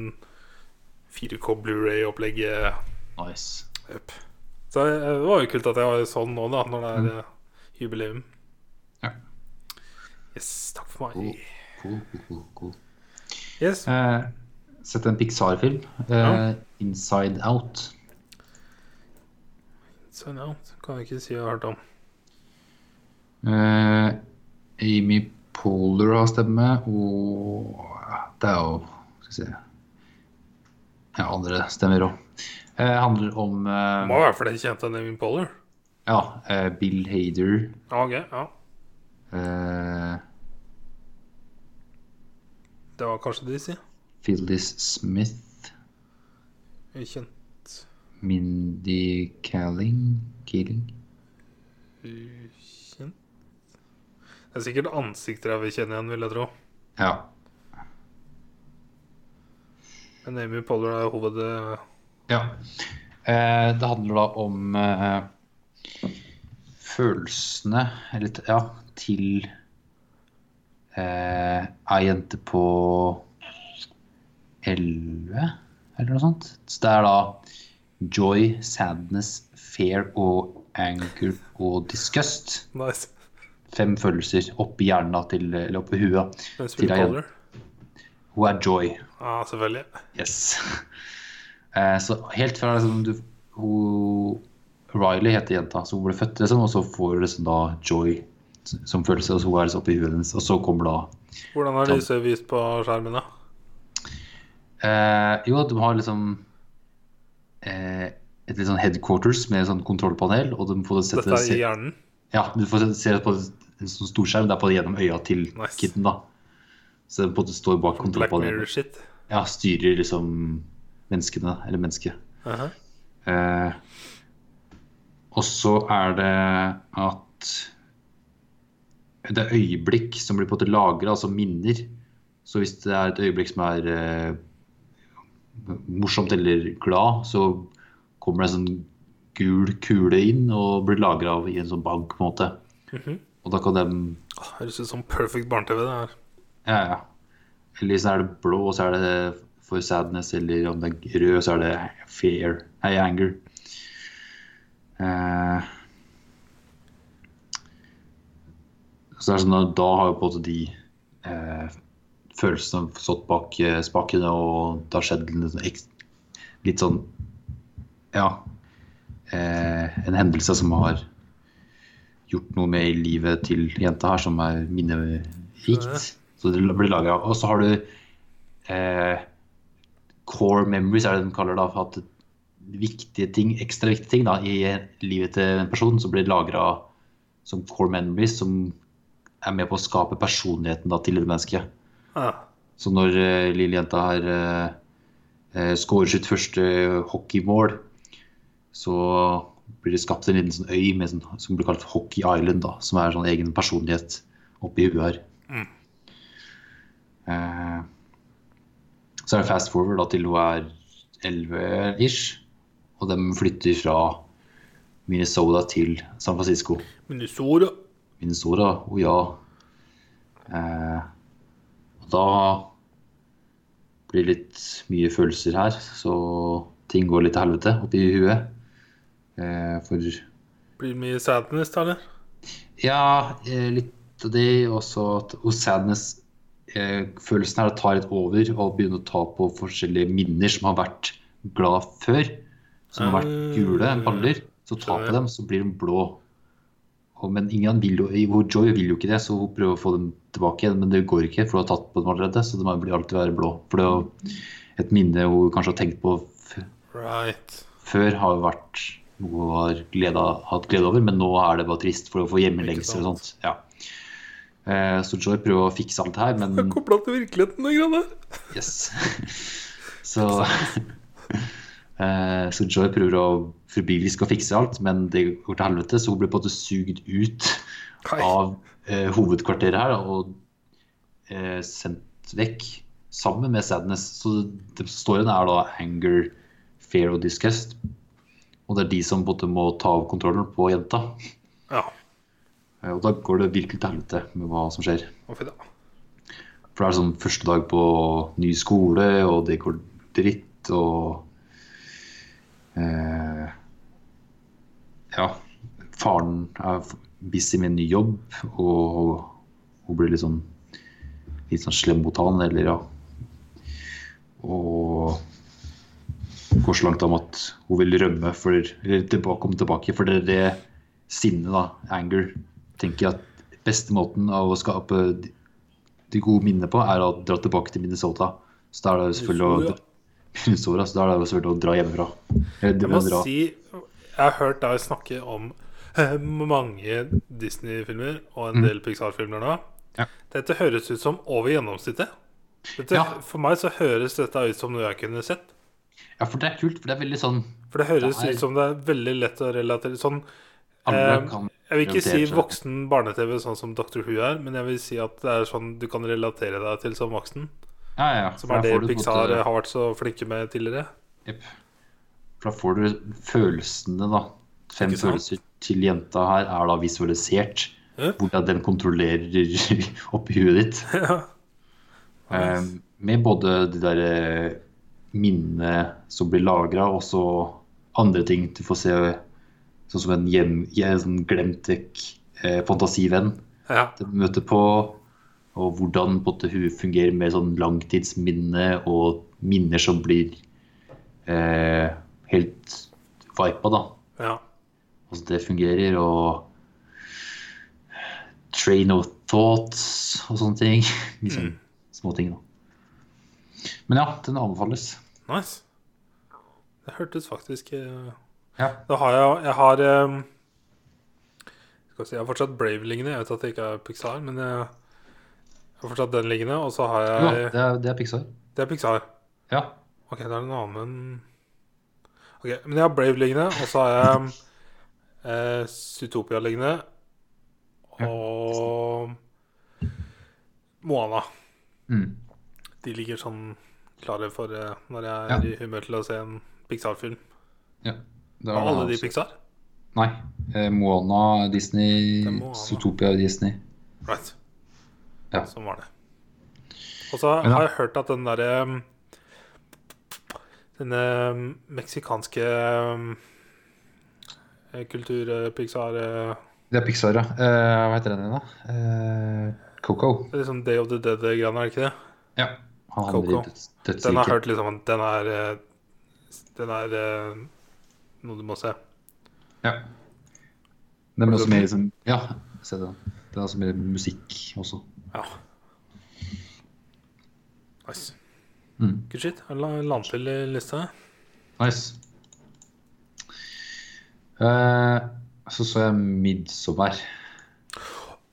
4K Blu-ray-opplegg. eh, Nice. Yep. Så det var jo kult at jeg var sånn nå, da, når det er eh, jubileum. Ja. Yes, takk for meg. Cool, cool, cool. Yes. Eh, sett en Pixar-film. Eh, Ja. Inside Out. Inside Out kan jeg ikke si jeg har hørt om. Eh, Amy Poehler har stemme, og det er jo Skal vi se Ja, andre stemmer òg. Eh, handler om eh, Må være flere kjente enn Navy Poller. ja, eh, Bill Hader. Ok, ja. Eh, Det var kanskje de, si. Phyllis Smith. Ukjent. Mindy Calling Keeling. Ukjent. Det er sikkert ansikter jeg vil kjenne igjen, vil jeg tro. Ja. Men Amy Poller er hoved... ja. Eh, det handler da om eh, følelsene Eller ja, til eh, ei jente på elleve, eller noe sånt. Så det er da joy, sadness, fear og anger og disgust. Nice. Fem følelser oppi hjernen til, eller oppi huet. Til ei jente. Hun er joy. Ja, selvfølgelig. Yes. Eh, så helt fra liksom, du, hun, Riley heter jenta, hun ble født, liksom, og så får liksom da joy som følelse, og så hun er liksom oppi huet hennes. Og så kommer da Hvordan har lyset vist på skjermen, da? eh, Jo, de har liksom eh, et litt sånn headquarters med sånn kontrollpanel, og de får sette Dette er i hjernen? Ja, du får se- se på en sånn storskjerm, det er på gjennom øya til Nice. kiden, da. Så de på en måte står bak Black kontrollpanelet. Ja, styrer liksom menneskene, eller mennesket. Aha. Eh, og så er det at det er øyeblikk som blir på en måte lagra, altså minner. Så hvis det er et øyeblikk som er eh, morsomt eller glad, så kommer det en sånn gul kule inn og blir lagra i en sånn bank, på en måte. Mhm. Og da kan de Åh, Høres ut som perfect barne-TV, det her. Ja, ja. Eller så er det blå, og så er det for sadness, eller om det er rød, så er det fear. Nei, anger. Eh, så det er sånn at da har jo på en måte de eh, følelsene stått bak eh, spakene, og det har skjedd litt sånn, litt sånn Ja. Eh, en hendelse som har gjort noe med i livet til jenta her, som er minnerikt. Så det blir laga. Og så har du eh, core memories, er det de kaller det. At viktige ting, ekstra viktige ting da, i livet til en person, som blir lagra som core memories, som er med på å skape personligheten da, til det mennesket. Ja. Så når uh, lille jenta her uh, scorer sitt første hockeymål, så blir det skapt en liten sånn øy med sånn, som blir kalt Hockey Island, da, som er sånn egen personlighet oppi huet her. Mm. Eh, så er det fast forward da, til hun er 11-ish, og de flytter fra Minnesota til San Francisco. Minnesota. Minnesota, å ja. Eh, og da blir det litt mye følelser her, så ting går litt til helvete oppi huet. Eh, for Blir det mye sadness, da, eller? ja, eh, litt av det, også at hos sadness følelsen her tar litt over og begynner å ta på forskjellige minner som har vært glad før. Som har vært gule baller. Så ta på dem, så blir de blå. Men ingen vil jo, Joy vil jo ikke det, så hun prøver å få dem tilbake igjen. Men det går ikke, for hun har tatt på dem allerede. Så de blir alltid være blå. For det er jo et minne hun kanskje har tenkt på Right. før, har jo vært noe hun har gleda, hatt glede over, men nå er det bare trist for å få hjemmelengsel og sånt. Ja. Eh, så Joy prøver å fikse alt her, men Kobla til virkeligheten, noen greiene der. Yes. Så eh, Så Joy prøver å frivillig skal fikse alt, men det går til helvete, så hun blir på en måte sugd ut av eh, hovedkvarteret her og eh, sendt vekk sammen med Sadness. Så det står igjen, er da anger, fear og disgust. Og det er de som både må ta av kontrollen på jenta. Ja. Eh, Og da går det virkelig til helvete med hva som skjer. Hvorfor da. For det er sånn første dag på ny skole, og det går dritt, og eh, Ja. Faren er busy med en ny jobb, og hun blir sånn litt sånn slem mot han, eller ja. Og går så langt om at hun vil rømme for Eller tilbake, komme tilbake, for det det sinnet, da, anger, tenker jeg at beste måten av å skape de- de gode minnene på, er å dra tilbake til Minnesota. Så da er det selvfølgelig å Minnesota. altså, da er det selvfølgelig å dra hjemmefra. Jeg må dra. si Jeg har hørt deg snakke om mange Disney-filmer og en Mm. del Pixar-filmer nå. Ja. Dette høres ut som over gjennomsnittet. Dette, Ja. For meg så høres dette ut som noe jeg kunne sett. Ja, for det er kult, for det er veldig sånn For det høres Det er- ut som det er veldig lett å relatere Sånn Alle eh, kan Jeg vil ikke si voksen barne-TV sånn som Dr. Who er, men jeg vil si at det er sånn du kan relatere deg til som voksen. Ja, ja. Som er det Pixar måte- har vært så flinke med tidligere. Jepp. For da får du følelsene, da. Fem følelser til jenta her er da visualisert. Ja. Hvordan den kontrollerer oppi huet ditt. ja. Um, med både de der eh, minnene som blir lagra, og så andre ting du får se. Sånn som en, hjem, en sånn glemt vekk eh, fantasivenn ja. de møter på. Og hvordan på en hun fungerer med sånn langtidsminne og minner som blir eh, helt vipa, da. ja. Altså det fungerer, og train of thoughts og sånne ting. Liksom Mm. små ting, da. Men ja, den anbefales. Nice. Det hørtes faktisk eh, Ja. Da har jeg Jeg har um, Skal si, jeg har fortsatt Brave liggende. Jeg vet at det ikke er Pixar, men jeg har fortsatt den liggende. Og så har ja jeg det, er, det er Pixar. Det er Pixar. Ja. Ok, det er en annen Ok, Men jeg har Brave liggende, og så har jeg eh, Zootopia liggende. Og Moana. Mm. De ligger sånn klare for eh, når jeg er Ja. i humør til å se en Pixar-film. ja. Og er alle de Pixar? Nei. Eh, Moana, Disney, Moana. Zootopia, Disney. Right. Ja. Sånn var det. Og så har jeg hørt at den derre um, Denne um, meksikanske um, eh, kultur-Pixar eh, Det er Pixar, ja. Eh, hva heter den igjen, da? Eh, Coco. Det er liksom Day of the Dead-greiene, er det ikke det? Ja. Han Coco. Den har jeg hørt liksom at den er Den er noe du må se. Ja. Den er også mer liksom Ja, se den. Den er også mer musikk også. Ja. Nice. Mm. Good shit. har du la den til lista. Nice. Uh, så så jeg 'Midtsommer'.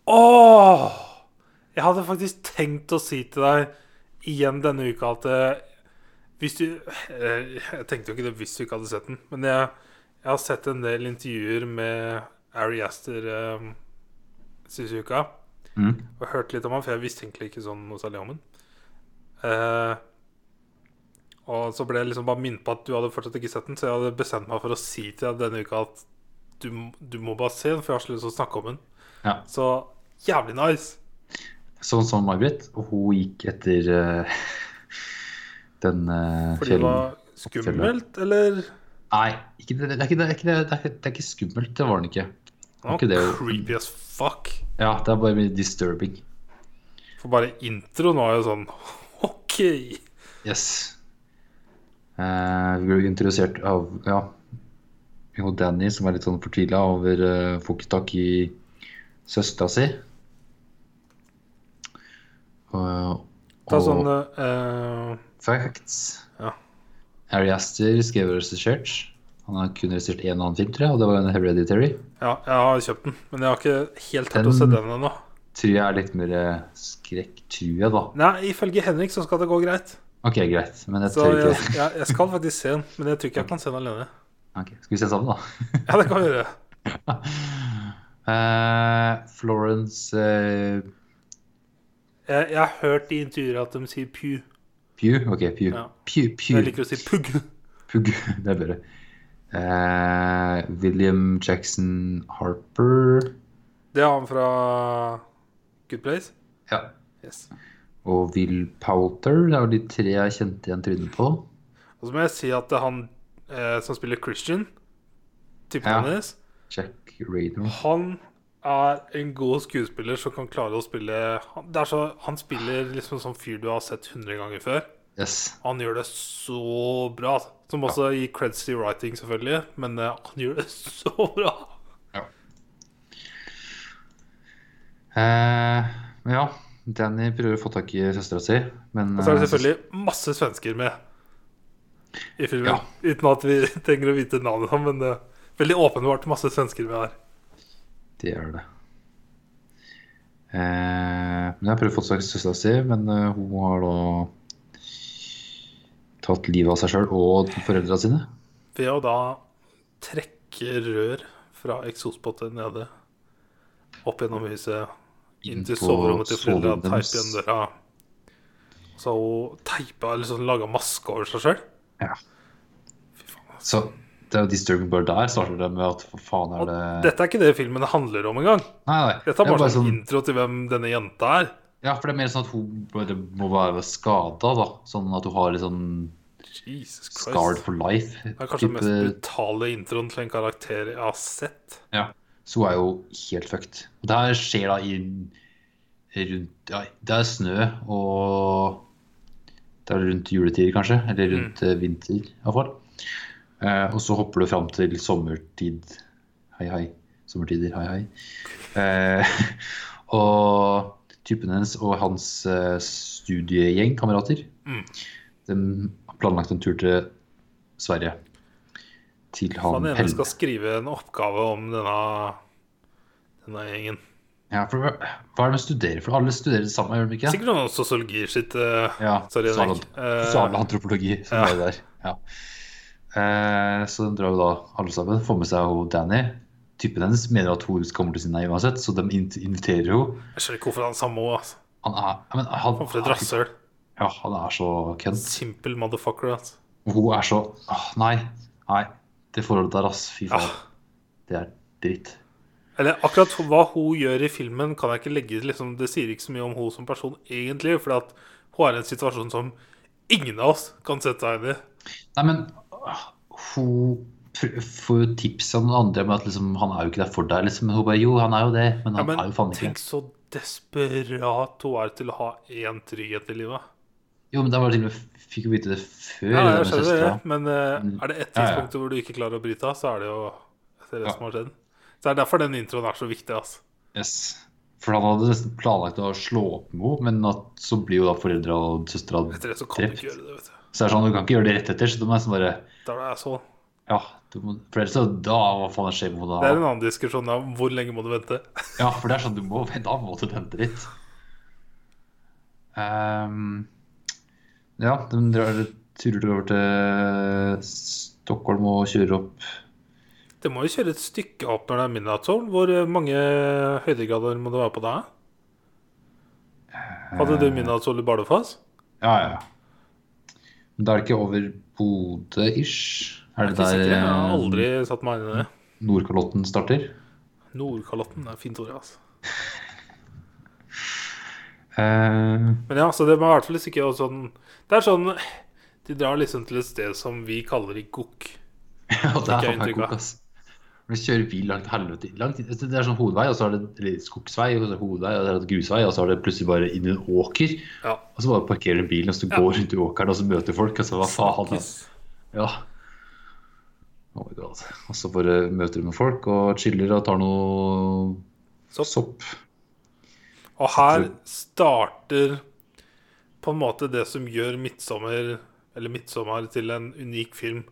Åh! Jeg hadde faktisk tenkt å si til deg igjen denne uka at eh, hvis du eh, Jeg tenkte jo ikke det hvis du ikke hadde sett den, men jeg, jeg har sett en del intervjuer med Ari Aster um, siste uka. Mm. Og hørt litt om han, for jeg visste egentlig ikke sånn noe særlig om han. Uh, og så ble jeg liksom bare minnet på at du hadde fortsatt ikke sett den, så jeg hadde bestemt meg for å si til deg denne uka at du, du må bare se den, for jeg har så lyst til å snakke om den. Ja. Så jævlig nice. Sånn som May-Britt, hun gikk etter eh, den uh, Fordi det var skummelt, eller? Nei, ikke det, det, er ikke, det, er ikke, det, er ikke, det er ikke skummelt. Det var den ikke. Det var ikke creepy as fuck. Ja, det er bare mye disturbing. For bare introen var jo sånn OK. Yes. Uh, vi ble introdusert av ja, jo Danny, som er litt sånn fortvila over uh, får ikke tak i søstera si. Og, Ta sånn eh, facts. Ja. Harry Aster skrev og regissert. Han har kun regissert én annen film, tror jeg, og det var en Hereditary. Ja, jeg har kjøpt den, men jeg har ikke helt hørt å se Den- ennå. Tror jeg er litt mer eh, skrekk, tror jeg, da. Nei, ifølge Henrik så skal det gå greit. Ok, greit. Men jeg Så tør ikke jeg, jeg skal faktisk se den, men jeg tror ikke jeg kan se den alene. Ok, Skal vi se sammen, da? Ja, det kan vi gjøre. uh, Florence uh... Jeg, jeg har hørt i intervjuer at de sier Pew. Pew? Ok, Pew. Ja. Pew, Pew. Jeg liker å si Pugg. Pugg. Det er bedre. Uh, William Jackson Harper. Det er han fra Good Place. Ja. Yes. Og Will Poulter. Det er jo de tre jeg kjente igjen trynet på. Og så må jeg si at han eh, som spiller Christian, typen Ja. hans, Jack Raynor. han er en god skuespiller som kan klare å spille så, han spiller liksom sånn fyr du har sett 100 ganger før. Yes. Han gjør det så bra. Som også gir creds til writing, selvfølgelig, men uh, han gjør det så bra. Eh, men ja, Danny prøver å få tak i søstera si, men Og så er det eh, selvfølgelig masse svensker med. i filmen. Ja. Uten at vi trenger å vite navnet men er veldig åpenbart masse svensker vi har. Det gjør det. Eh, men jeg har prøvd å få tak i søstera si, men eh, hun har da tatt livet av seg sjøl og foreldra sine. Ved å da trekke rør fra eksospotter nede opp gjennom huset, inn til soverommet til foreldra, teipe igjen døra. Så har hun teipa eller sånn laga maske over seg sjøl. Ja. Så det er jo disturbing Bird der starter det med at for faen er det Dette er ikke det filmen handler om engang. Nei, nei. Dette er det bare, sånn intro til hvem denne jenta er. Ja, for det er mer sånn at hun bare må være skada, da. Sånn at hun har litt sånn Jesus scarred for life. Det er kanskje den mest brutale introen til en karakter jeg har sett. Ja. Så hun er jo helt fucked. Og det her skjer da i rundt Ja, det er snø, og det er rundt juletider, kanskje. Eller rundt mm. vinter, iallfall. Eh, og så hopper du fram til sommertid. Hei, hei. Sommertider, hei, hei. Eh, og typen hennes og hans eh, studiegjeng, kamerater, Mm. de har planlagt en tur til Sverige. Til Han han ene skal skrive en oppgave om denne, denne gjengen. Ja, for hva er det de studerer? For alle studerer det samme, gjør de ikke? Sikkert noe sosiologi sitt. eh, Ja, Sorry, sosial, Henrik. Eh, sosial antropologi som ja. er det der. Ja. Eh, så de drar jo da alle sammen, får med seg hun Danny. Typen hennes mener at hun kommer til å si nei uansett, så de inviterer henne. Jeg skjønner ikke hvorfor han samme òg, Altså. Han er, men han, For et rasshøl. ja, han er så kønt. Simpel motherfucker. Altså. Hun er så åh, Nei, nei. Det forholdet der, ass. Fy faen. Ja. Det er dritt. Eller akkurat hva hun gjør i filmen, kan jeg ikke legge liksom, Det sier ikke så mye om hun som person, egentlig. For hun er i en situasjon som ingen av oss kan sette seg inn i. Nei, men hun får jo tips av noen andre om at liksom, han er jo ikke der for deg. Liksom. Men hun bare jo, han er jo det. Men Ja, men er jo faen ikke tenk så desperat hun er til å ha én trygghet i livet. Jo, men da var det til og med Fikk jo vite det før. Ja, jeg skjønner det, men uh, er det ett Ja, ja. tidspunkt hvor du ikke klarer å bryte av, så er det jo det Ja. som har skjedd. Så det er derfor den introen er så viktig. Altså. Yes. For han hadde nesten planlagt å slå opp med henne, men at så blir jo da foreldra og søstera det så kan du ikke gjøre det. vet du Så er det sånn, du kan ikke gjøre det rett etter, så du må nesten bare Da det det så. Ja, du må, for ellers så da Hva faen skjer med Det er en annen diskusjon av hvor lenge må du vente. Ja, for det er sånn du må Da må du vente litt. Um, ja, de drar turer over til Stockholm og kjører opp Det må jo kjøre et stykke opp når det er zone. Hvor mange høydegrader må det være på deg? Hadde du midnight zone i Bardufoss? Ja, ja. Men da er det ikke over Bodø-ish? Er det ikke sikker. Jeg har der aldri satt meg inn i det. eh, Nordkalotten starter? Nordkalotten er fint ord, altså. uh... Men ja, så det må i hvert fall ikke sånn Det er sånn De drar liksom til et sted som vi kaller i gokk. ja, det er faen meg gokk, ass. Når du kjører bil langt helvete langt, Det er sånn hovedvei, og så er det skogsvei, og så er det hovedvei, og så er det grusvei, og så er det plutselig bare inn i en åker. Ja. Og så bare parkerer du bilen, og så Ja. går rundt i åkeren, og så møter folk, og så hva faen? Ja. Oh my god. Og så bare møter du med folk og chiller og tar noe Sopp. sopp. Og her starter på en måte det som gjør 'Midtsommer' eller 'Midtsommer' til en unik film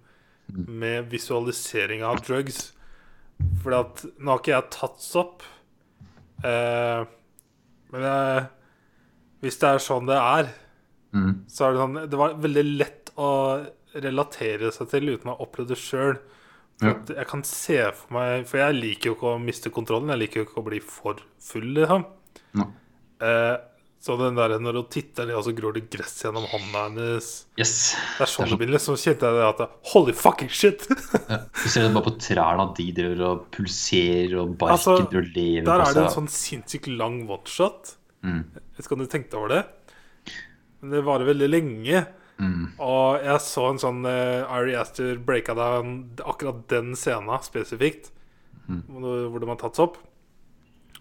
med visualisering av drugs. Fordi at Nå har ikke jeg tatt sopp, eh, men jeg, hvis det er sånn det er, Mm. så er det sånn Det var veldig lett å relatere seg til uten å ha opplevd det sjøl. Ja. Jeg kan se for meg For jeg liker jo ikke å miste kontrollen. Jeg liker jo ikke å bli for full, liksom. Ja. Eh, så den der når hun titter ned, og så gror det gress gjennom hånda hennes Yes. Det er sånn det blir. Så kjente jeg det at Holy fucking shit! Ja. Du ser det bare på trærne at de driver og pulserer, og barken Altså, og lever Der er det en sånn sinnssykt lang one-shot. Mm. Jeg vet ikke om du tenkte over det? Men det varer veldig lenge. Mm. Og jeg så en sånn uh, Ari Aster breaka down akkurat den scenen spesifikt. Mm. Hvor de har tatt seg opp.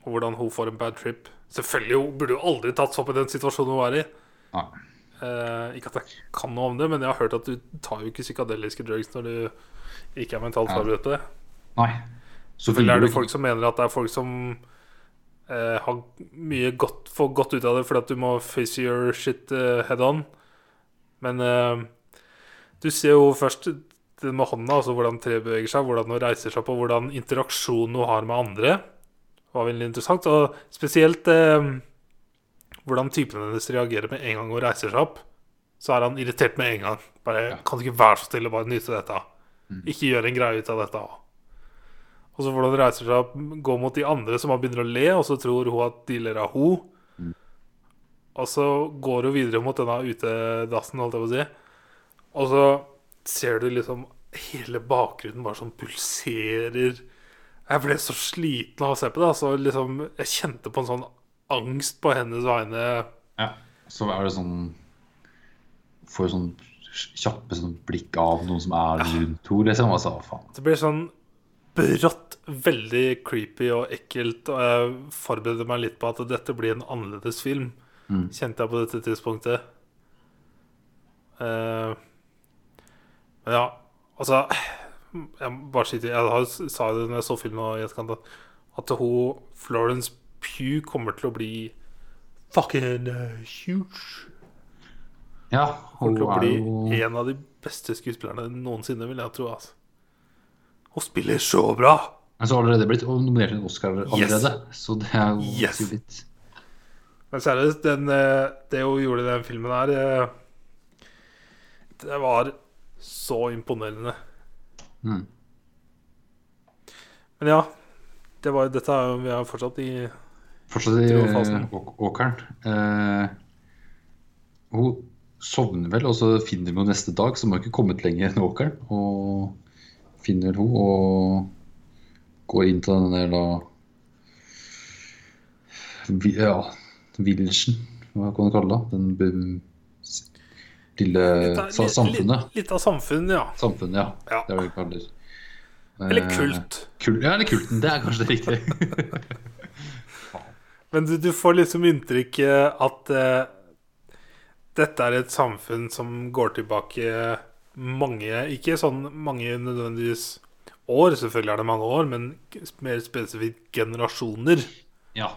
Og hvordan hun får en bad trip. Selvfølgelig burde jo aldri tatt sopp opp i den situasjonen hun er i. Eh, ikke at jeg kan noe om det, men jeg har hørt at du tar jo ikke psykadeliske drugs når du ikke er mentalt forberedt på det. Nei. Selvfølgelig er det folk som mener at det er folk som eh, har mye godt, får godt ut av det fordi at du må face your shit eh, head on. Men eh, Du ser jo først det med hånda, altså hvordan treet beveger seg, hvordan hun reiser seg og hvordan interaksjonen hun har med andre. Var veldig interessant. Og spesielt eh, hvordan typen hennes reagerer med en gang hun reiser seg opp. Så er han irritert med en gang. Bare, Ja. Kan du ikke være så stille og bare nyte dette? Mm. Ikke gjøre en greie ut av dette. Og så hvordan hun reiser seg opp, går mot de andre som har begynner å le, og så tror hun at de ler av henne. Mm. Og så går hun videre mot denne utedassen, holdt jeg på å si. Og så ser du liksom hele bakgrunnen bare sånn pulserer. Jeg ble så sliten av å se på det. Altså, liksom, jeg kjente på en sånn angst på hennes vegne. Ja. Så er det sånn Får sånn kjappe sånn blikk av noen som er rundt henne, liksom. Altså, faen. Det blir sånn brått veldig creepy og ekkelt. Og jeg forbereder meg litt på at dette blir en annerledes film. Mm. Kjente jeg på dette tidspunktet. Uh, men ja, altså Jeg bare sitter, Jeg sa det når jeg så filmen i etterkant, at- hun Florence Pugh kommer til å bli fucking eh, huge. Ja, Kommer til å bli jo en av de beste skuespillerne noensinne, vil jeg tro. Altså. Hun spiller så bra! Men så har allerede blitt nominert til en Oscar allerede, så det er jo Yes. litt. Men seriøst, den, eh, det hun gjorde i den filmen her eh, Det var så imponerende. Mm. Men ja, det var, dette er jo Vi er fortsatt i Fortsatt i åkeren. Eh, hun sovner vel, og så finner hun neste dag, så hun har ikke kommet lenger enn åkeren. Og finner hun og går inn til den der da Ja, villagen, hva kan du kalle det? Den lille litt av- samfunnet. Litt, litt av samfunnet, ja. Samfunnet, ja. Ja. Det er det vi kaller Eller Eh, kult. Kul, ja, eller kulten. Det er kanskje det riktige. Men du, du får liksom inntrykk at uh, dette er et samfunn som går tilbake mange Ikke sånn mange nødvendigvis år, selvfølgelig er det mange år, men mer spesifikt generasjoner. ja.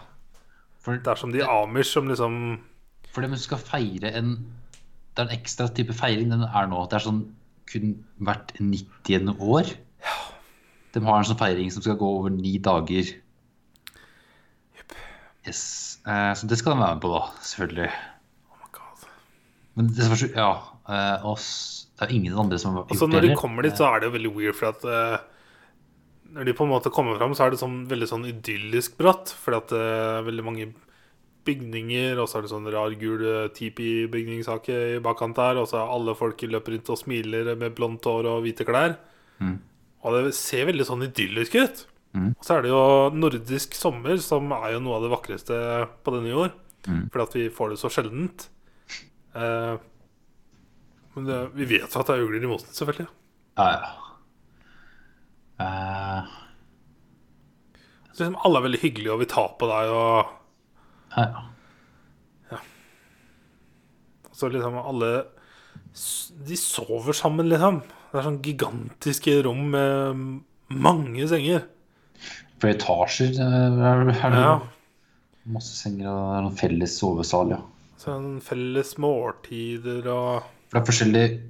For Det er som de amish som liksom For det man skal feire en Det er en ekstra type feiring den er nå. Det er sånn kun hvert 90. år. De har en sånn feiring som skal gå over ni dager. Yes. Eh, så det skal de være med på, da. Selvfølgelig. Oh my god. Men det er, Ja. Eh, oss, det er ingen andre som har gjort Altså det Når de kommer dit, så er det jo veldig weird, for at eh, Når de på en måte kommer fram, så er det sånn veldig sånn idyllisk bratt. Fordi at det er veldig mange bygninger, og så er det sånn rar gul eh, tipi-bygningshake i bakkant der. Og så er alle folk løper rundt og smiler med blondt hår og hvite klær. Mm. Og det ser veldig sånn idyllisk ut. Mm. Og så er det jo nordisk sommer, som er jo noe av det vakreste på denne jord. Mm. Fordi at vi får det så sjeldent. Eh, men det, vi vet jo at det er ugler i mosen, selvfølgelig. Ja, ja. Uh... Så liksom alle er veldig hyggelige og vil ta på deg. Og ja, ja. så liksom alle De sover sammen, liksom. Det er sånn gigantiske rom med mange senger. Flere etasjer eh, er det Ja. masse senger og det er noen felles sovesal, ja. Sånn felles måltider og For det er forskjellige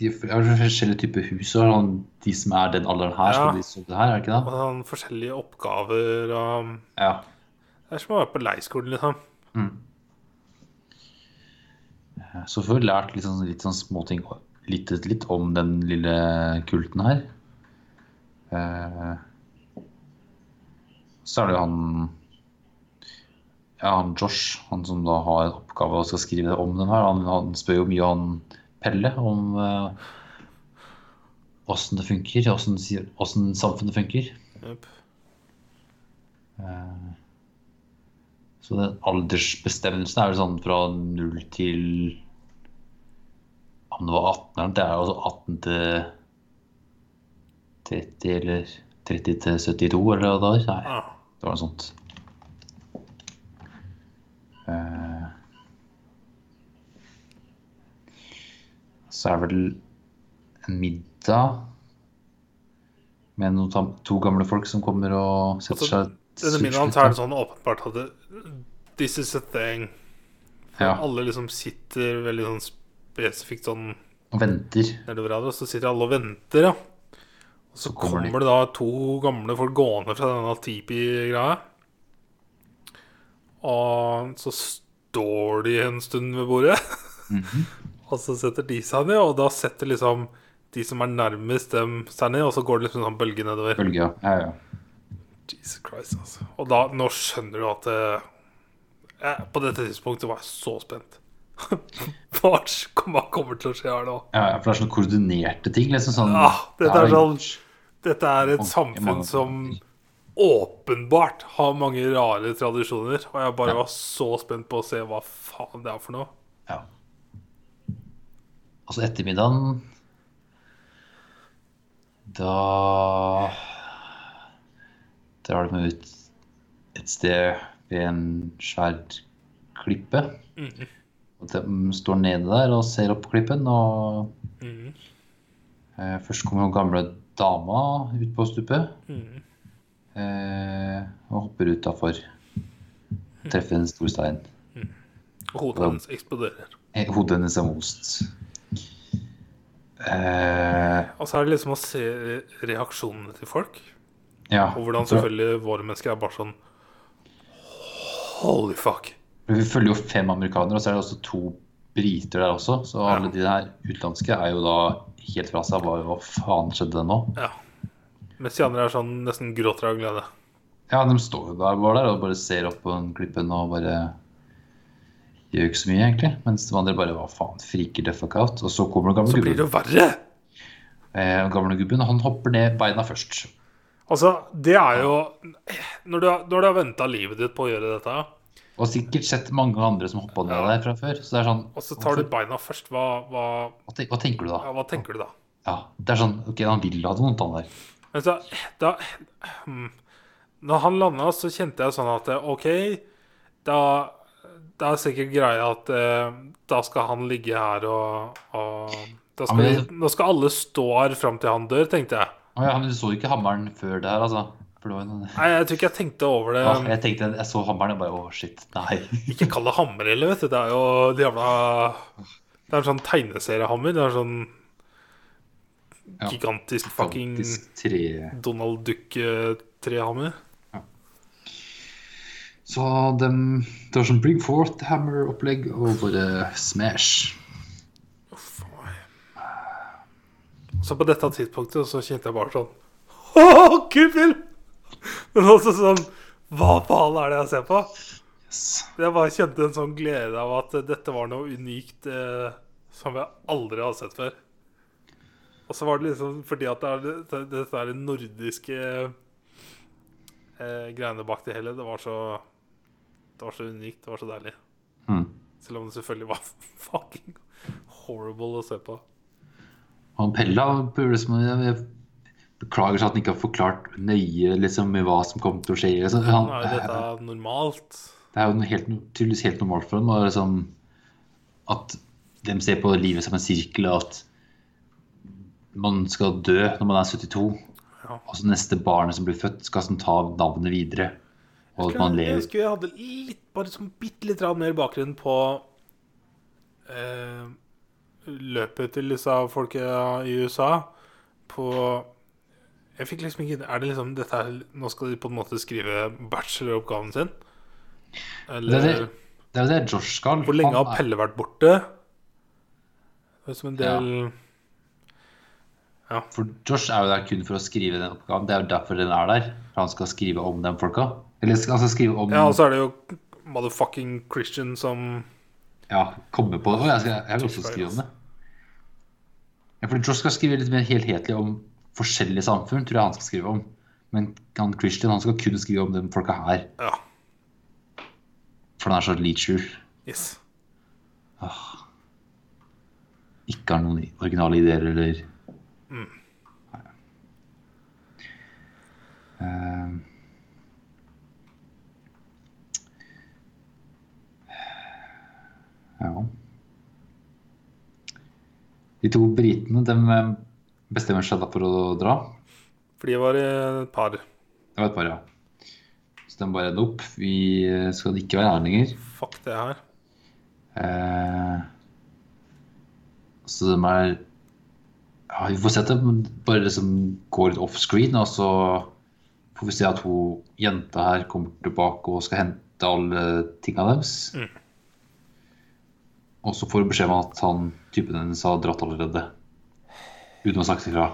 de er forskjellige typer hus. Og sånn, de som er den alderen her, skal de sove her, er det ikke og det? sånn forskjellige oppgaver og Ja. Det er som å være på leirskolen, liksom. Mm. Så får vi lært litt sånn, litt sånn småting litt, litt om den lille kulten her. Eh, så er det jo han Ja, han Josh, han som da har en oppgave og skal skrive om den her. Han, han spør jo mye han Pelle om eh, åssen det funker, åssen samfunnet funker. Yep. Eh, Så den aldersbestemmelsen er vel sånn fra 0 til Om det var 18 eller noe, Det er jo altså 18 til 30 eller 30 til 72 eller hva det var. Nei, det var noe sånt. Eh, Så er det vel en middag med noen to gamle folk som kommer og setter Altså, seg Denne min hans er det sånn åpenbart at det, This is a thing. For Ja. Alle liksom sitter veldig sånn spesifikt sånn Og venter. nedover og så sitter alle og venter, ja. Og så Så kommer kommer det da to gamle folk gående fra denne tipi-greia. Og så står de en stund ved bordet. Mhm. og så setter de seg ned, og da setter liksom de som er nærmest dem, seg ned, og så går det liksom en sånn bølge nedover. Bølge, ja. ja, ja. Jesus Christ, altså. Og da, nå skjønner du at eh, jeg, På dette tidspunktet var jeg så spent. Hva kommer til å skje her nå? Ja, ja, for det er sånne koordinerte ting. Liksom sånn Ja, dette er sånn Dette er et samfunn som åpenbart har mange rare tradisjoner. Og jeg bare Ja. var så spent på å se hva faen det er for noe. Ja. Altså ettermiddagen Da drar de ut et sted ved en svær klippe. Mhm. Og de står nede der og ser opp klippen. Og Mhm. eh, først kommer den gamle dama ut på stupet. Mhm. Eh, og hopper utafor. Treffer en stor stein. Og hodet hennes eksploderer. Eh, Hodet hennes er most. Eh, Og så er det liksom å se reaksjonene til folk. Ja. Og hvordan selvfølgelig våre mennesker er bare sånn Holy fuck. Vi følger jo fem amerikanere, og så er det også to briter der også. Så alle de der utenlandske er jo da helt fra seg. Hva, hva faen skjedde det nå? Ja. Mens de andre er sånn nesten gråter av glede. Ja, de står jo der bare der og bare ser opp på den klippen og bare gjør ikke så mye, egentlig. Mens de andre bare hva faen, friker the fuck out. Og så kommer den Så blir det jo verre. Eh, gamle gubben, han hopper ned beina først. Altså, det er jo Når du, når du har venta livet ditt på å gjøre dette, Og sikkert sett mange andre som hoppa ned der fra før. Så det er sånn og så tar du beina først, hva, hva, hva, tenk, hva tenker du da? ja, hva tenker du da? Ja, det er sånn Ok, han vil ha det vondt, han der. Men så, da hmm, Når han landa, så kjente jeg sånn at OK, da Det er sikkert greia at eh, da skal han ligge her og, og da skal, Nå skal alle stå her fram til han dør, tenkte jeg. Å ja, men du så ikke hammeren før det her, altså. Jo Nei, jeg tror ikke jeg tenkte over det. Ja, jeg tenkte, jeg så hammeren og bare Å, shit. Nei. Ikke kall det hammer heller, vet du. Det er jo de jævla Det er en sånn tegneseriehammer. Det er en sånn Ja. gigantisk fucking tre Donald Duck-trehammer. Så de Det var sånn Bring forth hammer-opplegg og bare smash. Så på dette tidspunktet så kjente jeg bare sånn Åh, kul film! Men også sånn Hva faen er det jeg ser på? Yes. Jeg bare kjente en sånn glede av at dette var noe unikt eh, som jeg aldri har sett før. Og så var det liksom fordi at det er det, det, dette er det nordiske eh, greiene bak det hele. Det var så Det var så unikt. Det var så deilig. Mm. Selv om det selvfølgelig var fucking horrible å se på. Han Pella liksom, som jeg beklager seg at han ikke har forklart nøye liksom, hva som kommer til å skje. Liksom. han, er jo dette normalt. det er jo helt, tydeligvis helt normalt for ham. Liksom, at de ser på livet som en sirkel, og at man skal dø når man er 72. Ja. Og så neste barnet som blir født, skal sånn ta navnet videre. Og at man Jeg lever husker jeg hadde litt, bare sånn bitte litt mer bakgrunn på eh, løpet til disse folka i USA. På Jeg fikk liksom ikke Er det liksom dette her Nå skal de på en måte skrive bacheloroppgaven sin? Det Eller er det, det er det Josh skal. Hvor lenge har Pelle vært borte? Det er som en del For Josh er jo der kun for å skrive den oppgaven. Det er jo derfor den er der. For han skal skrive om den folka. Eller han skal skrive om Ja, og så er det jo motherfucking Christian som Ja, komme på det. jeg, skal, jeg vil også skrive om det. Ja, for Josh skal skrive litt mer helhetlig om forskjellige samfunn, tror jeg han skal skrive om. Men han Christian han skal kun skrive om de folka her. Ja. For han er så leacher. Yes. Ikke har noen originale ideer eller Mm. Nei. Eh, ja. De to britene de eh, bestemmer seg da for å dra. For de var et par. Det var et par, ja. Så de bare ender opp. vi skal ikke være her lenger. Fuck det her. Eh, Så de er ja, Vi får se det de bare liksom går litt offscreen, og så får vi se at hun jenta her kommer tilbake og skal hente alle tinga deres. Mm. Og så får du beskjed om at han typen hennes har dratt allerede. Uten å ha sagt ifra.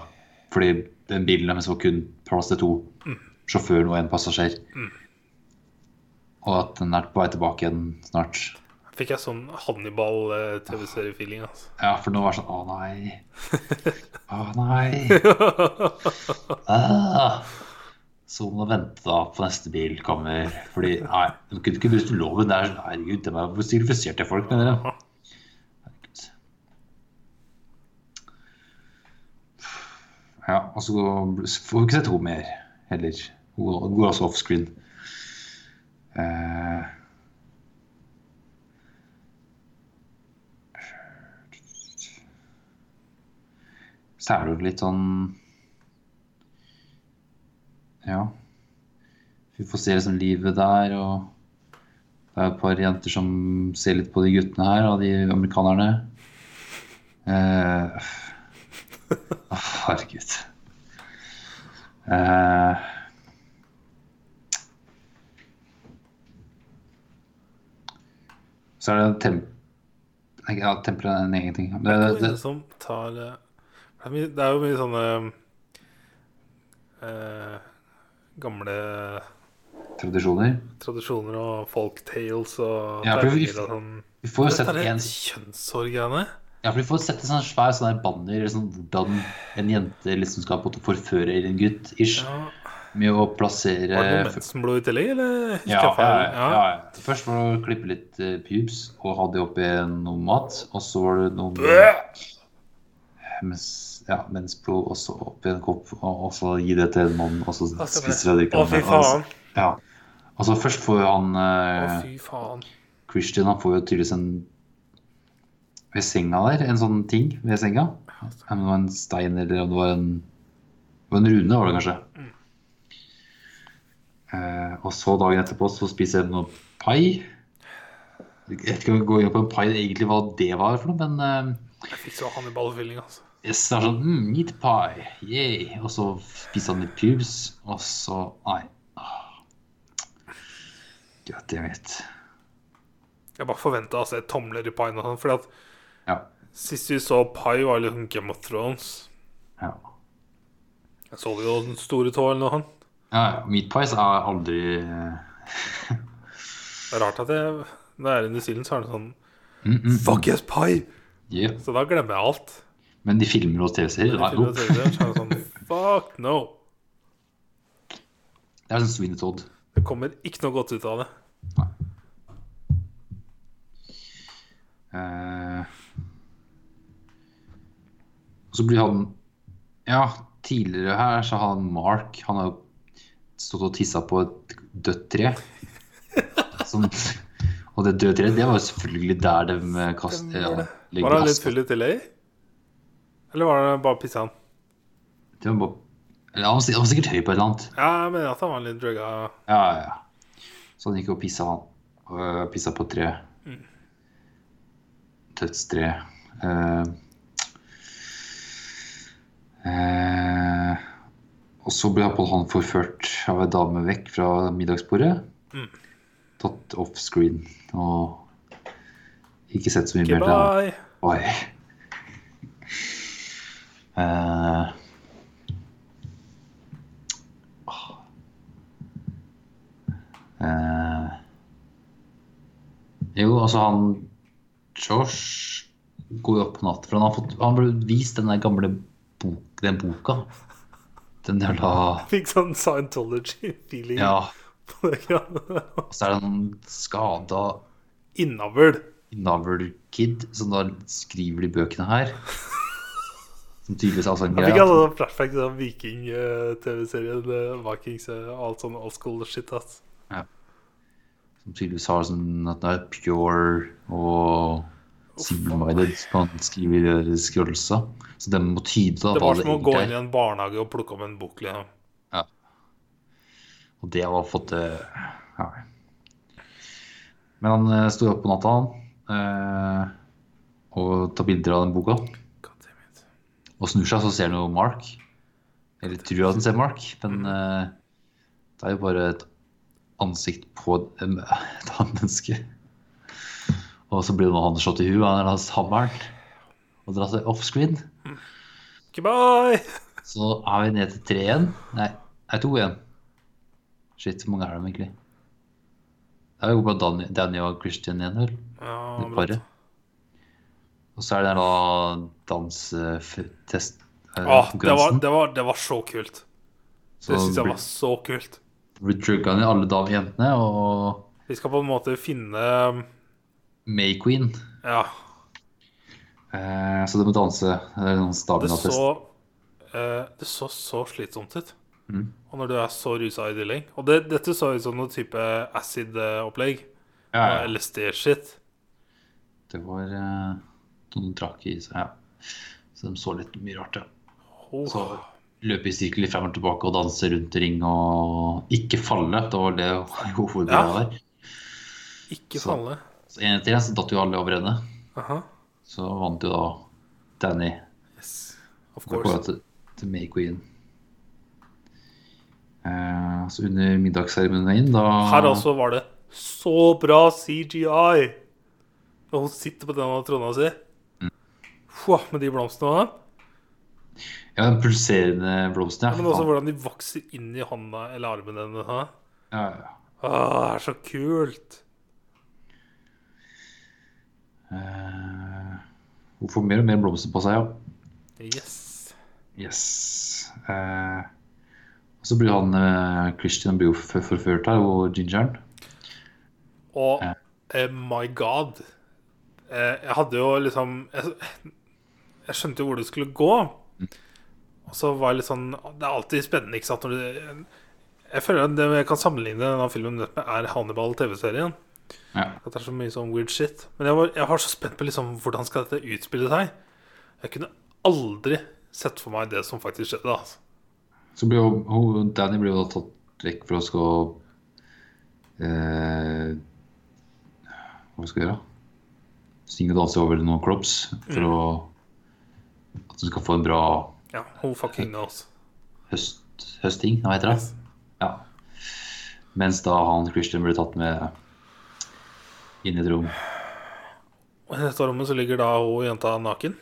Fordi den bilen deres var kun plass til to. Sjåføren og en passasjer. Mm. Og at den er på vei tilbake igjen snart. Fikk jeg sånn Hannibal-TV-seriefeeling, altså. Ja, for nå var det sånn Å nei. Å nei. Ah. Så må du vente da på neste bil kommer. Fordi nei, du kunne ikke bruke loven. Det er sånn, herregud, det var stigmatiserte folk, mener jeg. Ja, og så får vi ikke sett henne mer heller. Hun går altså offscreen. Eh, så er det jo litt sånn Ja. Vi får se liksom livet der, og det er et par jenter som ser litt på de guttene her, og de amerikanerne. Eh, herregud. Eh, så er det temp... Nei, Ja, tempelet er en egen ting. Det, Det det, som tar eh, det er, jo mye sånne eh, gamle tradisjoner. tradisjoner og folktales og Ja, vi- og sånn. Vi får jo sett Dette en kjønnsorgreiene. Ja, for vi får sette sånn svær sånn der banner sånn, hvordan en jente liksom skal på en måte forføre en gutt ish, Ja. med å plassere Var det noe mensenblod i tillegg, eller? ja, ja, ja. Først var det å klippe litt uh, pubes og ha det oppi noe mat. Og så var det noe mens, ja, mensblod og så oppi en kopp, og, og så gi det til en mann, og så spiser jeg det. spiser Å, fy faen. Ja. Og så først får jo han Å, eh, fy faen. Christian han får jo tydeligvis en ved senga der, en sånn ting ved senga. Om det var en stein eller om det var en det var en rune, var det kanskje. Uh, og så dagen etterpå så spiser jeg noe pai. Jeg vet ikke om vi går inn på en pai egentlig hva det var for noe, men uh, Jeg fikk så Hannibal-feeling, altså. yes, det er sånn mm, meat pie, yay. Og så spiser han litt pubes, og så Nei. Ah. God damn it. Jeg bare forventa å se tomler i paien og sånn, fordi at Ja. sist vi så Pai, var liksom Game of Thrones. Ja. Jeg så jo Den store tå eller noe sånt. Ja. Meat pies er aldri Det er rart at jeg Når jeg er i New Zealand, så er det sånn mm, mm, Fuck yes, Pai! yeah. Så da glemmer jeg alt. Men de filmer hos TV-serier Når er det, så er det sånn Fuck no! Det er sånn Sweeney Todd. Det kommer ikke noe godt ut av det. Eh, og så blir han Ja, tidligere her så har han Mark Han har stått og tissa på et dødt tre. Sånn, og det døde treet, det var jo selvfølgelig der de kastet ja, Var han litt full i tillegg? Eller var det bare pissa han? Det var bare eller Han var sikkert- han var sikkert høy på et eller annet. Ja, jeg mener at han var litt drugga. Ja, ja. Så han gikk og pissa, han. Og pissa på et tre. Dødstre. Eh, eh, og så ble Apollo han forført av en dame vekk fra middagsbordet. Mm. Tatt offscreen og ikke sett så mye mer til. Eh. Eh, jo, altså han Josh går jo opp på natt, for han har fått Han ble vist den der gamle bok, den boka. Den jævla Fikk sånn Scientology-feeling Ja. på det. Og så er det en skada Innavl. Innavl-kid som da skriver de bøkene her. Som tydeligvis er sånn greie. Jeg fikk alle sånn flashback til viking-TV-serien eh, Vikings eh, og alt sånn old school shit. ass. Ja. Som tydeligvis har sånn at den er pure og simple-minded. Kan skrive i. Så den må tyde da Det var det som å gå inn i en barnehage og plukke opp en bok. Liksom. Og det har fått det ja. Men han eh, sto opp på natta, han. Eh, og tar bilder av den boka. Og snur seg, så ser han jo Mark. Eller tror at han ser Mark, men eh, det er jo bare et ansikt på et, et annet menneske. Og så blir det han slått i huet av den hammeren og drar seg offscreen. Goodbye! Så er vi ned til tre igjen. Nei, er to igjen. Shit, hvor mange er de egentlig? Det er jo bare Danny, Danny og Christian igjen, vel? Ja, Det paret. Og så er det den da dansetest eh, Åh, det, var, det, var, det var så kult. Så Det syns jeg var så kult. blir drugga ned alle damejentene og Vi skal på en måte finne May Queen. Ja, Eh, så du må danse. Det det så eh, Det så så slitsomt ut. Mm. Og når du er så rusa i tillegg. Og det, dette så ut som noe type acid-opplegg. Ja, ja. LSD-shit. Det var eh, Noen drakk i seg, ja. Så de så litt mye rart, ja. Oh. Så løpe i sirkel frem og tilbake og danse rundt ring og ikke falle. Det var det hovedgreia Ja. der. Ikke Så- falle. Så en etter en så datt jo alle over ende. Aha. Så vant jo da Danny. Yes. Of course. til, til May Queen. Eh, så under middagsseremonien, da Her også var det så bra CGI. Og hun sitter på denne trona si. Mm. Fua, med de blomstene. Ja, den pulserende blomsten, ja. Men også hvordan de vokser inn i hånda eller armen hennes. ja, ja. Åh, det er så kult. Eh, hun får mer og mer blomster på seg, ja. Yes. Yes. Uh, og så blir han uh, Christian blir jo forført her, og gingeren. Og uh, my god Jeg hadde jo liksom jeg, jeg skjønte jo hvor det skulle gå. Og så var jeg litt sånn Det er alltid spennende, ikke sant? Når du, jeg føler at det jeg kan sammenligne denne filmen med, er Hannibal TV-serien. Ja. At det er så mye sånn weird shit. Men jeg var, jeg var så spent på liksom hvordan skal dette utspille seg. Jeg kunne aldri sett for meg det som faktisk skjedde. Altså. Så blir jo Danny blir jo da tatt vekk for å skal eh, Hva skal vi gjøre? Synge og danse over noen crops for å At hun skal få en bra Ja, who fucking knows. høst, høsting, hva heter det? Yes. Ja. Mens da han Christian blir tatt med inn i et rom. Og i dette rommet så ligger da hun jenta naken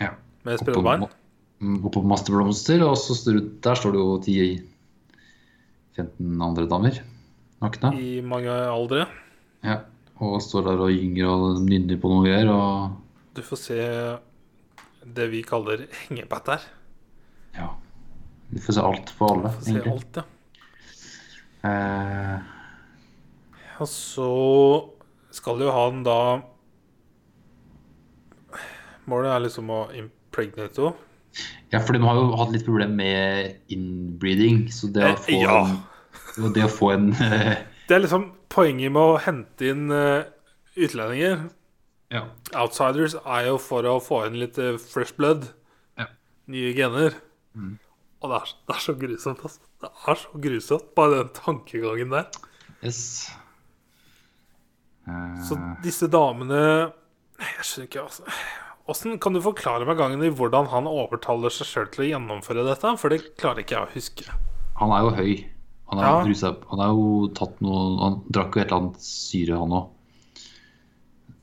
Ja. med Oppå, spredbein. oppå masse blomster, og så står det, der står det jo 10-15 andre damer nakne. I mange aldre. Ja. Og står der og gynger og nynner på noe greier. Og Du får se det vi kaller hengepatter. ja. Du får se alt på alle, du Får se alt, ja. Eh, Og så skal jo han da Målet er liksom å impregnate henne. ja, for de har jo hatt litt problem med inbreeding, så det å Eh, få ja. en, det å få en eh, Det er liksom poenget med å hente inn eh, utlendinger. Ja. Outsiders er jo for å få inn litt fresh blood. Ja. Nye gener. Mm. Og det er, det er så grusomt, altså. Det er så grusomt, bare den tankegangen der. Yes. Eh, Så disse damene Jeg skjønner ikke, altså. Åssen kan du forklare meg gangen i hvordan han overtaler seg sjøl til å gjennomføre dette? For det klarer ikke jeg å huske. Han er jo høy. Han er, Ja. rusa- han er jo tatt noe Han drakk jo et eller annet syre, han òg.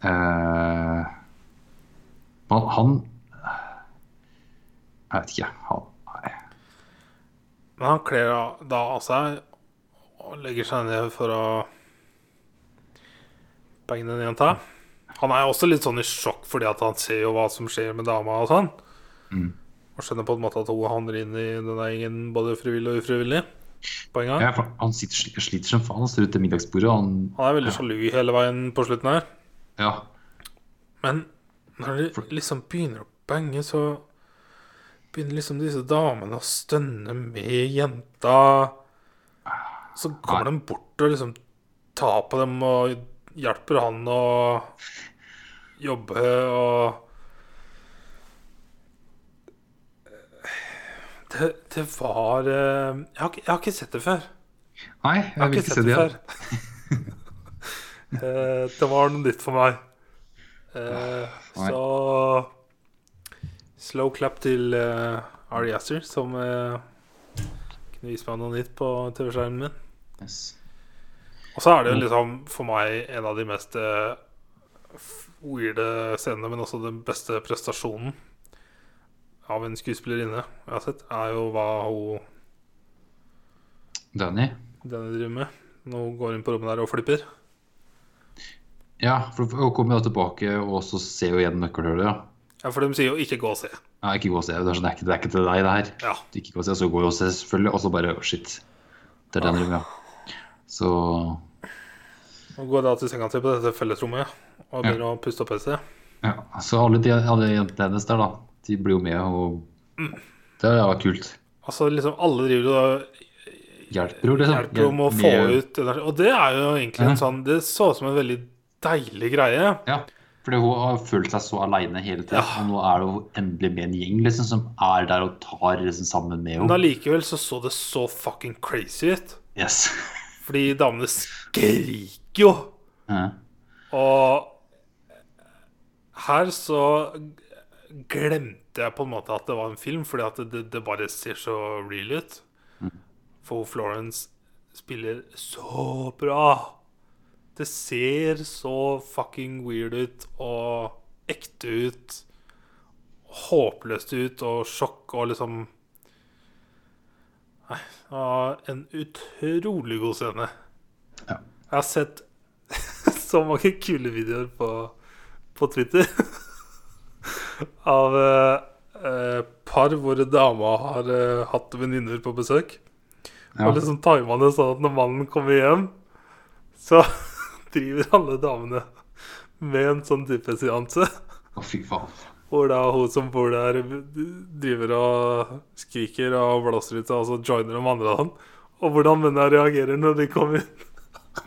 Eh, han, han Jeg vet ikke. Han, nei. Men han kler da av seg og legger seg ned for å bange den jenta. Han er også litt sånn i sjokk fordi at han ser jo hva som skjer med dama og sånn. Mm. Og skjønner på en måte at hun havner inn i denne gjengen både frivillig og ufrivillig. På en gang. Ja, han sitter og sliter som faen. Han står ute til middagsbordet. Han, Han er veldig sjalu hele veien på slutten her. ja, Men når de liksom begynner å bange, så begynner liksom disse damene å stønne med jenta. Så kommer de bort og liksom tar på dem og hjelper han å jobbe og Det, det var eh, jeg har, jeg har ikke sett det før. Nei, Jeg jeg har ikke sett det det før. Eh, det var noe nytt for meg. Eh, nei. så slow clap til uh, Ari Aster, som eh, kunne vise meg noe nytt på TV-skjermen min. Yes. Og så er det jo liksom for meg en av de mest eh, weirde scenene, men også den beste prestasjonen av en skuespillerinne jeg har sett, er jo hva hun Danny? denne driver med. Nå hun går inn på rommet der og flipper. Ja, for hun kommer jo tilbake og så ser jo igjen nøkkelhullet. Ja. Ja, for de sier jo 'ikke gå og se'. ja, ikke gå og se. Det er, sånn, det, er ikke, det er ikke til deg, det her. Ja. Ikke gå og se, så går hun og ser, selvfølgelig. Og så bare oh, shit. Det er den rommet, ja. Så Og går da til senga til på dette fellesrommet og begynner å puste opp et. Ja, så alle, de, alle jentene hennes der, da, de blir jo med, og det vært kult. Altså liksom alle driver og Hjelper jo, liksom. hjelper om å få Med- ut energi. Og det er jo egentlig en sånn Det så ut som en veldig deilig greie. Ja, fordi hun har følt seg så aleine hele tida, Ja. og nå er det jo endelig med en gjeng liksom, som er der og tar liksom, sammen med henne. Men allikevel så så det så fucking crazy ut. Yes. Fordi damene skriker jo. Ja. Og her så glemte jeg på en måte at det var en film, fordi at det, det bare ser så real ut. For Florence spiller så bra. Det ser så fucking weird ut og ekte ut. Håpløst ut og sjokk og liksom Nei, var en utrolig god scene. Ja. Jeg har sett så mange kule videoer på, på Twitter av eh, eh, par hvor dama har eh, hatt venninner på besøk. Ja. Og liksom timer det sånn at når mannen kommer hjem, så driver alle damene med en sånn type seanse. Å, fy faen. Hvor da hun som bor der, driver og skriker og blåser ut, og så joiner de andre han. Og hvordan mennene reagerer når de kommer inn.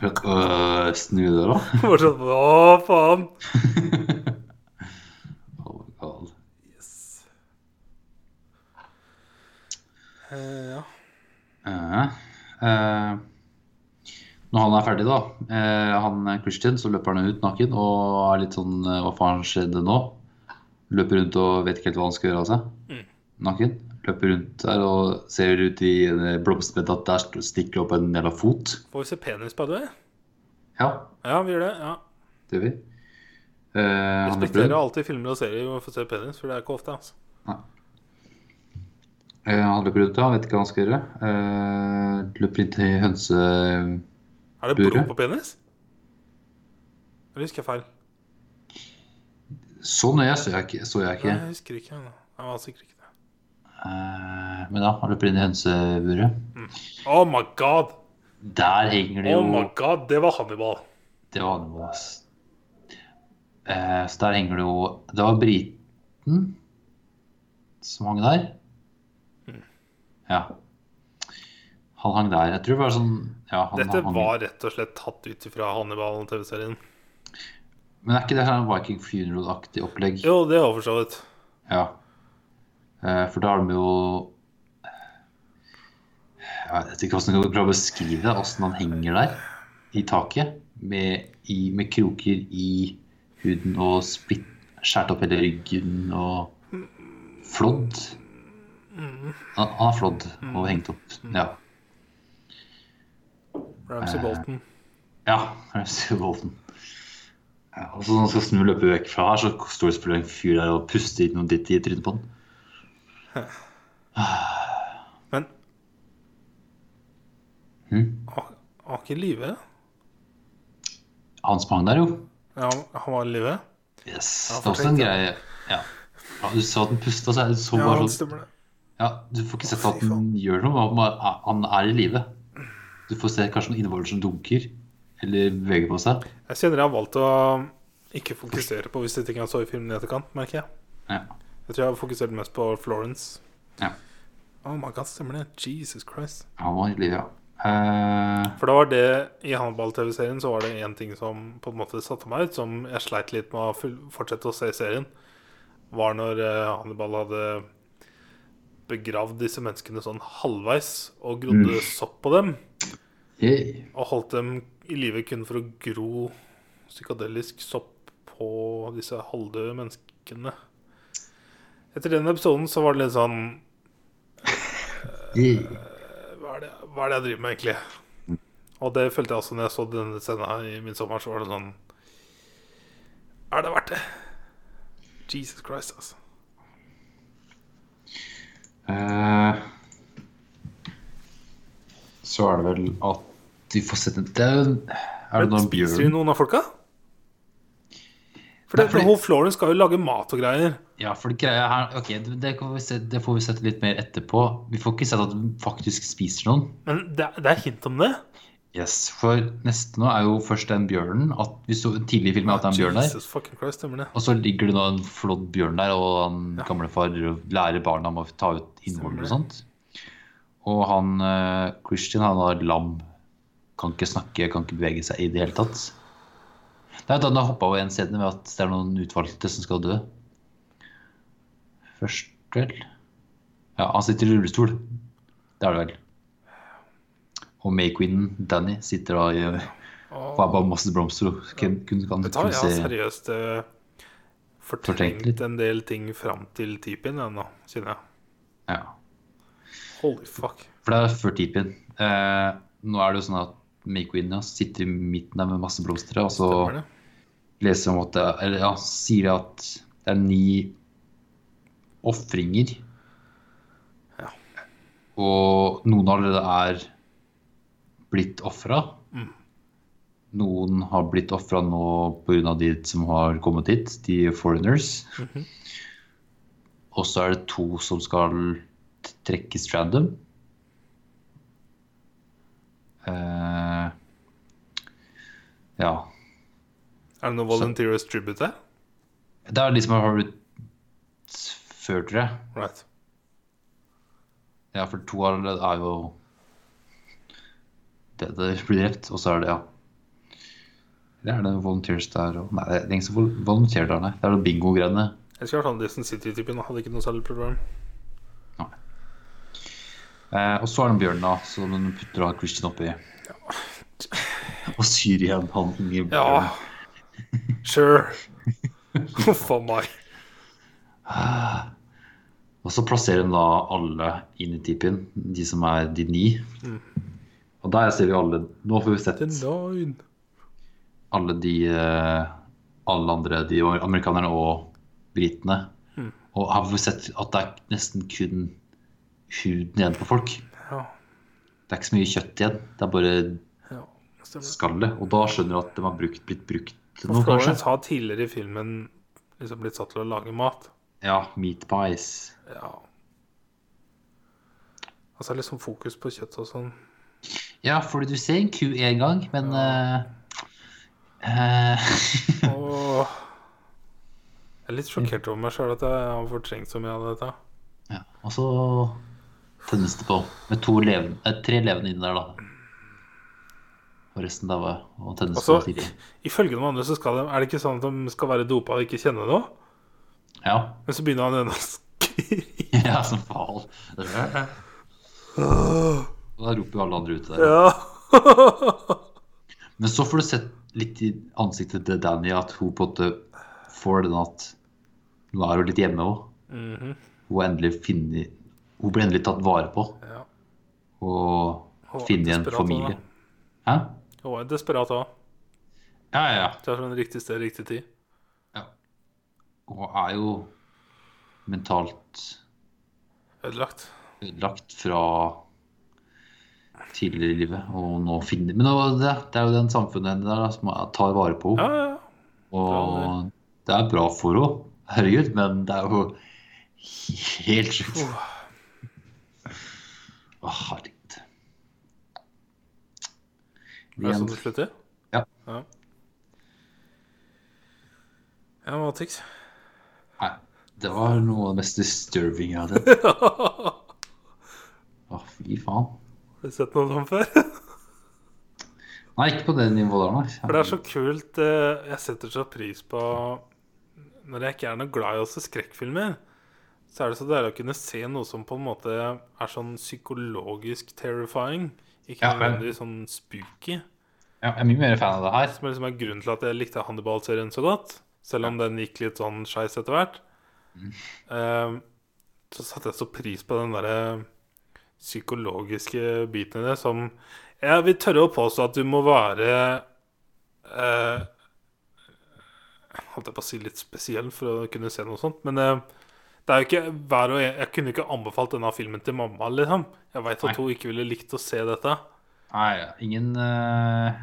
Øh, snu det, da. Bare sånn Å, faen! Oh my god. Eh, ja. Uh, eh, når han er ferdig, da eh, Han Christian, så løper han ut naken og er litt sånn eh, Hva faen skjedde nå? Løper rundt og vet ikke helt hva han skal gjøre av seg. Mm. Naken. Løper rundt der og ser ut i eh, blomsterbedet at der stikker opp en jævla fot. Får vi se penis, på det? Ja, Ja, vi gjør det. ja det gjør vi. Eh, Respekterer alltid filmer og serier hvor vi får se penis, for det er ikke ofte. altså Eh, han løper rundt, ja. Vet ikke hva han skal gjøre. Eh, løper inn til hønse... Er det blod på penis? Eller husker jeg feil? Så nøye så jeg ikke. Så jeg Nei, jeg husker ikke. Jeg var sikkert ikke det. Uh, men da har du inn Hønseburet. Mm. Oh my god! Der henger det jo Oh my god, Det var Hannibal. Det var Hannibal, ass. Uh, Så der henger det jo Det var briten som hang der. Ja. Han hang der. Jeg tror det var sånn ja, han, Dette han, var rett og slett tatt ut fra Hannibal-TV-serien. Men er ikke det sånn Viking Funeral-aktig opplegg? Jo, det er for så vidt. Ja. Eh, For da har de jo Jeg vet ikke hvordan jeg kan prøve å beskrive det, hvordan han henger der i taket med, i, med kroker i huden og splitt, skåret opp hele ryggen og flådd. Han, han har flådd og hengt opp. Ja. Ramsay Bolton. Ja, Ramsay Bolton. Ja, og så når han skal snu løpet løpe vekk fra her, så står det selvfølgelig en fyr der og puster inn noe ditt i trynet på han. Men hmm? var ikke live? Han sprang der, jo. Ja, han- var i live? Yes. Ja, det er også en greie ja. ja, Du sa at den pusta, så det så bare sånn. Ja, du får ikke sett at den gjør noe, han- han er i live. Du får se kanskje noen innvoller som dunker, eller VG på seg. Jeg kjenner jeg har valgt å ikke fokusere på visse ting jeg så i filmen i etterkant, merker jeg. Ja. Jeg tror jeg har fokusert mest på Florence. Ja. Oh my god, stemmer det? Jesus Christ. Han var i live, ja. Uh... For da var det I Hannibal-TV-serien så var det én ting som på en måte satte meg ut, som jeg sleit litt med å fortsette å se i serien, var når eh, Hannibal hadde begravd disse menneskene sånn halvveis og grodde Mm. sopp på dem. Yay. Og holdt dem i live kun for å gro psykadelisk sopp på disse halvdøde menneskene. Etter den episoden så var det litt sånn hva er, det, hva er det jeg driver med, egentlig? Og det følte jeg også når jeg så denne scenen her i min sommer. Så var det sånn Er det verdt det? Jesus Christ, altså. Eh, så er det vel at de får sett en det Er, er det noen noen spiser de noen av folka? For det, Nei, fordi- hun Florence skal jo lage mat og greier. Ja, for det greia her Ok, det, det, kan vi se, det får vi sette litt mer etterpå. Vi får ikke sett at hun faktisk spiser noen. Men det, det er hint om det. Yes, For neste nå er jo først den bjørnen. At vi så tidlig i filmen at det er en bjørn der. Jesus fucking Christ. Og så ligger det nå en flådd bjørn der, og han gamlefar lærer barna om å ta ut innvoller og sånt. Og han eh, Christian, han har lam. Kan ikke snakke, kan ikke bevege seg i det hele tatt. Det er da han har hoppa over en scene med at det er noen utvalgte som skal dø. Først, vel? Ja, han sitter i rullestol. Det er det vel. Og May-queenen, Danny, sitter da i og er bare masse blomster kun, kun kan Vet du hva, jeg har seriøst eh, Fortrengt en del ting fram til typen ja, nå, kjenner jeg. Ja. Holy fuck. For det er før tipien. Eh, nå er det jo sånn at Make-Queen sitter i midten der med masse blomster, og så leser om at det, eller ja, sier at det er ni ofringer. Ja. Og noen allerede er blitt ofra. Mm. Noen har blitt ofra nå pga. de som har kommet hit, de foreigners. Mhm. Og så er det to som skal trekkes random. Uh, ja. Er det noe Volunteers Tribute? Det er de som har blitt før, tror jeg. Right. Ja, for to av dem er jo det, det blir drept, og så er det, ja Det er det volunteers der og Nei, det er ingen som volunterer der, nei. Det er det bingo-greiene. Jeg skulle vært han Disney City-typen. Hadde ikke noe særlig problem. Eh, og så er det bjørnen, bjørn, da, som hun putter av Christian oppi. Og syr igjen i inni Ja. bjørnen. Sure. Huff a meg. Og så plasserer hun da alle inn i tipien, de som er de ni. Og der ser vi alle Nå får vi sett alle de eh, Alle andre, de amerikanerne og britene. Mm. Og får vi sett at det er nesten kun huden igjen på folk. Ja. Det er ikke så mye kjøtt igjen. Det er bare ja. Skallet. Og da skjønner du at de har brukt, blitt brukt til noe, kanskje. Florence har tidligere i filmen liksom blitt satt til å lage mat. Ja, meat pies. Ja. Altså liksom fokus på kjøtt og sånn. Ja, fordi du ser en ku én gang, men eh, uh, Og jeg er litt sjokkert over meg sjøl at jeg har fortrengt så mye av dette. ja, Og så tennes det på med to levende, eh, tre levende inn der, da. Og resten var Og tennes Også, på tidlig. ifølge noen andre så skal de, er det ikke sånn at de skal være dopa og ikke kjenne noe. Ja. Men så begynner han ennå å skrike. ja, som faen. Da roper jo alle andre ute der. Ja. Men så får du sett litt i ansiktet til Danny at hun på en måte får den at nå er hun litt hjemme òg. Mhm. Hun har endelig finner Hun blir endelig tatt vare på ja. og finne igjen en familie. Hæ? Hun var desperat òg. Ja, ja, ja. Det er sånn riktig sted, riktig tid. Hun er jo mentalt Ødelagt. ødelagt fra tidligere i livet. Og nå finner Men det, det er jo den samfunnet henne der som tar vare på henne. ja, ja. Og det er bra for henne, herregud, men det er jo helt sjukt. Å, herregud. Er det sånn det slutter? Ja. Ja, ja Matix. Nei, det var noe av det mest disturbing jeg hadde sett. Å, fy faen. Har du sett noe sånt før? Nei, ikke på det nivået der, nei. For det er så kult. eh, Jeg setter så pris på Når jeg ikke er noe glad i å se skrekkfilmer, så er det så deilig å kunne se noe som på en måte er sånn psykologisk terrifying. Ikke Ja, nødvendigvis sånn spooky. Ja, jeg er mye mer fan av det her. Som er liksom er grunnen til at jeg likte Hannibal-serien så godt. selv om den gikk litt sånn skeis etter hvert. Eh, så satte jeg så pris på den derre psykologiske biten i det som Jeg vil tørre å påstå at du må være uh, Holdt jeg på å si litt spesiell for å kunne se noe sånt. Men eh, det er jo ikke hver og en Jeg kunne ikke anbefalt denne filmen til mamma, liksom. Jeg veit at hun ikke ville likt å se dette. Nei, ingen uh,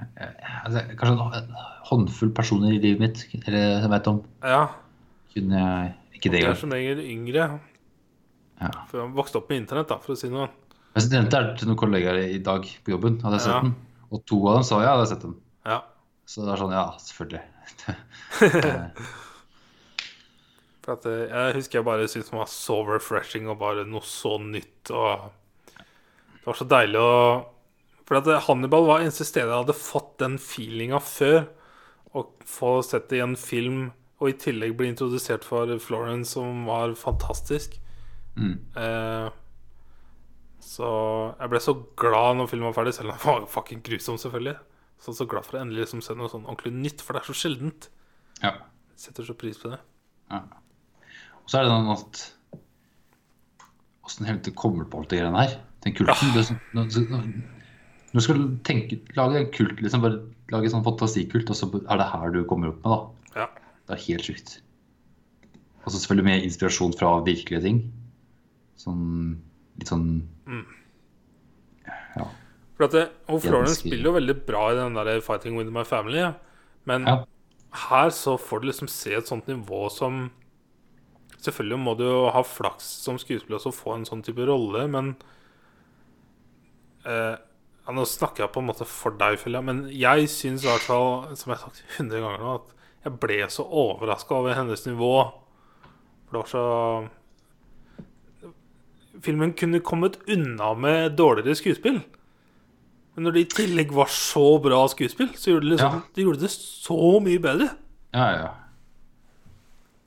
altså, Kanskje en håndfull personer i livet mitt eller jeg vet om, Ja. kunne jeg ikke det Jeg engang. som regel yngre. Ja. For jeg vokste opp med internett, da, for å si noe. Jeg nevnte det til noen kollegaer i dag på jobben. Hadde jeg sett Ja. den? Og to av dem sa ja, jeg hadde sett den. Ja. Så det er sånn, ja, selvfølgelig. For at eh, Jeg husker jeg bare syntes den var så refreshing og bare noe så nytt. Og det var så deilig å For at eh, Hannibal var eneste stedet jeg hadde fått den feelinga før. Å få sett det i en film, og i tillegg bli introdusert for Florence, som var fantastisk. mm. Eh, så jeg ble så glad når filmen var ferdig, selv om den var fucking grusom, selvfølgelig. Så så glad for å endelig liksom se noe sånn ordentlig nytt, for det er så sjeldent. Ja. Jeg setter så pris på det. ja. Og så er det sånn at Åssen helvete kommer du på alt det greiene her? Den kulten. Ja. er sånn, når, du skal tenke, lage en kult, liksom, bare lage en sånn fantasikult, og så er det her du kommer opp med, da. Ja. Det er helt sjukt. Og så selvfølgelig med inspirasjon fra virkelige ting. Sånn litt sånn Mm. Ja. For at det, Florence spiller jo veldig bra i den der 'Fighting with my family'. Men Ja. her så får du liksom se et sånt nivå som Selvfølgelig må du jo ha flaks som skuespiller og få en sånn type rolle, men eh, ja, Nå snakker jeg på en måte for deg, føler jeg, men jeg syns i hvert fall, som jeg har sagt hundre ganger nå, at jeg ble så overraska over hennes nivå. For det var så Filmen kunne kommet unna med dårligere skuespill. Men når det i tillegg var så bra skuespill, så gjorde det, liksom, Ja. de gjorde det så mye bedre. Ja, ja.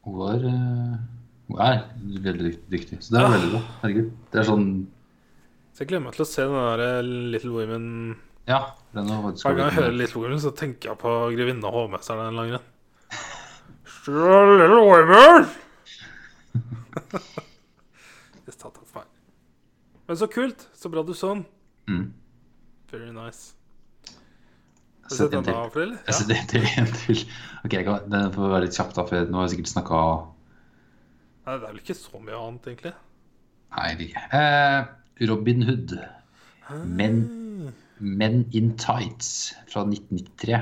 Hun var eh, er veldig dyktig. Så det er veldig bra. Herregud. Det er sånn Så jeg gleder meg til å se den der eh, Little Women Ja. Den er Hver gang jeg hører Little Women, så tenker jeg på grevinne og hovmesteren en lang grunn. Little Women! Men så kult. Så bra du så den. Mm. Very nice. Har du Sett sett den av, Frill? Jeg setter en til. En til. Ok, jeg kan, Den får være litt kjapp, da, for nå har jeg sikkert snakka Nei, det er vel ikke så mye annet, egentlig. Nei, det ikke. Eh, Robin Hood. Men, Men in Tights fra 1993.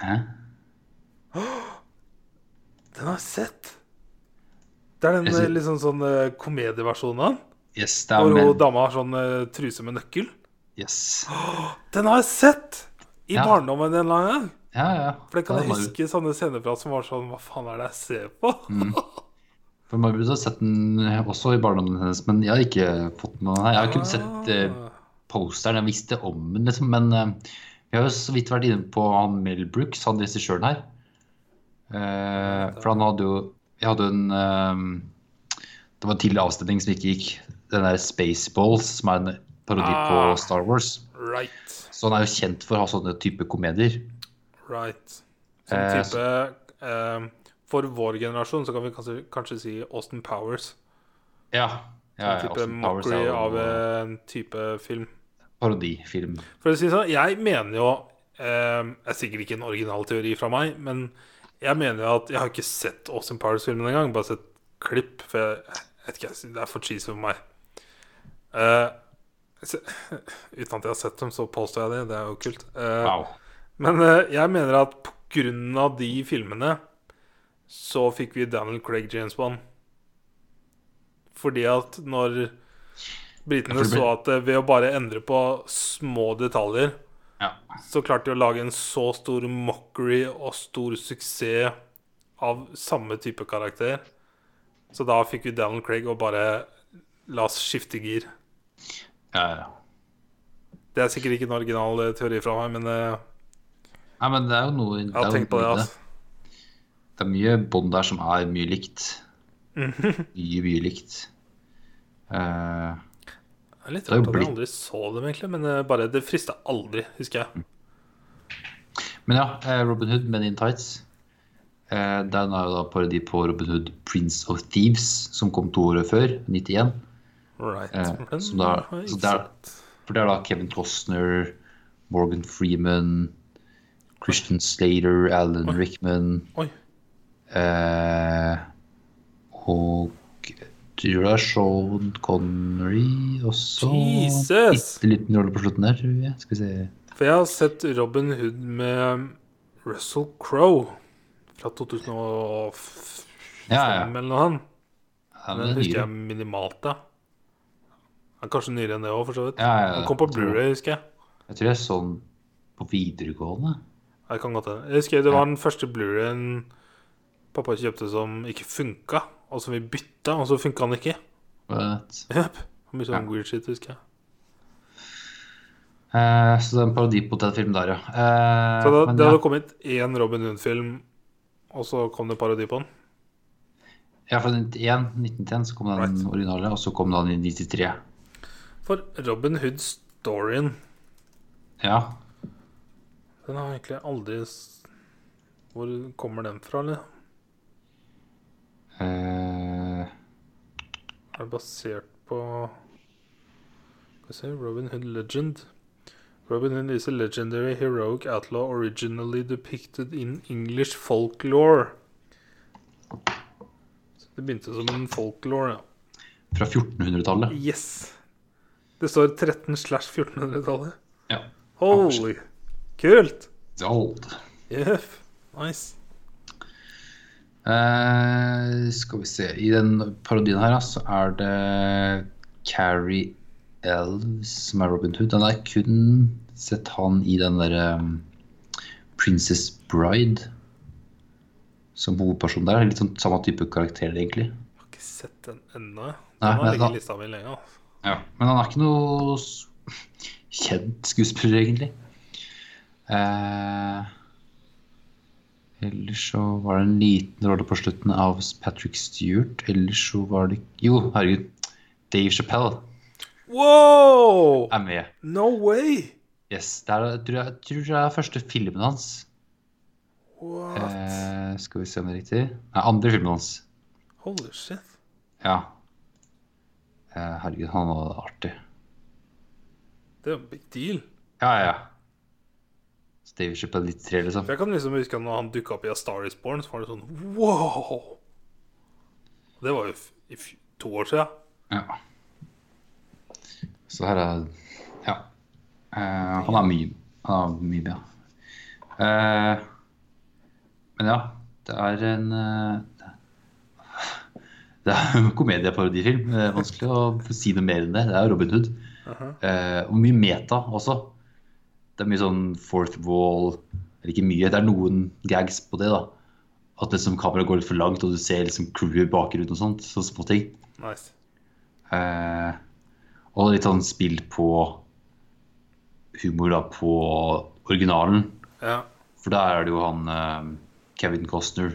Hæ? Den har jeg sett. Det er den ser- eh, liksom sånn eh, komedieversjonen av den. Yes, det er Hvor dama har sånn eh, truse med nøkkel. Yes. Den har jeg sett! I Ja. barndommen en eller annen gang. Ja, ja. For det kan jeg huske sånne scener fra som var sånn Hva faen er det jeg ser på? Mm. For Margaret har sett den også i barndommen hennes, men jeg har ikke fått med her. Jeg har kun sett eh, Ah. posteren, jeg visste om den, liksom. Men eh, vi har jo så vidt vært inne på han Mel Brooks, han regissøren her. Eh, for han hadde jo Jeg hadde en eh, Det var en tidlig avstemning som ikke gikk. Den der Spaceballs, som er en parodi Ah. på Star Wars. Right. Så han er jo kjent for å ha sånne type komedier. Right. Som Eh, type eh, For vår generasjon så kan vi kanskje, kanskje si Austin Powers. Ja. ja, ja type Austin Powers er mockery jo av en type film. parodifilm. For å si det sånn, jeg mener jo eh, Det er sikkert ikke en original teori fra meg, men jeg mener jo at Jeg har ikke sett Austin Powers-filmen engang, bare sett klipp. For jeg, jeg vet ikke, jeg det er for cheesy for meg. Eh, uten at jeg har sett dem, så påstår jeg det. Det er jo kult. Eh, Wow. Men eh, jeg mener at av de filmene så fikk vi Daniel Craig James Bond. Fordi at når britene så at eh, ved å bare endre på små detaljer, Ja. så klarte de å lage en så stor mockery og stor suksess av samme type karakter. Så da fikk vi Daniel Craig og bare La oss skifte gir. ja, ja. Det er sikkert ikke en original eh, teori fra meg, men Nei, men det er jo noe jeg har tenkt på det. Altså. Det er mye bånd der som er mye likt. Mhm. Mye, mye likt. Uh, er litt er jo rart at jeg aldri så dem, egentlig. Men eh, bare det frista aldri, husker jeg. Men ja, eh, Robin Hood, Men in Tights. Eh, Den er jo da parodi på Robin Hood, Prince of Thieves, som kom to år før, 91. Right. Eh, da- der- For det er da Kevin Costner, Morgan Freeman, Christian Slater, Alan Rickman Oi. eh, Og tror det er Sean Connery også. Jesus! Bitte liten rolle på slutten der, tror jeg. Skal vi se. For jeg har sett Robin Hood med Russell Crowe fra 2005 Ja, ja. eller noe han. ja men Den er husker jeg minimalt, da. Han er kanskje nyere enn det òg, for så vidt. Ja, ja, ja. Han kom på Blu-ray, husker jeg. Jeg tror jeg så den på videregående. Jeg kan godt hende. Jeg husker det var den første Blu-rayen pappa kjøpte som ikke funka, og som vi bytta, og så funka den ikke. Yep. Mye sånn Ja. weird shit, husker jeg. Uh, så det er en parodi på den filmen der, ja. Uh, Så da, det ja. hadde kommet én Robin Hood-film, og så kom det parodi på den? Ja, fra 91, 1910 så kom den Right. originale, og så kom den i 93. For Robin Hood-storyen, Ja. Den har egentlig aldri Hvor kommer den fra, eller? Uh... Er det basert på Skal vi se Robin Hood Legend. Robin Hood is a legendary heroic outlaw originally depicted in English folklore. Så det begynte som en folklore, ja. fra 1400-tallet. Yes! Det står 13 slash 1400-tallet. Ja. Holy! Kult! Dold. Jøff. Nice. Uh, skal vi se I den parodien her, så er det Carrie Elves som er Robin Hood. Den har kun sett han i den derre um, Princess Bride som hovedperson der. Litt sånn samme type karakter, egentlig. Jeg har ikke sett den ennå. Den har ligget i lista mi lenge. Altså. Ja, Men han er ikke noe kjent skuespiller, egentlig. Eh, ellers så var det en liten rolle på slutten av Patrick Stewart. Ellers så var det Jo, herregud. Dave Chappelle Wow! er med. No way! Yes, Det er, jeg tror jeg, tror det er første filmen hans. What? Eh, skal vi se om det er riktig. Nei, andre filmen hans. Holy shit. Ja. Eh, herregud, han var artig. Det er en big deal. Ja, ja, Dave Chappelle 93, liksom. Jeg kan liksom huske når han dukka opp i A Star Is Born, så var det sånn wow! Det var jo to år siden. Ja. Så her er Ja. Uh, han er mye Han er mye ja. Uh, men ja, det er en uh, Det er en komedieparodifilm. Er vanskelig å si noe mer enn det. Det er Robin Hood. Eh, og mye meta også. Det er mye sånn fourth wall Eller ikke mye, det er noen gags på det. da At liksom kameraet går litt for langt, og du ser liksom crewet i bakgrunnen og sånt. Sånne små ting. Nice. Eh, og litt sånn spill på humor da på originalen. Ja. For der er det jo han eh, Kevin Costner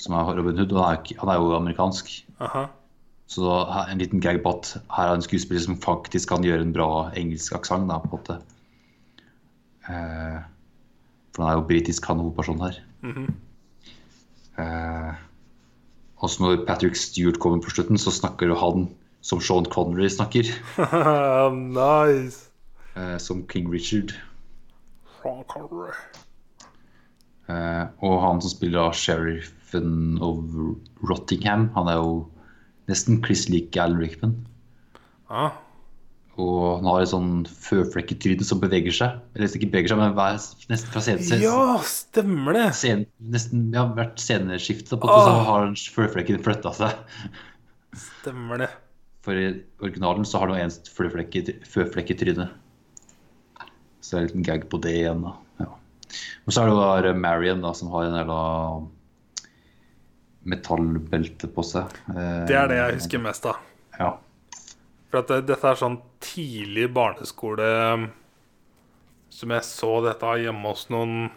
som er Robin Hood, og han er, han er jo amerikansk. Aha. Så en liten gag på at her er en skuespiller som faktisk kan gjøre en bra engelsk aksent, da, på en måte. Eh, for han er jo britisk, han hovedpersonen her. -hmm. eh, og så når Patrick Stewart kommer på slutten, så snakker jo han som Sean Connery snakker. nice. eh, som King Richard. Sean Connery. Eh, og han som spiller av sheriffen of Rottingham, han er jo nesten Chris lik Alan Rickman. Ah, Og han har et sånn føflekketryne som beveger seg. Eller ikke beveger seg, men hver, nesten fra scene til ja, stemmer det. scene, Nesten ja, hvert sceneskifte på at så har føflekken flytta seg. Stemmer det. For i originalen så har du en føflekket- føflekketryne. Så det er en liten gag på det igjen, da. Ja. Og så er det jo Marion, da, som har en jævla metallbelte på seg. Eh, Det er det jeg husker mest av. Ja. For at det, dette er sånn tidlig barneskole um, Som jeg så dette hjemme hos noen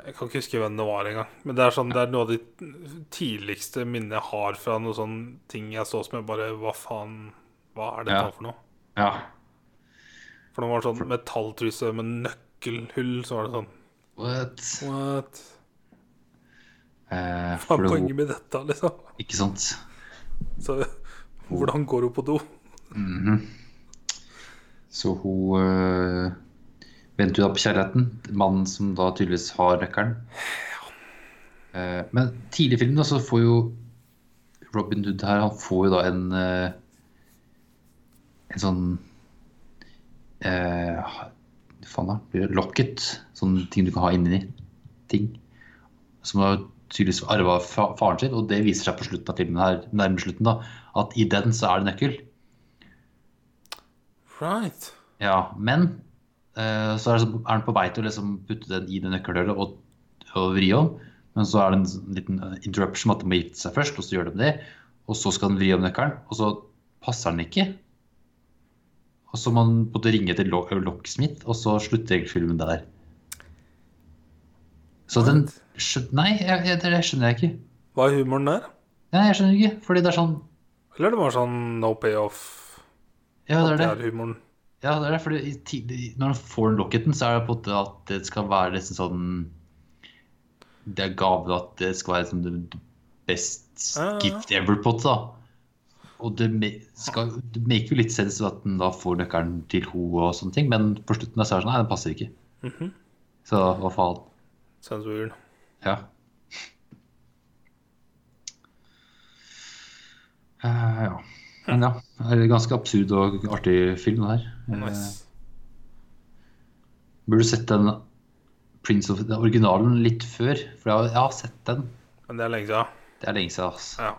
Jeg kan ikke huske hvem det var engang. Men det er, sånn, det er noe av de tidligste minnene jeg har fra noen sånne ting jeg så som jeg bare Hva faen Hva er dette Ja. for noe? ja. For det var sånn metalltruse med nøkkelhull, så var det sånn What? What? Eh, Hva er poenget med dette, liksom? ikke sant? Så hvordan går hun på do? Mhm. Så hun øh, venter jo da på kjærligheten. Mannen som da tydeligvis har nøkkelen. Eh, men tidlig i filmen da, så får jo Robin Hood her Han får jo da en eh, En sånn eh, Hva faen da? Blir det Locket. Sånne ting du kan ha inni ting. Som har tydeligvis arva fra faren sin, og det viser seg på slutten av filmen her, nærmere slutten, da, at i den så er det nøkkel. Right. Ja, men eh, så er, han på vei til å liksom putte den i det nøkkelhullet og, og vri om. Men så er det en liten interruption at de må gifte seg først, og så gjør de det. Og så skal den vri om nøkkelen, og så passer den ikke. Og så må man ringe til Locksmith, og så slutter filmen der. Så den skjønner... Nei, jeg, jeg, det skjønner jeg ikke. Hva er humoren der? Nei, jeg skjønner ikke, fordi det er sånn Eller det var sånn no payoff? Ja, det er det. Humoren. Ja, det er det, fordi tidlig- når han får den locketen, så er det på en måte at det skal være liksom sånn Det er gave at det skal være liksom the best gift ever på det, da. Og det, skal, det make jo litt sens at den da får nøkkelen til ho og sånne ting, men på slutten er det sånn Nei, den passer ikke. Mhm. Så hva faen. Sounds weird. Ja. Eh, ja. Men ja, det er en ganske absurd og artig film, det her. Eh, Nice. Burde sett den Prince of den originalen litt før, for jeg har, jeg har sett den. Men det er lenge siden. Det er lenge siden. ass. Ja.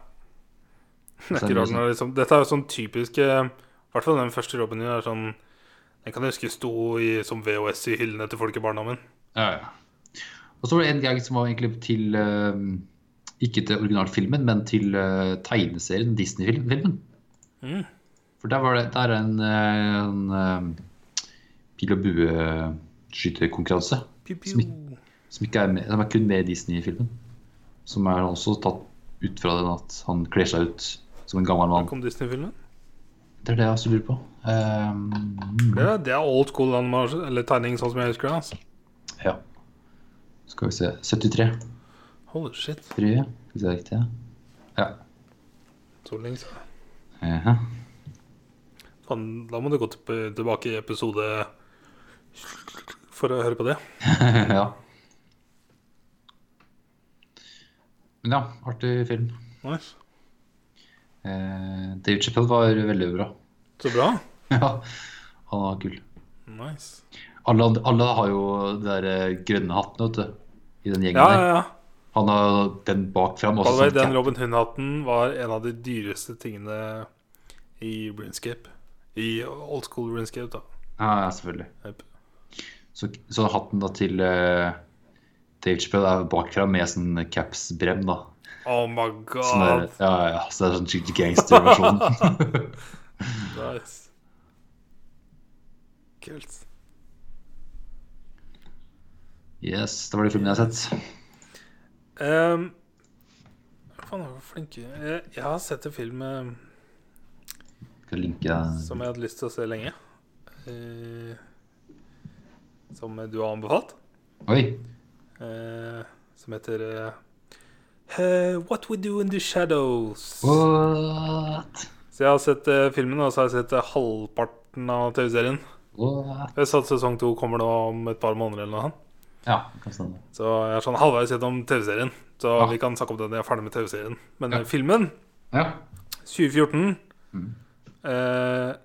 Det er rart liksom Dette er jo sånn typisk eh, I hvert fall den første Robin din er sånn Den kan jeg huske sto i, som VHS i hyllene til folk i barndommen. Ja, ja. Og så var det en gang som var egentlig til eh, Ikke til originalfilmen, men til uh, tegneserien, Disney-filmen. Mm. For der var det der er en, eh, en uh, pil og bue-skytekonkurranse. Som Som, ikke er med, som er kun med i Disney-filmen. Som er også tatt ut fra den at han kler seg ut som en gammel mann. mann. kom Disney-filmen? Det er det jeg også lurer på. Um, Det, det er old school animasjon, eller tegning, sånn som jeg husker det. altså. ja. Skal vi se 73. Holy shit. 3, hvis det er riktig. Ja. Så lenge siden. Ja. Fan, Da må du gå tilbake i episode for å høre på det. ja. Men ja, artig film. Nice. Eh, David Chappelle var veldig bra. Så bra. ja, han var kul. Nice. Alle, alle har jo de der grønne hattene, vet du. I den gjengen Ja, ja, der. ja. Han har den bak fram. Den cap. Robin Hood-hatten var en av de dyreste tingene i Brinscape. I old school Brinscape, da. Ja, ja, selvfølgelig. Yep. Så, så hatten da til uh, Dave Chappelle er bakfra med sånn caps-brem, da. Oh my Sånn der, god. ja, ja, så det er sånn skikkelig gangster-versjon. Nice. Kult. yes, det var de filmene jeg har sett. Um, faen, jeg flinke. Jeg, jeg har sett en film eh, linke som jeg hadde lyst til å se lenge. Uh, som du har anbefalt. Oi. Uh, som heter uh, What We Do In The Shadows. What? Så jeg har sett filmen, og så har jeg sett halvparten av TV-serien. Jeg satt at sesong to kommer nå om et par måneder eller noe. Ja. Så jeg er sånn halvveis gjennom TV-serien. Så Ja. vi kan snakke om det når jeg er ferdig med TV-serien. Men Ja. eh, filmen, Ja. 2014 mm. eh,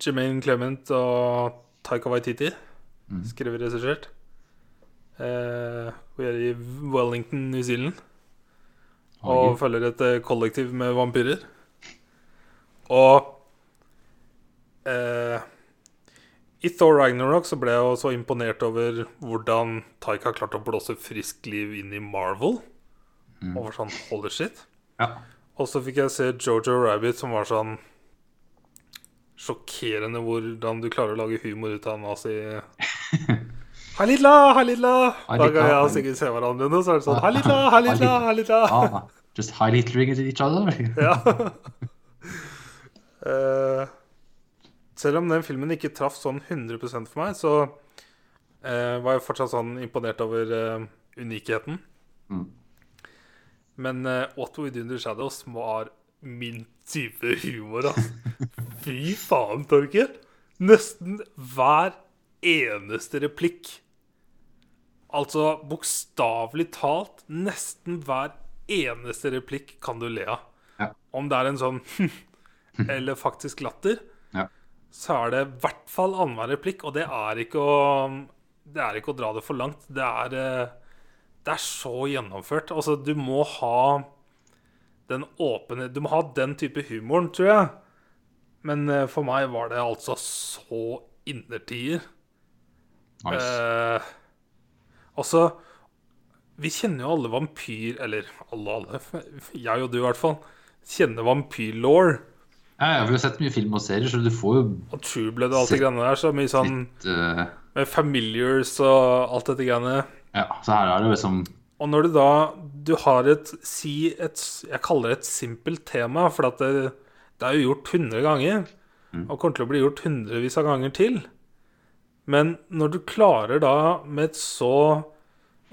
Jermaine Clement og Taika Waititi mm. skrevet og regissert. Eh, vi er i Wellington, New Zealand. Og følger et eh, kollektiv med vampyrer. Og eh, I Thor Ragnarok så ble jeg også så imponert over hvordan Taika klarte å blåse friskt liv inn i Marvel. Mm. Og var sånn holy shit. Ja. Og så fikk jeg se Jojo Rabbit, som var sånn sjokkerende hvordan du klarer å lage humor ut av nazi... Halilla, halilla! Da lilla, jeg og. Sigurd se hverandre nå, så er det sånn Halilla, halilla, halilla. lilla, hei, lilla! Ah, just highlighting each other. Ja. Eh, selv om den filmen ikke traff sånn 100% for meg, så Eh, var jeg fortsatt sånn imponert over eh, unikheten. Mm. Men eh, What We Do in the Shadows var min type humor, altså. Fy faen, Torkel! Nesten hver eneste replikk. Altså bokstavelig talt, nesten hver eneste replikk kan du le av. Ja. Om det er en sånn eller faktisk latter. Så er det i hvert fall annenhver replikk. Og det er ikke å Det er ikke å dra det for langt. Det er eh, Det er så gjennomført. Altså, du må ha den åpne Du må ha den type humoren, tror jeg. Men eh, for meg var det altså så innertier. Nice. Eh, altså Vi kjenner jo alle vampyr... Eller alle, alle. Jeg og du, i hvert fall. Kjenner vampyrlaw. Ja, vi har sett mye film og serier, så du får jo Og True Blood og alt det greiene der. Så mye sånn litt uh... med familiars og alt dette greiene. Ja, så her er det liksom Og når du da Du har et Si et Jeg kaller det et simpelt tema, for at det, det er jo gjort 100 ganger. Og kommer til å bli gjort hundrevis av ganger til. Men når du klarer da med et så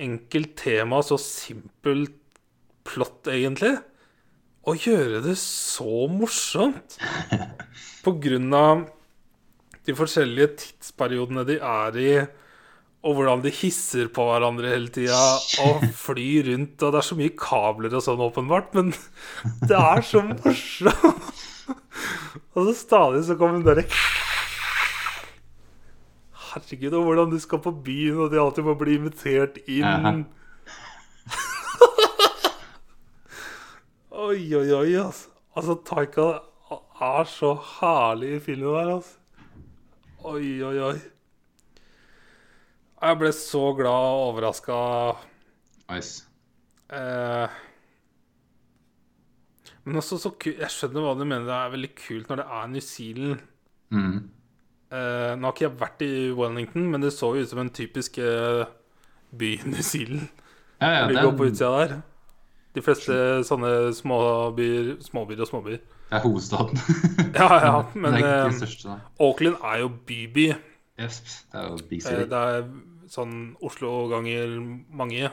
enkelt tema, så simpelt plott, egentlig, å gjøre det så morsomt på grunn av de forskjellige tidsperiodene de er i, og hvordan de hisser på hverandre hele tida og flyr rundt. Og det er så mye kabler og sånn, åpenbart, men det er så morsomt. Og så stadig så kommer hun derre Herregud, og hvordan du skal på byen, og de alltid må bli invitert inn. Oi, oi, oi, altså. Altså, Taika er så herlig i filmen der, altså. Oi, oi, oi. Jeg ble så glad og overraska. Nice. Eh, men også så kult Jeg skjønner hva du mener. Det er veldig kult når det er New Zealand. Mm. Eh, nå har ikke jeg vært i Wellington, men det så jo ut som en typisk eh, by i New Zealand. Ja, ja, det på utsida der. De fleste sånne småbyer Småbyer og småbyer. det er hovedstaden. Ja, ja, men det er eh, største. Auckland er jo byby. Yes, det er jo big Eh, city. Det er sånn Oslo ganger mange.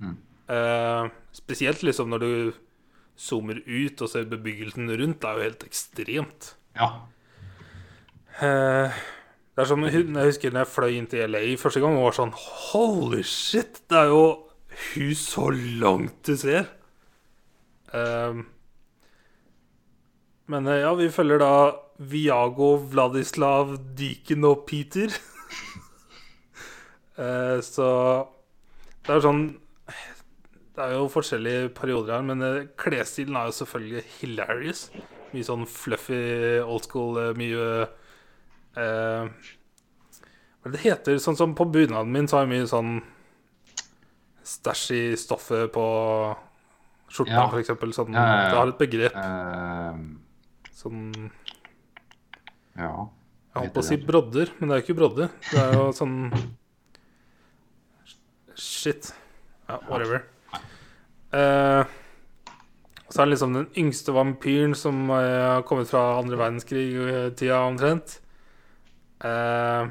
Mm. Eh, spesielt liksom når du zoomer ut og ser bebyggelsen rundt. Det er jo helt ekstremt. Ja. Eh, det er som Jeg husker når jeg fløy inn til LA første gang og var sånn Holy shit! Det er jo hus så langt du ser. Um, men eh, ja, vi følger da Viago, Vladislav, Diken og Peter. uh, så det er sånn Det er jo forskjellige perioder her, men eh, klesstilen er jo selvfølgelig hilarious. Mye sånn fluffy, old school, mye uh, Hva er det det heter? Sånn som på bunaden min, så har jeg mye sånn stæsj i stoffet på skjorta, Ja. eksempel. Sånn, Ja, ja. Det har et begrep. Uh, Sånn ja. Jeg holdt på å si brodder, men det er jo ikke brodder. Det er jo sånn Shit. Ja, whatever. Uh, så er det liksom den yngste vampyren som eh, har kommet fra andre verdenskrig-tida omtrent. Uh,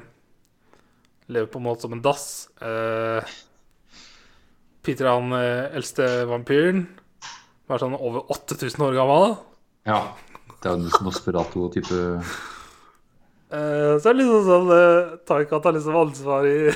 lever på en måte som en dass. Eh, Peter er han eh, eldste vampyren. Var sånn over 8000 år gammel. ja. Det er jo liksom Osperato-type Eh, så er det liksom sånn uh, Taika tar liksom ansvar i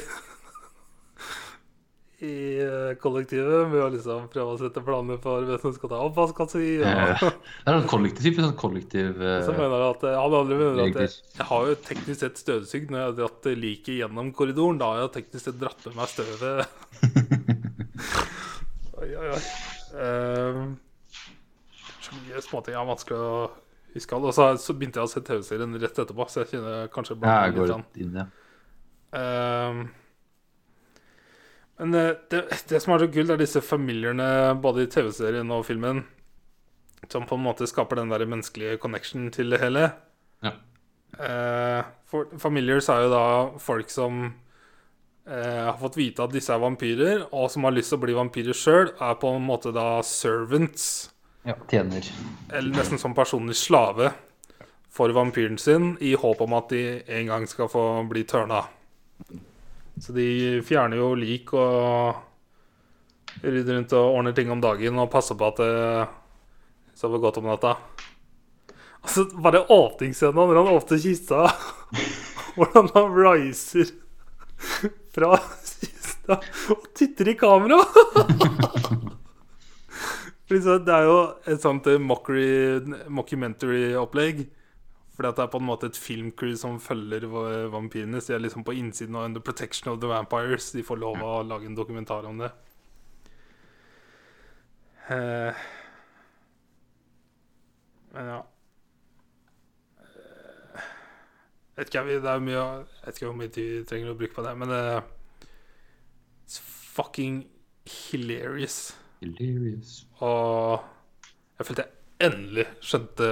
I eh, kollektivet med å liksom prøve å sette planer for hvem som skal ta oppvask. si. Og, eh, Det er en kollektiv type. Sånn kollektiv eh, så mener at eh, han andre mener at jeg, jeg har jo teknisk sett støvsugd når jeg har dratt liket gjennom korridoren. Da har jeg teknisk sett dratt med meg støvet. oi. Eh, så mye småting er vanskelig å huske. av. Og så, så begynte jeg å se TV-serien rett etterpå, så jeg kjenner kanskje Ja, jeg går litt. inn, ja. Uh, men eh, det, det som er så gull, er disse familiene både i TV-serien og filmen som på en måte skaper den der menneskelige connection til det hele. Ja. Uh, for, familiars er jo da folk som eh, har fått vite at disse er vampyrer, og som har lyst til å bli vampyrer sjøl, er på en måte da servants. ja. Tjener. Eller nesten som personlig slave for vampyren sin, i håp om at de en gang skal få bli tørna. Så de fjerner jo lik og rydder rundt og ordner ting om dagen og passer på at det sover godt om natta. Altså, bare åpningsscenen når han åpner kista, hvordan han riser fra kista og titter i kamera. Det er jo et sånt eh, mockumentary-opplegg. For det er på en måte et filmcrew som følger va- vampyrene. Så de er liksom på innsiden av Under Protection of the Vampires. De får lov å lage en dokumentar om det. Eh, men ja Eh, vet ikke, det er mye, jeg vet ikke hvor mye tid vi trenger å bruke på det, men det er fucking hilarious. Hilarious. Og jeg følte jeg endelig skjønte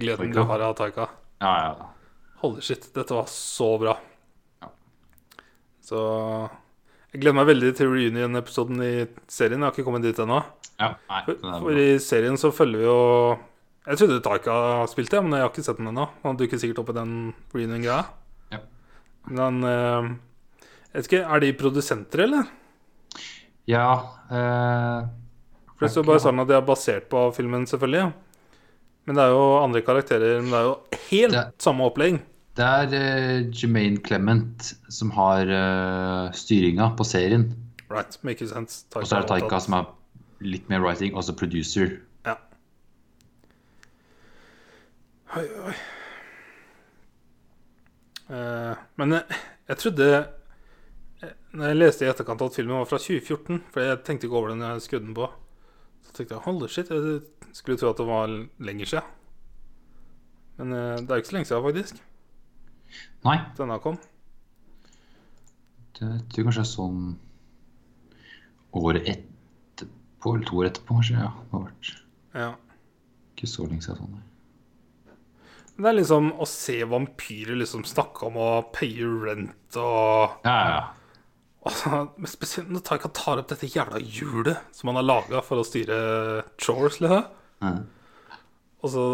gleden Taika. du har av Taika. Ja, ja. Holy shit, dette var så bra. Ja. Så jeg gleder meg veldig til reunion-episoden i serien. Jeg har ikke kommet dit ennå. ja nei, For, for i serien så følger vi jo Jeg trodde Taika spilte, men jeg har ikke sett den ennå. Han dukker sikkert opp i den reunion-greia. Ja. Men eh, jeg vet ikke, er de produsenter, eller? Ja eh, For det står bare sånn at de er basert på filmen, selvfølgelig. Men det er jo andre karakterer. Men det er jo helt Det- samme opplegg. Det er uh, Jermaine Clement som har uh, styringa på serien. Right, makes sense. Og så er det Taika som er litt mer writing, også producer. Ja. Oi, oi. Uh, men jeg, jeg trodde eh, Når jeg leste i etterkant at filmen var fra 2014, for jeg tenkte ikke over det når jeg skrudde den på, så tenkte jeg holy shit, jeg skulle tro at det var lenger siden. Men uh, det er jo ikke så lenge siden, faktisk. Nei, Denne kom. det jeg tror kanskje det er sånn året etterpå, eller to år etterpå, kanskje. Ja, det har vært Ja. ikke så lenge siden sånn. nei. Det er liksom å se vampyrer liksom snakke om å paye rent og Ja, ja. Altså, men Spesielt når Taika tar opp dette jævla hjulet som han har laga for å styre chores, liksom. Mm. Og så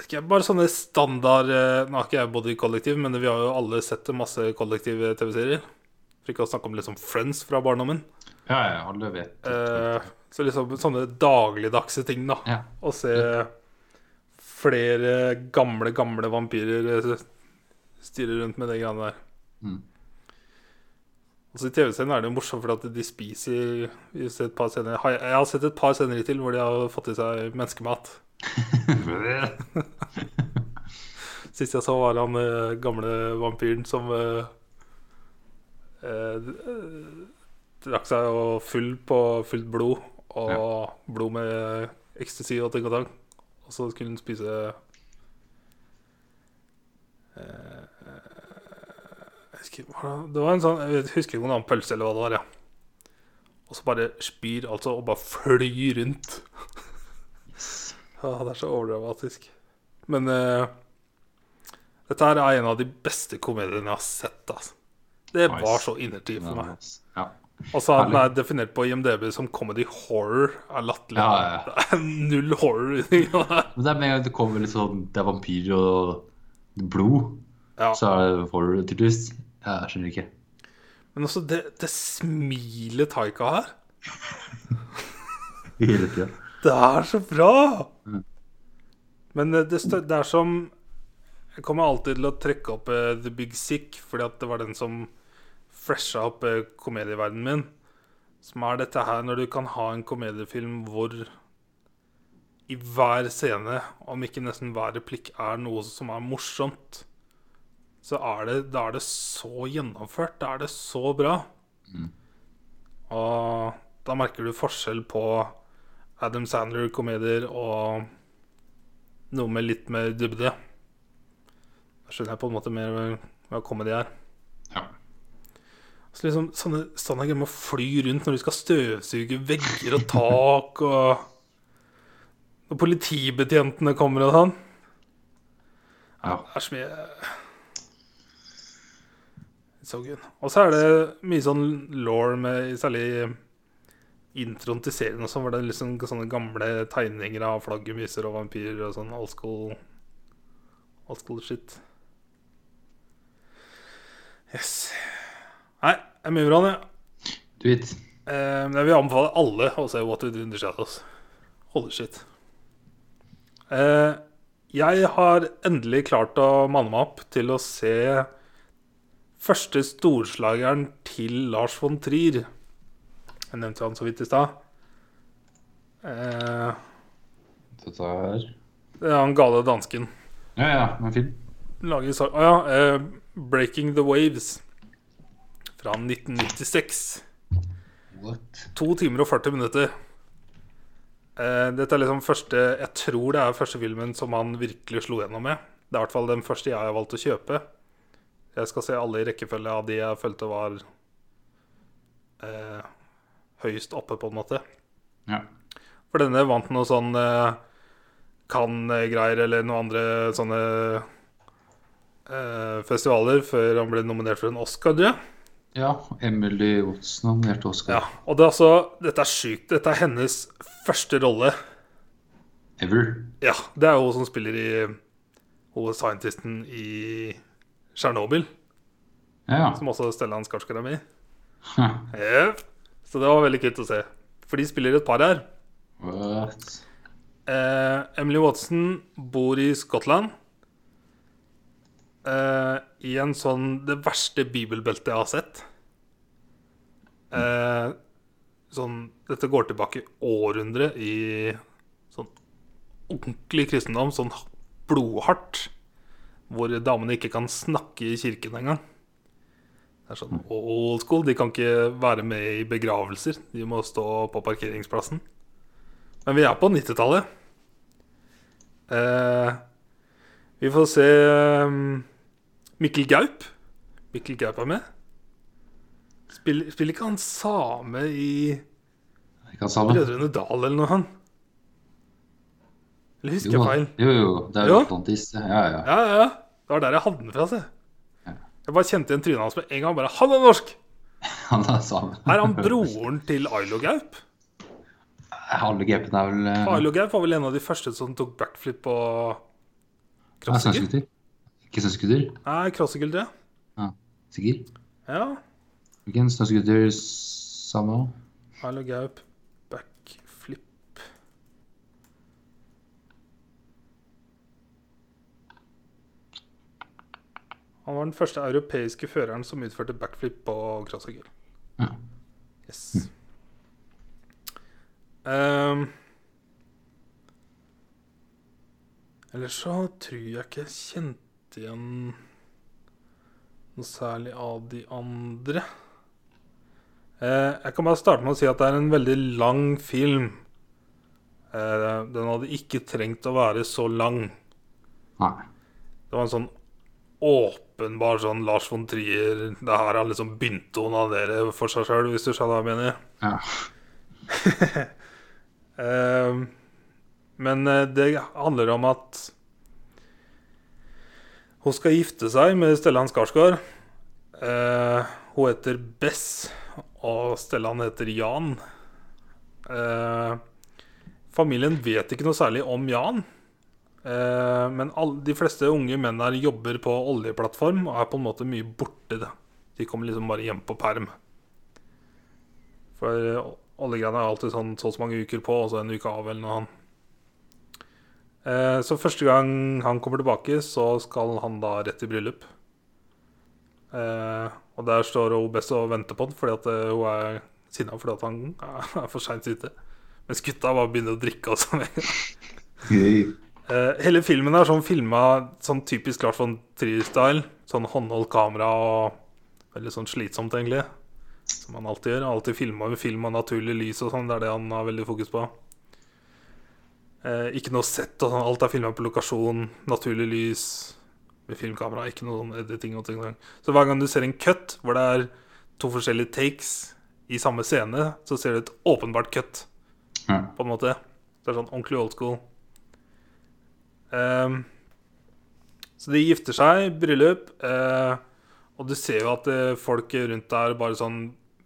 ikke, Bare sånne standard eh, Nå har ikke jeg bodd i kollektiv, men vi har jo alle sett masse kollektive TV-serier. For ikke å snakke om liksom Friends fra barndommen. Ja, ja, alle vet. Eh, så liksom sånne dagligdagse ting, da. Ja. Og se flere gamle, gamle vampyrer stirrer rundt med det greiene der. Mm. Altså I TV-serien er det jo morsomt fordi at de spiser vi har sett et par scener. Jeg har sett et par scener til hvor de har fått i seg menneskemat. Sist jeg så, var han eh, gamle vampyren som eh, eh, drakk seg full på fullt blod. Og blod med ecstasy og ting og tang. Og så skulle han spise eh, jeg husker, det- Det var en sånn Jeg husker ikke om det var en pølse eller hva det var. Ja. Og så bare spyr altså og bare flyr rundt. Ja, det er så overdramatisk. Men eh, dette her er en av de beste komediene jeg har sett. Altså. Det Nice. var så innertid for meg. Ja. Altså, den er definert på IMDb som comedy horror. Er latterlig. Ja, ja, ja. Null horror i det. Men det er med en gang det kommer litt sånn Det er vampyrer og blod, Ja. så er det horror tydeligvis. Jeg skjønner ikke. Men også det, det smilet Taika har. Hele tida. Det er så bra! Mm. Men det, det, stø- det er som Jeg kommer alltid til å trekke opp uh, The Big Sick, fordi at det var den som fresha opp eh, komedieverdenen min. Som er dette her når du kan ha en komediefilm hvor i hver scene, om ikke nesten hver replikk, er noe som er morsomt. Så er det, da er det så gjennomført. Da er det så bra. Og da merker du forskjell på Adam Sandler-komedier og noe med litt mer dybde. Da skjønner jeg på en måte mer hva comedy er. Ja. Så liksom sånne, sånne greier med å fly rundt når du skal støvsuge vegger og tak og Når politibetjentene kommer og sånn. Ja. Det er så mye It's so good. Og så er det mye sånn law med særlig introen til serien også, hvor det er liksom sånne gamle tegninger av flaggermuser og vampyrer og sånn old school Old school shit. Yes. Nei, det er mye bra, det. Du vet. Eh, jeg vil anbefale alle å se What We Do in the Shadows. Holy shit. Eh, jeg har endelig klart å manne meg opp til å se første storslageren til Lars von Trier. Jeg nevnte han så vidt i stad. Eh, Dette er det er han gale dansken. Ja, ja, den er fin. Lager ja. Eh, 'Breaking the Waves' fra 1996. What? To timer og 40 minutter. Eh, dette er liksom første Jeg tror det er første filmen som han virkelig slo gjennom med. Det er i hvert fall den første jeg har valgt å kjøpe. Jeg skal se alle i rekkefølge av de jeg følte var eh, høyest oppe, på en måte. Ja. For denne vant noe sånn eh, Cannes-greier eller noen andre sånne eh, festivaler før han ble nominert for en Oscar, tror jeg. Ja. Emily Watson nominerte Oscar. Ja, og det er altså, dette er sykt. Dette er hennes første rolle. Ever. Ja, det er hun som spiller i Hun er scientisten i Tsjernobyl, Ja, som også Stellan Skarsgård er med i. Ha. Så det var veldig kult å se. For de spiller et par her. What? Eh, Emily Watson bor i Skottland. Eh, I en sånn Det verste bibelbeltet jeg har sett. Eh, sånn Dette går tilbake århundre i sånn ordentlig kristendom. Sånn blodhardt. Hvor damene ikke kan snakke i kirken engang. Det er sånn old school. De kan ikke være med i begravelser. De må stå på parkeringsplassen. Men vi er på 90-tallet. Eh, vi får se um, Mikkel Gaup. Mikkel Gaup er med. Spiller, spiller ikke han same i? Brødrene Dal eller noe, han? Eller husker jeg feil? jo, jo. Det er jo. Atlantis. Ja, ja. Ja, ja. Det var der jeg hadde den fra, se. Jeg bare kjente igjen trynet hans med en gang. Bare, Han er norsk! Han er same. Er han broren til Ailo Gaup? Ailo gapene er vel eh, Ailo Gaup var vel en av de første som tok backflip på? Snøscooter. Ikke snøscooter? Nei, crossfigure, tror jeg. Sikker? Ja. Hvilken snøscooter samme nå? Ailo Gaup, backflip Han var den første europeiske føreren som utførte backflip på crossfigure. Ja. Yes. Ehm, Ellers så tror jeg ikke jeg kjente igjen noe særlig av de andre. Eh, jeg kan bare starte med å si at det er en veldig lang film. Eh, den hadde ikke trengt å være så lang. Nei. Det var en sånn åpenbar sånn Lars von Trier Det her har liksom begynt å onanere for seg sjøl, hvis du skjønner hva jeg mener. Ja. Eh, men eh, det handler om at hun skal gifte seg med Stellan Skarsgård. Eh, hun heter Bess, og Stellan heter Jan. Eh, familien vet ikke noe særlig om Jan. Eh, men all, de fleste unge menn her jobber på oljeplattform og er på en måte mye borte. Da. De kommer liksom bare hjem på perm. For eh, oljegreiene er alltid sånn så og så mange uker på, og så en uke av eller noe annet. Eh, så første gang han kommer tilbake, så skal han da rett i bryllup. Eh, og der står hun best og venter på han fordi at eh, hun er sinna fordi at han er for seint ute. Mens gutta bare begynner å drikke. Gøy. Eh, hele filmen er sånn filma sånn typisk Lars von Trier-style. Sånn håndholdt kamera og veldig sånn slitsomt, egentlig. Som han alltid gjør. Alltid filma med film og naturlig lys og sånn. Det er det han har veldig fokus på. Eh, ikke noe sett og sånn. Alt er filma på lokasjon. Naturlig lys med filmkamera. Ikke noe sånn editing og ting. Så hver gang du ser en cut hvor det er to forskjellige takes i samme scene, så ser du et åpenbart cut Ja. på en måte. Det er sånn ordentlig old school. Um, så de gifter seg, bryllup, uh, og du ser jo at eh, folk rundt der bare sånn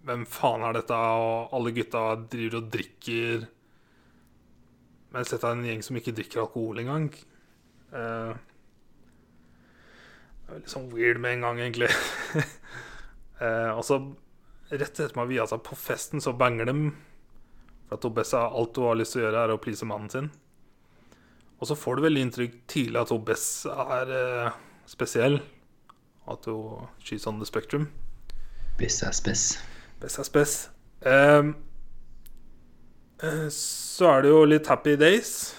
Hvem faen er dette? Og alle gutta driver og drikker. Mens dette er en gjeng som ikke drikker alkohol engang. Uh, det er litt sånn weird med en gang, egentlig. uh, og så rett etter meg via seg på festen, så banger dem. For at Bess alt hun har lyst til å gjøre, er å please mannen sin. Og så får du veldig inntrykk tidlig at Bess er uh, spesiell. At hun She's on the spectrum. Best er spess. Bess er spess. Eh, så er det jo litt happy days.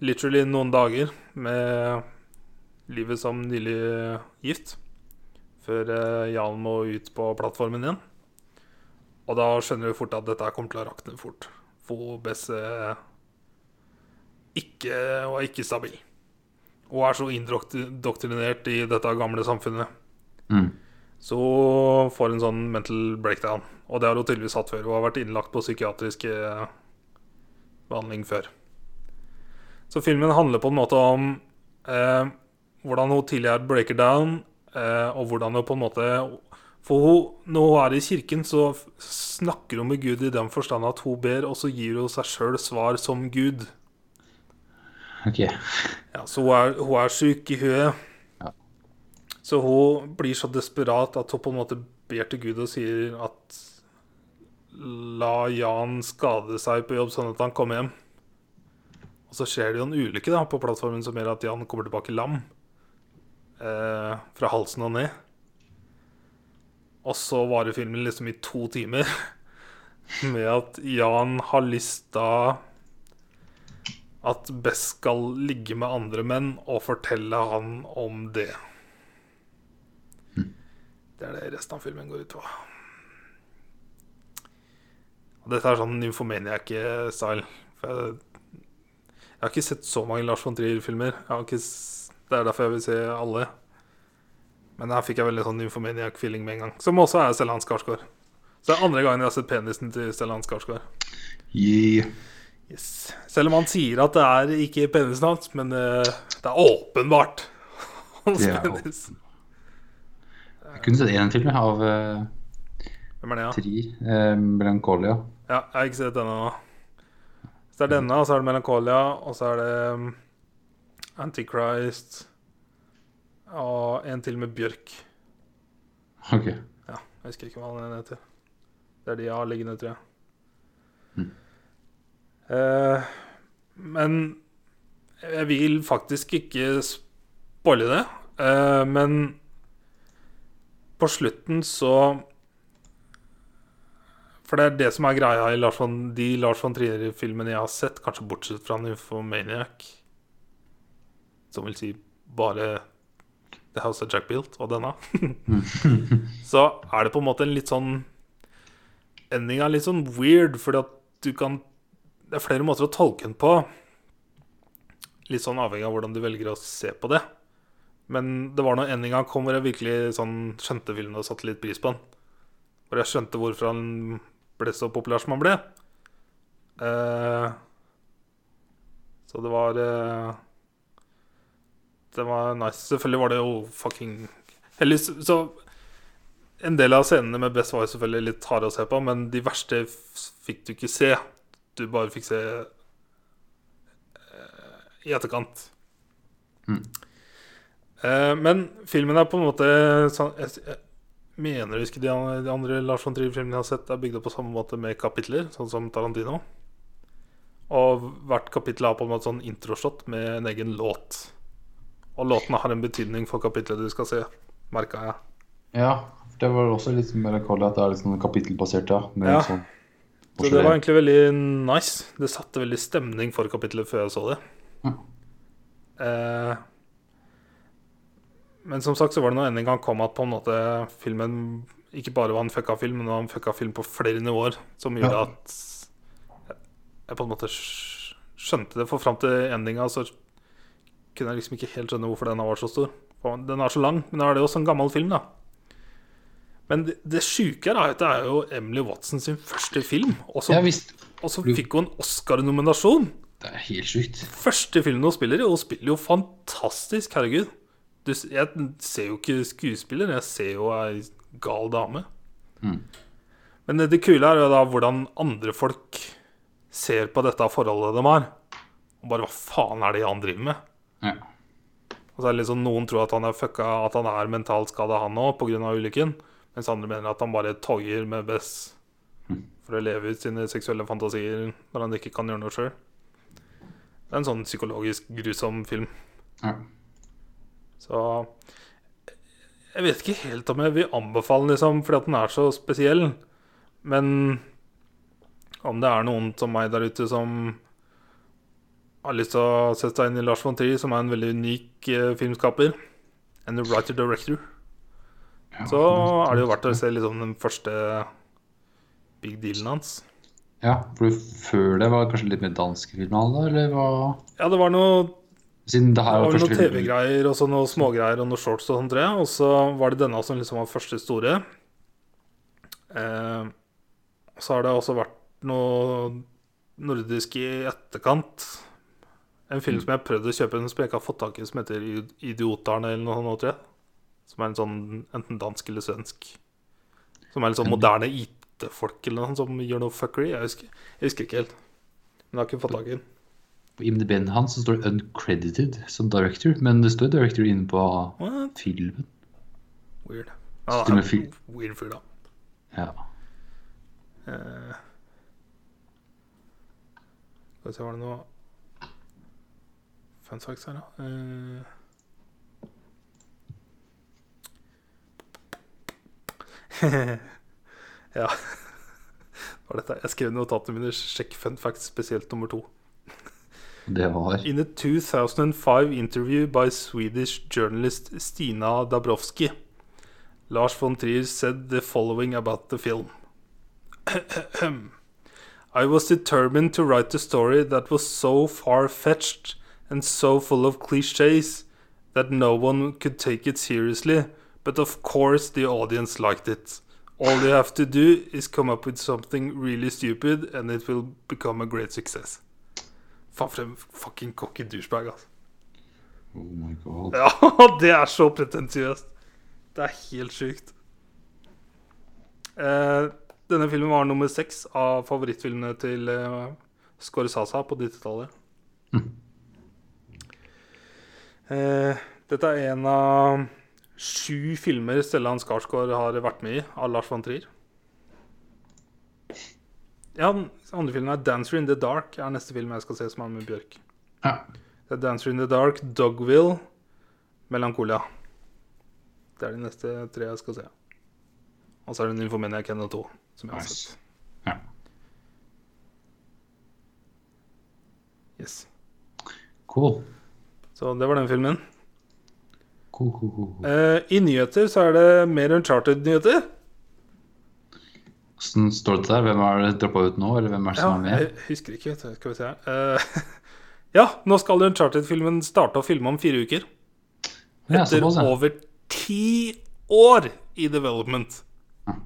Literally noen dager med livet som nylig gift. Før eh, Jan må ut på plattformen igjen. Og da skjønner du fort at dette kommer til å rakne fort. For eh, ikke, og er ikke stabil. Og er så indoktrinert i dette gamle samfunnet. Mm. Så får en sånn mental breakdown. Og det har hun tydeligvis hatt før. Hun har vært innlagt på psykiatrisk eh, behandling før. Så filmen handler på en måte om eh, hvordan hun tidligere breaker down, eh, og hvordan hun på en måte For hun, når hun er i kirken, så snakker hun med Gud i den forstand at hun ber, og så gir hun seg sjøl svar som Gud. Ok. Ja, så hun er, hun er syk i huet. Ja. Så hun blir så desperat at hun på en måte ber til Gud og sier at La Jan skade seg på jobb, sånn at han kom hjem. Og så skjer det jo en ulykke da, på plattformen som gjør at Jan kommer tilbake lam. Eh, fra halsen og ned. Og så varer filmen liksom i to timer med at Jan har lyst da at Bess skal ligge med andre menn og fortelle han om det. Det er det resten av filmen går ut på. Dette er sånn Nymphomaniac-style. Jeg, jeg har ikke sett så mange Lars von Trier-filmer. Det er derfor jeg vil se alle. Men her fikk jeg veldig sånn Nymphomaniac-feeling med en gang. Som også er Stellan Skarsgård. Så det er andre gangen jeg har sett penisen til Stellan Skarsgård. Yeah. Yes. Selv om han sier at det er ikke penisen hans, men uh, det er åpenbart hans Det er penis. Jeg kunne sett én film av uh, Hvem er det, ja? Trier. Uh, Melancholia. Ja, jeg har ikke sett denne nå. Så det er denne, og så er det Melancholia, og så er det um, Antichrist og en til med Bjørk. Ok. Ja, jeg husker ikke hva den heter. Det er de jeg har liggende, tror jeg. Mm. Eh, men jeg vil faktisk ikke spoile det. Eh, men på slutten så For det er det som er greia i Lars von, de Lars von Trier-filmene jeg har sett, kanskje bortsett fra Nymphomaniac, som vil si bare The House of Jack Built og denne, så er det på en måte en litt sånn Endinga er litt sånn weird, fordi at du kan Det er flere måter å tolke den på. Litt sånn avhengig av hvordan du velger å se på det. Men det var når endinga kom hvor jeg virkelig sånn skjønte filmen og satte litt pris på den. Hvor jeg skjønte hvorfor han ble så populær som han ble. Eh, så det var eh, Det var nice. Selvfølgelig var det jo fucking Heldig, så En del av scenene med Best var jo selvfølgelig litt harde å se på, men de verste fikk du ikke se. Du bare fikk se eh, i etterkant. Mm. Eh, men filmen er på en måte sånn Jeg, jeg mener du ikke de, andre- Lars von Trier-filmene jeg har sett, er bygd opp på samme måte med kapitler, sånn som Tarantino. Og hvert kapittel har på en måte sånn introshot med en egen låt. Og låtene har en betydning for kapitlet du skal se, merka jeg. Ja, det var også litt mer Melancholia at det er litt sånn kapittelbasert, ja. Med Ja. sånn Så det var egentlig veldig nice. Det satte veldig stemning for kapittelet før jeg så det. Ja. Eh, men som sagt så var det når endinga kom at på en måte filmen ikke bare var en fucka film, men det var en fucka film på flere nivåer, som gjorde Ja. at jeg på en måte skjønte det. For fram til endinga så kunne jeg liksom ikke helt skjønne hvorfor denne var så stor. Den er så lang, men da er det jo også en gammel film, da. Men det, det sjuke er at det er jo Emily Watson sin første film. Og så, og så fikk hun en Oscar-nominasjon. Det er helt sjukt. Første filmen hun spiller i, og hun spiller jo fantastisk. Herregud. Du, jeg ser jo ikke skuespiller, jeg ser jo ei gal dame. Mm. Men det, kule er jo da hvordan andre folk ser på dette forholdet de har. Og bare hva faen er det han driver med? Ja. Og så er det liksom Noen tror at han er fucka, at han er mentalt skada, han òg, pga. ulykken. Mens andre mener at han bare toyer med Bess for å leve ut sine seksuelle fantasier når han ikke kan gjøre noe sjøl. Det er en sånn psykologisk grusom film. Ja. Så jeg vet ikke helt om jeg vil anbefale liksom, fordi at den er så spesiell. Men om det er noen som meg der ute som har lyst til å sette seg inn i Lars von Trier, som er en veldig unik eh, filmskaper, en writer-director, Ja, så er det jo verdt å se liksom den første big dealen hans. Ja, for før det var det kanskje litt mer dansk film, da, eller hva? Ja, det var noe Siden det her var første noen. TV-greier og så noen smågreier og noen shorts og jeg. Og så var det denne som liksom var første store. Eh, så har det også vært noe nordisk i etterkant. En film som jeg prøvde å kjøpe, som jeg ikke har fått tak i, som heter 'Idioterne' eller noe sånt, tror jeg. Som er en sånn enten dansk eller svensk. Som er litt sånn moderne IT-folk eller noe sånt som gjør noe fuckery. Jeg husker, jeg husker ikke helt. Men jeg har ikke fått tak i den. På IMDb-en hans så står det 'uncredited' som director, men det står director inne på What? filmen. Weird. Ah, er fil- weird fyr, da. Ja. Eh, Skal vi se, var det noe fun facts her, da? Uh, ja. Hva var dette? Jeg skrev notatene mine 'sjekk fun facts', spesielt nummer to. Det var In a 2005 interview by Swedish journalist Stina Dabrowski, Lars von Trier said the following about the film. I was determined to write a story that was so far fetched and so full of cliches that no one could take it seriously, but of course the audience liked it. All you have to do is come up with something really stupid, and it will become a great success. Faen, for en fucking cocky douchebag, altså. Oh my god. Ja, det er så pretensiøst. Det er helt sjukt. Eh, denne filmen var nummer seks av favorittfilmene til eh, Scorsasa på 90-tallet. Eh, dette er en av sju filmer Stellan Skarsgård har vært med i, av Lars von Trier. Ja, den andre filmen er 'Dancer in the Dark'. er neste film jeg skal se som er med Bjørk. Ja. Det er 'Dancer in the Dark', 'Dogville', 'Melancholia'. Det er de neste tre jeg skal se. Og så er det 'Nymphomania Kenneth 2', som jeg har Nice. sett. Ja. Yes. Cool. Så det var den filmen. Cool, cool, cool. cool. Eh, I nyheter så er det mer Uncharted-nyheter. Hvordan står det der? Hvem har droppa ut nå, eller hvem er det Ja, som er med? jeg husker ikke. vet du. Skal vi se. Uh, ja, nå skal Uncharted-filmen starte å filme om fire uker. Ja, Etter såpass, ja. over ti år i development. Ja.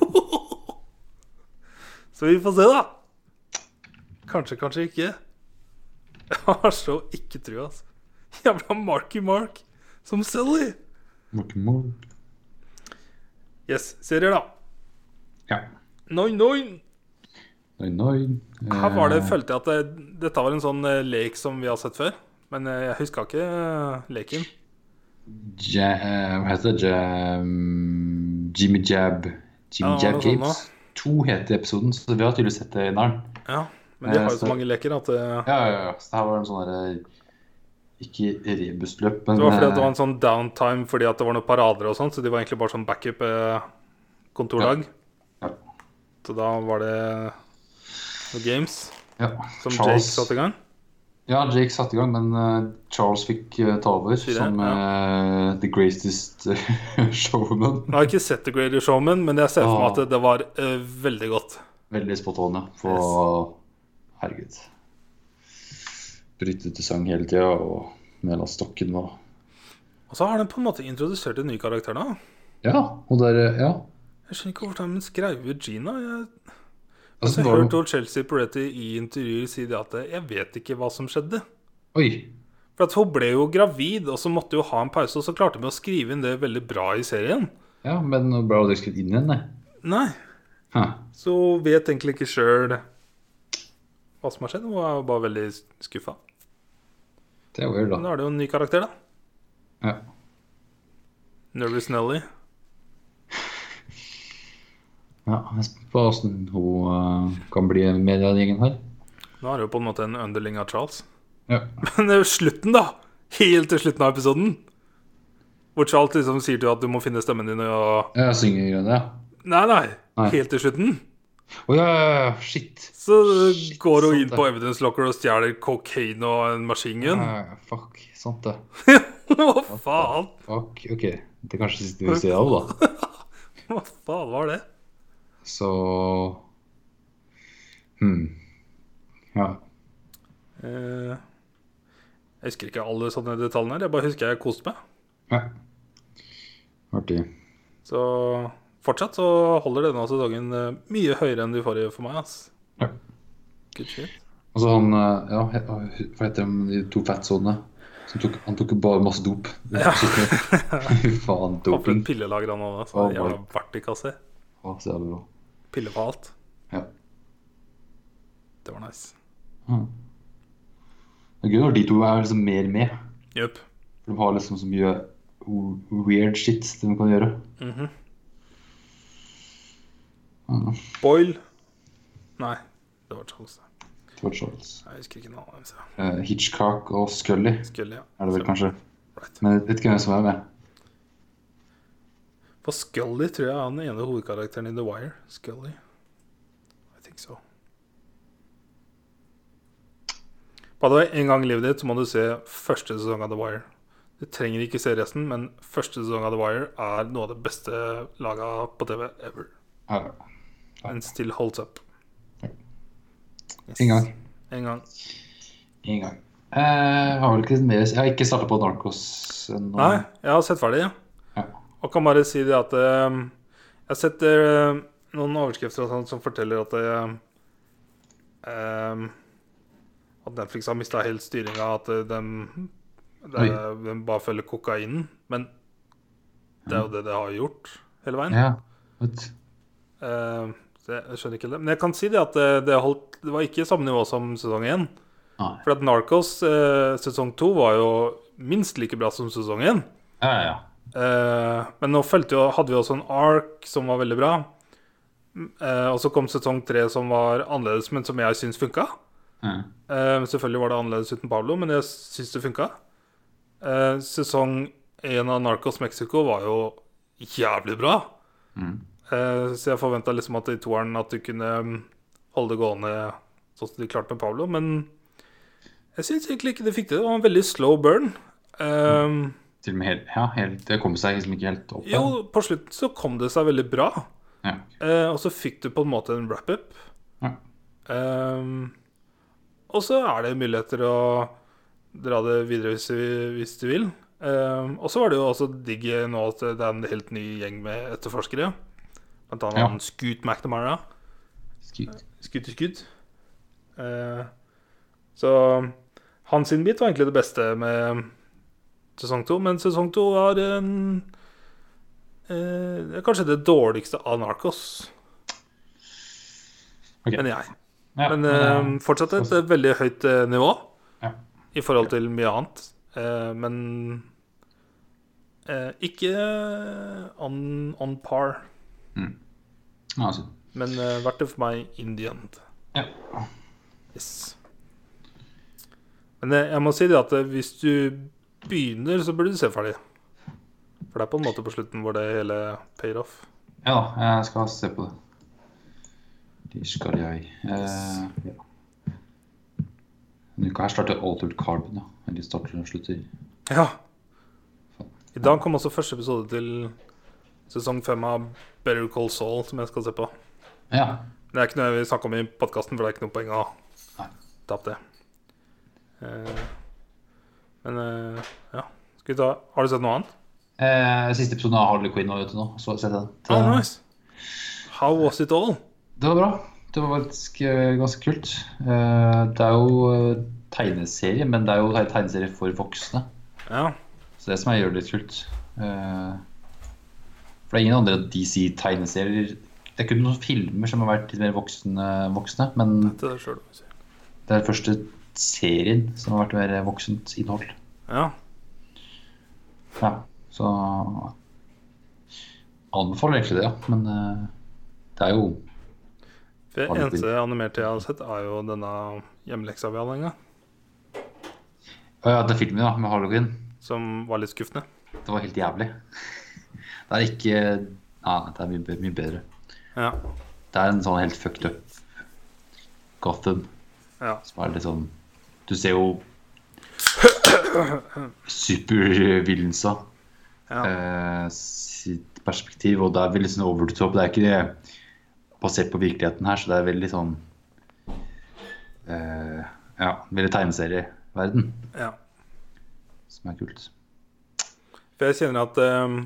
Så vi får se, da. Kanskje, kanskje ikke. Jeg har så ikke trua, altså. Jævla Marky Mark som Sully. Mark Yes, serier, da. Ja. Noin, noin. Noin, noin. Her var det, Eh, følte jeg at det, dette var en sånn eh, lek som vi har sett før. Men eh, jeg huska ikke eh, leken. ja, eh, Hva heter det? Jam, Jimmy Jab Jimmy Ja, Jab Capes. Sånn. To heter episoden, så vi har tydeligvis sett det i Narn. Ja, Men de Eh, har jo så så- mange leker at det, Ja, ja, ja. Så det her var en sånn derre Ikke rebusløp, men det var fordi at det eh, var en sånn downtime fordi at det var noen parader og sånt, så de var egentlig bare sånn backup-kontordag. kontorlag. Ja. Så da var det noen games ja, som Charles- Jake satte i gang. Ja, Jake satte i gang, men uh, Charles fikk uh, ta over som uh, the greatest showman. Jeg har ikke sett The Greatest Showman, men jeg ser for meg Ah. at det var veldig godt. Veldig spot on, ja. For herregud. Brytete sang hele tida, og Mela Stokken var Og så har den på en måte introdusert en ny karakter nå. Ja, og der Ja. Jeg skjønner ikke hvorfor de skrev ut Gina. Jeg Altså, Altså, jeg det- hørte jo Chelsea Peretti i intervjuer si det at jeg vet ikke hva som skjedde. Oi. For at hun ble jo gravid, og så måtte hun ha en pause, og så klarte hun å skrive inn det veldig bra i serien. Ja, men hun ble aldri skrevet inn igjen, nei. Nei, Huh. så hun vet egentlig ikke sjøl hva som har skjedd. Hun er bare veldig skuffa. Det er weird, Men da. er det jo en ny karakter, da. Ja. Nervous Nelly. Ja, jeg er spent på åssen hun uh, kan bli med i den gjengen her. Nå er jo på en måte en underling av Charles. Ja. Men det er jo slutten, da! Helt til slutten av episoden. Hvor Charles liksom sier til at du må finne stemmen din og Jeg synger greiene, ja. Nei, nei. Nei. Helt til slutten. Å ja, ja, ja, shit. Så går hun inn på evidence locker og stjeler cocaine og en machine gun. Ja, fuck, sant det. Hva faen? Fuck, ok. Det er kanskje siste vi ser av, da. Hva faen var det? Så hmm. Ja. Eh, jeg husker ikke alle sånne detaljene her. Jeg bare husker jeg koste meg. ja. Artig. Så fortsatt så holder denne sesongen eh, mye høyere enn de forrige for meg. ass. Ja. Good shit. Og så han eh, Ja, hva heter de de to fettsonene? Tok, han tok jo bare masse dop. Ja. Fy faen, Han doping. pillelager han. Å, Så jævla boy. Å, så jævlig bra. Pille på alt. Ja. Det var nice. Mm. Det er gøy når de to er liksom mer med. Yep. For de har liksom så mye weird shit de kan gjøre. Mhm. mm. Boyle Nei, det var Charles. det. var Charles. Jeg husker ikke navnet. Eh, Hitchcock og Scully Scully, ja. er det vel kanskje. Right. Men jeg vet ikke hvem som er med. For Scully tror jeg er den ene hovedkarakteren i The Wire. Scully. I think so. By the way, en gang i livet ditt så må du se første sesong av The Wire. Du trenger ikke se resten, men første sesong av The Wire er noe av det beste laga på TV ever. Ja, And still holds up. Yes. En gang. En gang. En gang. Eh, Jeg har vel ikke mer Jeg har ikke starta på Narcos ennå. Nei, jeg har sett ferdig. Ja. Og kan bare si det at eh, Jeg har sett eh, noen overskrifter og sånt som forteller at eh, eh, At Netflix har mista helt styringa, at eh, de, de, de bare følger kokainen. Men det er jo det de har gjort hele veien. Ja. Uh, Eh, så jeg, jeg skjønner ikke det. Men jeg kan si det at det, det, holdt, det var ikke samme nivå som sesong én. For at Narcos eh, sesong to var jo minst like bra som sesong én. Ja, ja, ja. Eh, men nå jo, hadde vi også en ark som var veldig bra. Uh, og så kom sesong tre som var annerledes, men som jeg syns funka. Mm. Uh, selvfølgelig var det annerledes uten Pablo, men jeg syns det funka. Eh, sesong én av Narcos Mexico var jo jævlig bra. Mm. Eh, så jeg forventa liksom at i toeren at du kunne mm, holde det gående sånn som de klarte med Pablo, men jeg syns egentlig ikke det fikk det. Det var en veldig slow burn. Eh, Til og med helt, ja, helt, det kom seg liksom ikke helt opp. Jo, på slutten så kom det seg veldig bra. Ja. Eh, og så fikk du på en måte en wrap-up. Ja. Eh, og så er det muligheter å dra det videre hvis, hvis du vil. Eh, og så var det jo også digg nå at det er en helt ny gjeng med etterforskere. Blant annet Ja. Scoot McNamara. Scoot Scooter Scoot. Eh, så hans bit var egentlig det beste med sesong to, men sesong to var en eh, det kanskje det dårligste av Narcos, Okay. Men jeg. Ja, Men eh, fortsatt et veldig høyt eh, nivå Ja. i forhold til mye annet. Eh, men eh, ikke on, on par. ja, altså. Men eh, verdt det for meg in the end. Ja. Yes. Men jeg må si det at hvis du begynner, så burde du se ferdig. For det er på en måte på slutten hvor det hele payer off. ja da, jeg skal se på det. Det skal jeg. Eh, ja. Denne uka her starter Altered Carbon, ja. Eller starter og slutter. Ja. I dag kom også første episode til sesong fem av Better Call Saul, som jeg skal se på. Ja. Det er ikke noe jeg vil snakke om i podkasten, for det er ikke noe poeng å ta opp det. Eh, men eh, ja. Skal vi ta Har du sett noe annet? Eh, siste episoden av Harley Quinn var ute nå. Så sett den. Oh, nice. How was it all? Det var bra. Det var faktisk eh, ganske kult. Eh, det er jo tegneserie, men det er jo tegneserie for voksne. Ja. Så det som jeg gjør det litt kult. For det er ingen andre DC-tegneserier Det er kun noen filmer som har vært litt mer voksne, voksne men Det er det første serien som har vært mer voksent innhold. ja. Ja, så Anbefaler egentlig det, ja. Men uh, Det er jo Det eneste animerte jeg har sett, er jo denne hjemmeleksa vi hadde en gang. Ja, den filmen da, med halloween. Som var litt skuffende. Det var helt jævlig. Det er ikke Nei, det er mye, mye bedre. Ja. Det er en sånn helt fucked up Gotham ja. som er litt sånn Du ser jo supervillensa ja. eh, sitt perspektiv, og det er veldig sånn over the top. Det er ikke det basert på virkeligheten her, så det er veldig sånn eh, Ja, veldig tegneserieverden, ja. som er kult. For jeg kjenner at eh,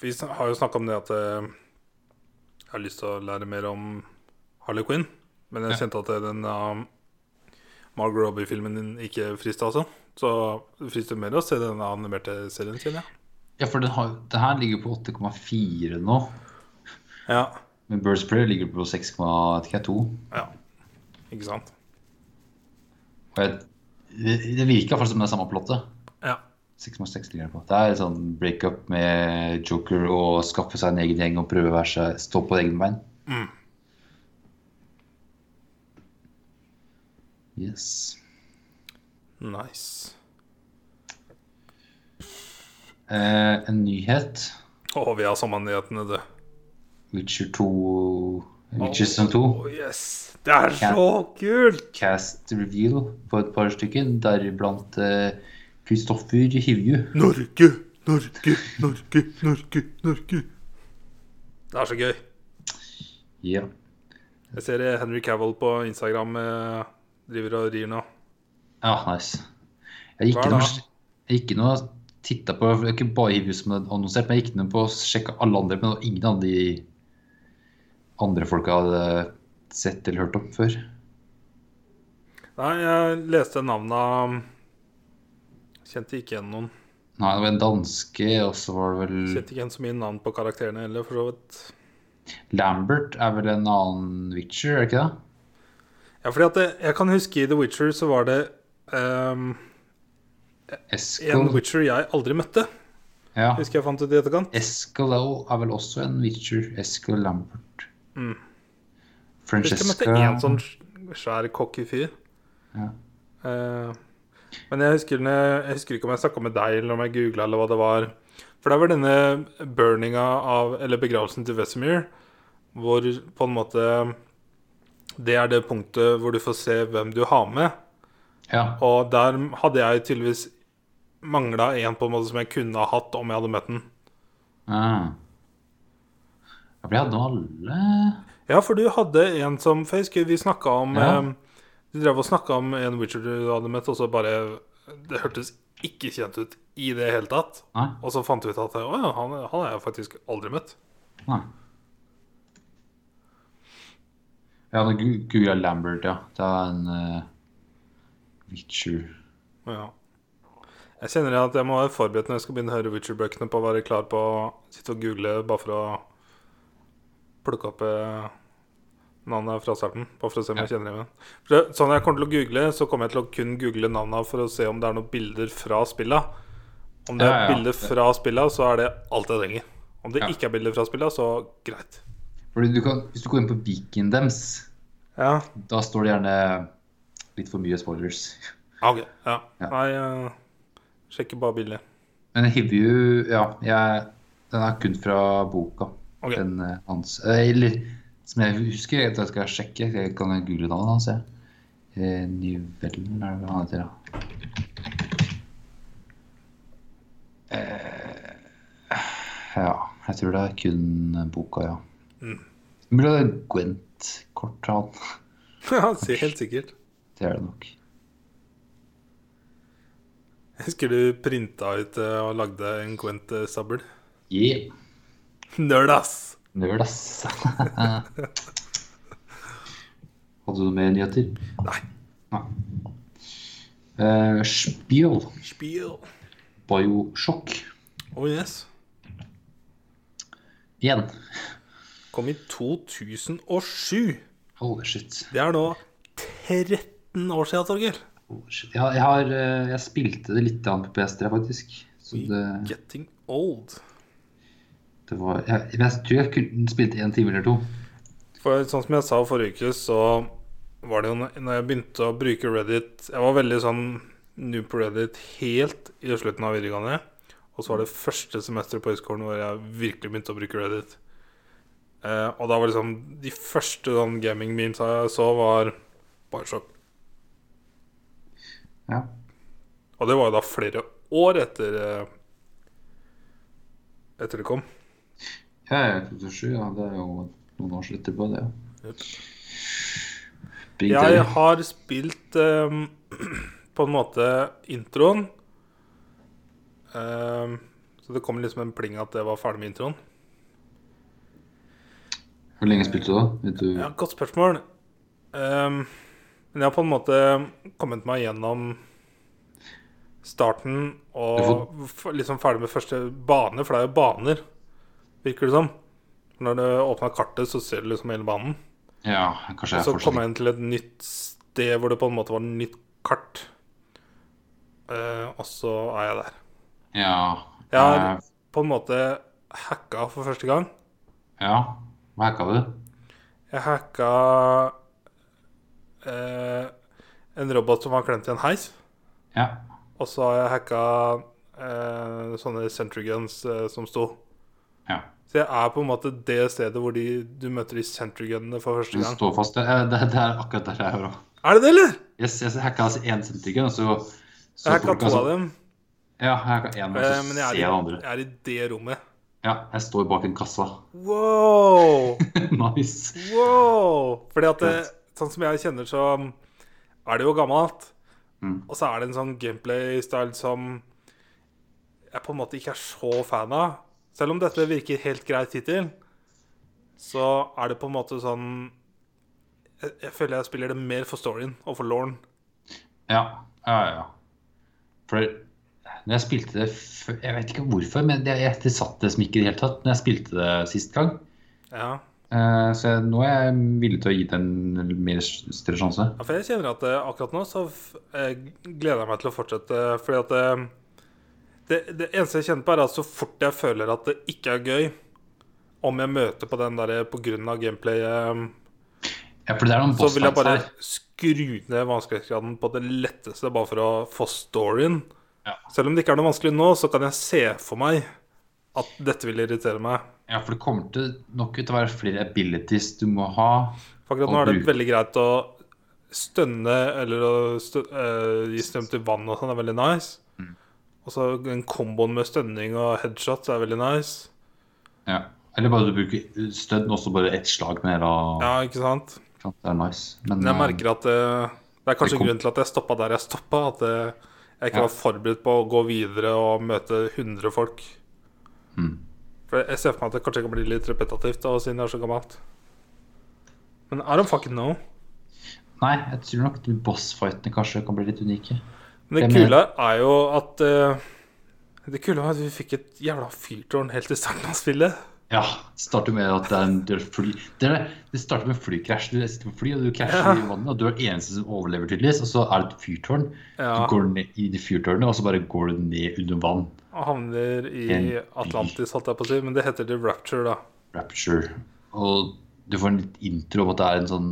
Vi har jo snakka om det at eh, jeg har lyst til å lære mer om Harley Quinn. Men jeg kjente at den uh, Margot Robbie-filmen din ikke frista, altså. Så det frister mer å se den animerte serien, sin, ja. Ja, for den, har, det her ligger på 8,4 nå. Ja. Men Birds Prayer ligger på 6,2. ja. Ikke sant? Og jeg, det, det virker faktisk som det er samme plottet. Ja. 6,6 ligger det på. Det er sånn breakup med Joker og skaffe seg en egen gjeng og prøve å være seg, stå på egne bein. Mm. Yes. Nice. Eh, en nyhet. Å, vi har sommernyhetene, du. Witcher 2 Witcher sesong 2. Å, yes. Det er så kult! Cast reveal på et par stykker, deriblant eh, Kristoffer Hivju. Norge, Norge, Norge, Norge, Norge. Det er så gøy. Ja. Jeg ser eh, Henry Cavill på Instagram eh, driver og rir nå. ja, nice. Jeg gikk Hva inn da? jeg gikk inn og titta på det er Ikke bare Hivju som er annonsert, men jeg gikk inn på å sjekke alle andre, men ingen av de andre folka hadde sett eller hørt om før. Nei, jeg leste navna Kjente ikke igjen noen. Nei, det var en danske, og så var det vel Kjente ikke igjen så mye navn på karakterene heller, for så vidt. Lambert er vel en annen Witcher, er det ikke det? Ja, fordi at det, jeg kan huske i The Witcher så var det ehm, en Witcher jeg aldri møtte. Ja. Husker jeg fant ut i etterkant. Eskelo er vel også en Witcher. Eskel Lambert. Mm. Husker jeg møtte Francesca én sånn svær cocky fyr. Ja. Uh, men jeg husker, jeg husker ikke om jeg snakka med deg, eller om jeg googla, eller hva det var. For det var denne burninga av Eller begravelsen til Vesemir, hvor på en måte Det er det punktet hvor du får se hvem du har med. ja. Og der hadde jeg tydeligvis mangla en på en måte som jeg kunne ha hatt om jeg hadde møtt den. Ah. Ja, for jeg hadde alle Ja, for du hadde en som For jeg husker vi snakka om Ja. eh, Du drev og snakka om en Witcher du hadde møtt, og så bare Det hørtes ikke kjent ut i det hele tatt. Nei. Og så fant vi ut at å ja, han, han har jeg faktisk aldri møtt. Nei. Ja, gu- googla Lambert, ja. Det er en uh, Witcher Ja. Jeg kjenner at jeg må være forberedt når jeg skal begynne å høre Witcher-bøkene, på å være klar på å sitte og google bare for å plukke opp eh, navnet fra starten. Bare for å se om jeg kjenner igjen. Det, sånn jeg kommer til å google, så kommer jeg til å kun google navnene for å se om det er noen bilder fra spilla. Om det er bilder fra spilla, så er det alt jeg trenger. Om det ikke er bilder fra spilla, så greit. Fordi du kan, Hvis du går inn på Viken dems, Ja, da står det gjerne litt for mye spoilers. ok. Ja. Ja. Nei, jeg sjekker bare bildet. Men Hivju, ja, jeg, den er kun fra boka. Ok. Den uh, hans eh, Eller som jeg husker, jeg skal jeg sjekke. Jeg kan google navnet hans. jeg. Eh, Nivellen er det hva han heter, da. Eh, ja, jeg tror det er kun boka, ja. Mm. Det er Gwent-kort av han. Ja, helt sikkert. Det er det nok. Jeg husker du printa ut eh, og lagde en Gwent-sabel. Yeah. Nerd, ass! Nerd, ass. Hadde du noe mer nyheter? Nei. Nei. Uh, Spiel. Spiel. Bioshock. Oh yes. Igjen. Kom i 2007. Holy shit. Det er nå 13 år siden, Torgeir. Jeg, har- jeg, har, eh, jeg spilte det litt på PS3, faktisk. Så det, Getting old. Det var Jeg, jeg tror jeg kunne spilt én time eller to. For sånn som jeg sa forrige uke, så var det jo når jeg begynte å bruke Reddit Jeg var veldig sånn new på Reddit helt i slutten av videregående. Og så var det første semesteret på høyskolen hvor jeg virkelig begynte å bruke Reddit. Eh, og da var liksom De første sånn gaming-memes jeg så, var Bioshock. Ja. Og det var jo da flere år etter eh, Etter det kom. Ja, ja, 2007, ja. Det er jo noen år etterpå, det. Yep. Jeg har spilt um, på en måte introen. Um, så det kom liksom en pling at det var ferdig med introen. Hvor lenge spilte du da? Vet du? Ja, Godt spørsmål. Um, men jeg har på en måte kommet meg gjennom starten og får... liksom ferdig med første bane, for det er jo baner, virker det som. Når du åpner kartet, så ser du liksom hele banen. Ja, kanskje jeg Og så fortsatt kom jeg inn til et nytt sted hvor det på en måte var et nytt kart. Uh, og så er jeg der. Ja. Jeg har eh, på en måte hacka for første gang. ja. Hva hacka du? Jeg hacka eh, en robot som var klemt i en heis. Ja. Og så har jeg hacka eh, sånne Centriguns eh, som sto. ja. Så jeg er på en måte det stedet hvor de, du møter de sentrygunene for første gang. står fast. Det, er- det, det er akkurat der jeg er òg. Er det det, eller? Yes, jeg hacka altså én sentigen, og så, så Jeg hacka to av dem. Ja, jeg hacka én, og Eh, så men ser jeg andre. jeg er i det rommet. Ja, jeg står bak en kassa. Wow! nice. Wow! Fordi at det, sånn som jeg kjenner, så er det jo gammelt. Mm. Og så er det en sånn gameplay-style som jeg på en måte ikke er så fan av. Selv om dette virker helt greit hittil, så er det på en måte sånn Jeg, jeg føler jeg spiller det mer for storyen og for Lauren. Ja, ja, ja. For når jeg spilte det Jeg vet ikke hvorfor, men det, jeg, det satt det som ikke i det hele tatt når jeg spilte det sist gang. Ja. Eh, så jeg, nå er jeg villig til å gi det en mer større sjanse. Ja, for jeg kjenner at eh, akkurat nå så eh, gleder jeg meg til å fortsette. Fordi at det, det eneste jeg kjenner på, er at så fort jeg føler at det ikke er gøy, om jeg møter på den der på grunn av gameplay, eh, Ja, så vil jeg bare skru ned vanskelighetsgraden på det letteste, bare for å få storyen. Ja. Selv om det ikke er noe vanskelig nå, så kan jeg se for meg at dette vil irritere meg. Ja, for det kommer til nok til å være flere abilities du må ha. For akkurat nå er det veldig greit å stønne eller å stø uh, gi strøm til vann og sånn er veldig nice. Mm. Og så den komboen med stønning og headshots er veldig nice. Ja. Eller bare du bruker stønn og så bare ett slag mer. Og, Ja, ikke sant? Det er nice. Men, Men jeg eh, merker at det, det er kanskje det kom- grunnen til at jeg stoppa der jeg stoppa. At det, jeg ikke Ja. var forberedt på å gå videre og møte 100 folk. Mm. For jeg ser for meg at det kanskje kan bli litt repetitivt da, siden jeg er så gammelt. Men I don't fucking know. Nei, jeg tror nok bossfightene kanskje kan bli litt unike. Men det kule er jo at uh, Det kule var at vi fikk et jævla fyrtårn helt i starten av spillet. Ja, det starter med at det er en fly Det, er, det starter med flykrasj. Du sitter på fly, og du krasjer Ja. i vannet, og du er den eneste som overlever, tydeligvis. Og så er det et fyrtårn. Ja. Du går ned i det fyrtårnet, og så bare går du ned under vann. Og havner i En. Atlantis, holdt jeg på å si. Men det heter The Rapture, da. Rapture. Og du får en litt intro om at det er en sånn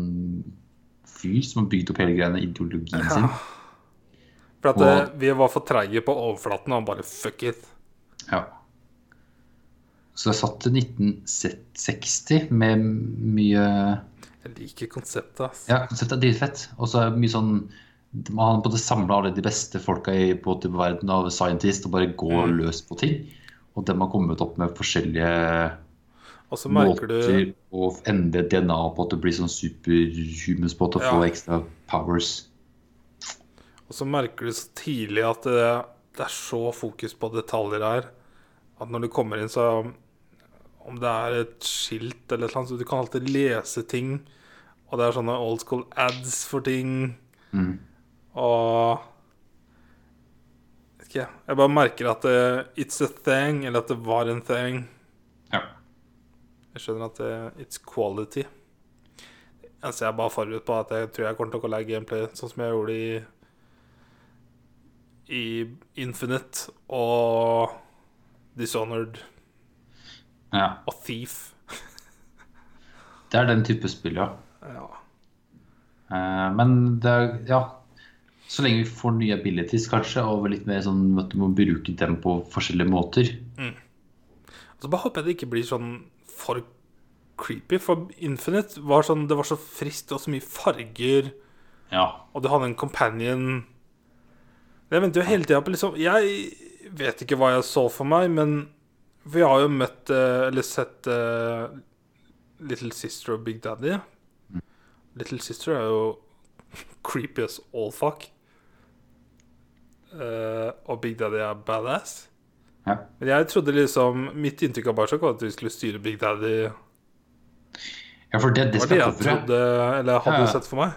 fyr som har bygd opp hele greiene, ideologien sin. For at Og- eh, vi var for treige på overflaten, og han bare fuck it. Ja. Så det er satt til 1960 med mye Jeg liker konseptet, ass. Ja, konseptet er dritfett. Og så er det mye sånn Man har på samla alle de beste folka i på verden av scientist og bare går Mm. løs på ting. Og de har kommet opp med forskjellige Og så merker du måter å endre DNA på at det blir sånn superhumans på at å Ja. få ekstra powers. Og så merker du så tidlig at det, det er så fokus på detaljer her. At når du kommer inn, så Om det er et skilt eller noe sånt så du kan alltid lese ting. Og det er sånne old school ads for ting. Mm. Og Vet ikke, jeg. Jeg bare merker at det, it's a thing, eller at det var en thing. Ja. Jeg skjønner at det, it's quality. Altså, jeg er bare forberedt på at jeg tror jeg kommer til å gå lei gameplay, sånn som jeg gjorde i I Infinite og Dishonored. Ja. og Thief. Det er den type spill, ja. Ja. Uh, Men det er Ja. Så lenge vi får nye abilities, kanskje, og litt mer sånn at du må bruke dem på forskjellige måter. Så bare håper jeg det ikke blir sånn for creepy. For Infinite var sånn Det var så friskt og så mye farger. Ja. Og du hadde en companion Jeg venter jo hele tida på liksom Jeg vet ikke hva jeg så for meg, men Vi har jo møtt eh, Eller sett uh, Little Sister og Big Daddy. Little Sister er jo creepy as all fuck. Uh, og Big Daddy er badass. ja. Men jeg trodde liksom Mitt inntrykk av Bioshock var at vi skulle styre Big Daddy. Ja, for det, det Det var det er jeg trodde Eller hadde Ja. sett for meg.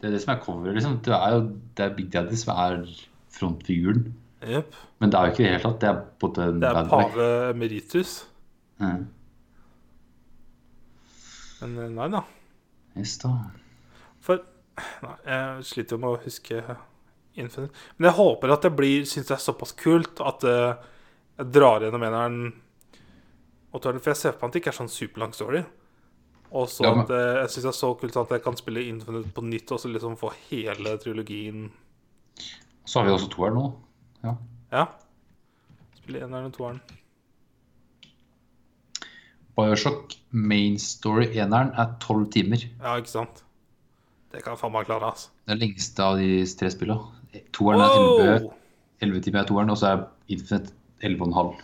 Det er det som er coveret, liksom. Det er jo det er Big Daddy som er frontfiguren. Yep. Men det er jo ikke i det hele tatt. Det er både Det er pave emeritus. Mm. Men eh, nei da. Yes, da. For nei, jeg sliter jo med å huske Infinite. Men jeg håper at det blir Syns det er såpass kult at eh, jeg drar gjennom eneren og toeren. For jeg ser på at det ikke er sånn superlang story. Og så Ja, men- at eh, jeg syns det er så kult at jeg kan spille Infinite på nytt og så liksom få hele trilogien. Så har vi også toeren nå. Ja. Ja. Spille eneren og toeren. Bioshock main story eneren er tolv timer. Ja, ikke sant? Det kan jeg faen meg klare, altså. Det er lengste av de tre spillene. Toeren er 11, Elleve 11 timer, er toeren, og så er Infinite 11,5.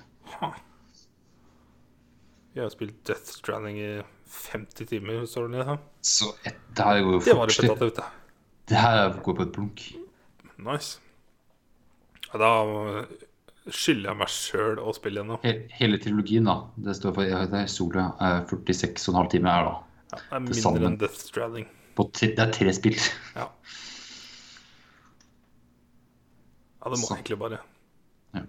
Vi har spilt Death Stranding i 50 timer, står det nede. Så det her går jo Det var fort. repetitivt, det. Det her går på et blunk. Nice. Da skylder jeg meg sjøl å spille igjen nå. Hele trilogien, da. Det står for det er solo er 46,5 timer her, da. Ja, det er mindre sammen. enn Death Stranding. På tre, det er tre spill. Ja. ja, det må Så. egentlig bare Ja.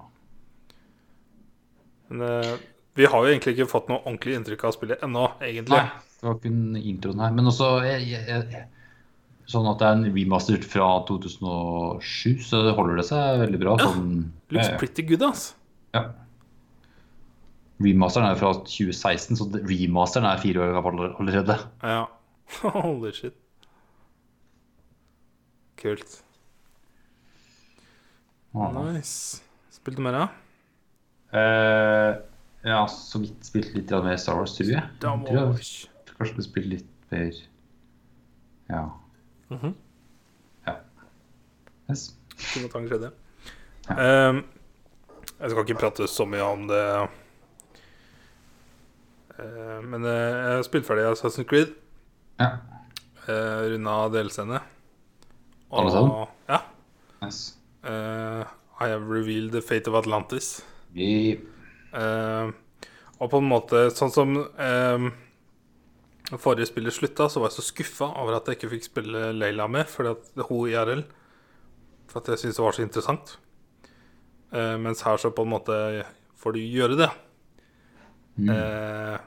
Men uh, vi har jo egentlig ikke fått noe ordentlig inntrykk av spillet ennå, egentlig. Nei, det var kun introen her. Men også jeg, jeg, jeg, sånn at det er en remaster fra 2007, så holder det seg veldig bra. Ja, Sånn, Looks ja, pretty good, ass. ja. Remasteren er fra 2016, så remasteren er fire år gammel allerede. Ja. Holy shit. Kult. Ja. Nice. Spilte du mer, da? Uh, ja, så vidt spilt litt mer Star Wars, tror jeg. Tror jeg kanskje du spilte litt mer Ja. Mhm. Ja. Yes. Kunne ta skjedde. Ja. Ehm, jeg skal ikke prate så mye om det. Eh, men eh, jeg har spilt ferdig Assassin's Creed. Ja. Uh, Runda DLC-ene. Alle sammen? Ja. Yes. eh, I have revealed the fate of Atlantis. Yep. Eh, og på en måte, sånn som forrige spiller slutta, så var jeg så skuffa over at jeg ikke fikk spille Leila med, fordi at hun IRL. For at jeg syntes det var så interessant. Eh, mens her så på en måte får du gjøre det. Eh,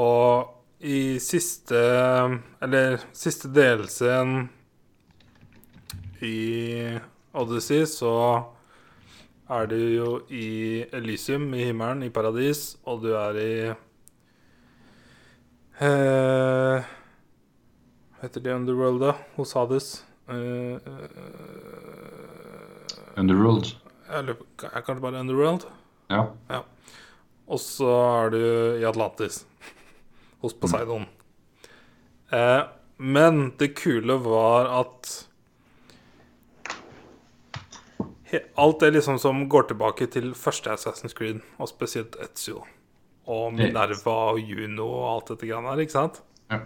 og i siste Eller siste delscenen i Odyssey så er du jo i Elysium, i himmelen, i paradis, og du er i eh, Hva heter det Underworld, da? Hos Hades? Uh, uh, Underworld. eller er kanskje bare Underworld? Ja. Og så er du i Atlantis, hos Poseidon. Eh, men det kule var at Alt det liksom som går tilbake til første Assassin's Creed, og spesielt Ezio. Og Minerva og Juno og alt dette greiene her, ikke sant? ja.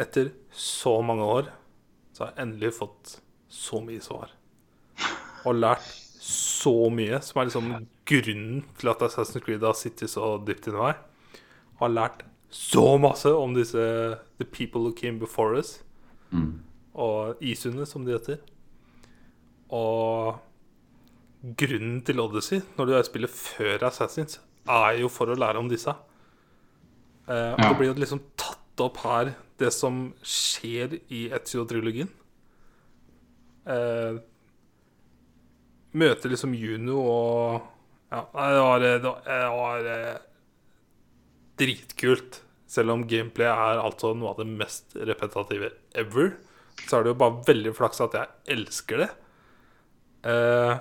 Etter så mange år så har jeg endelig fått så mye svar. Og lært så mye, som er liksom grunnen til at Assassin's Creed har sittet så dypt inni meg. Og Har lært så masse om disse The people who came before us. Mm. Og Isundet, som de heter. Og grunnen til Odyssey, når du spiller før Assassins, er jo for å lære om disse. Uh, og det blir jo liksom tatt opp her, det som skjer i Etzio-trilogien. Uh, møter liksom Juno og Ja, det var, det var eh, dritkult. Selv om gameplay er altså noe av det mest repetitive ever, så er det jo bare veldig flaks at jeg elsker det. Eh,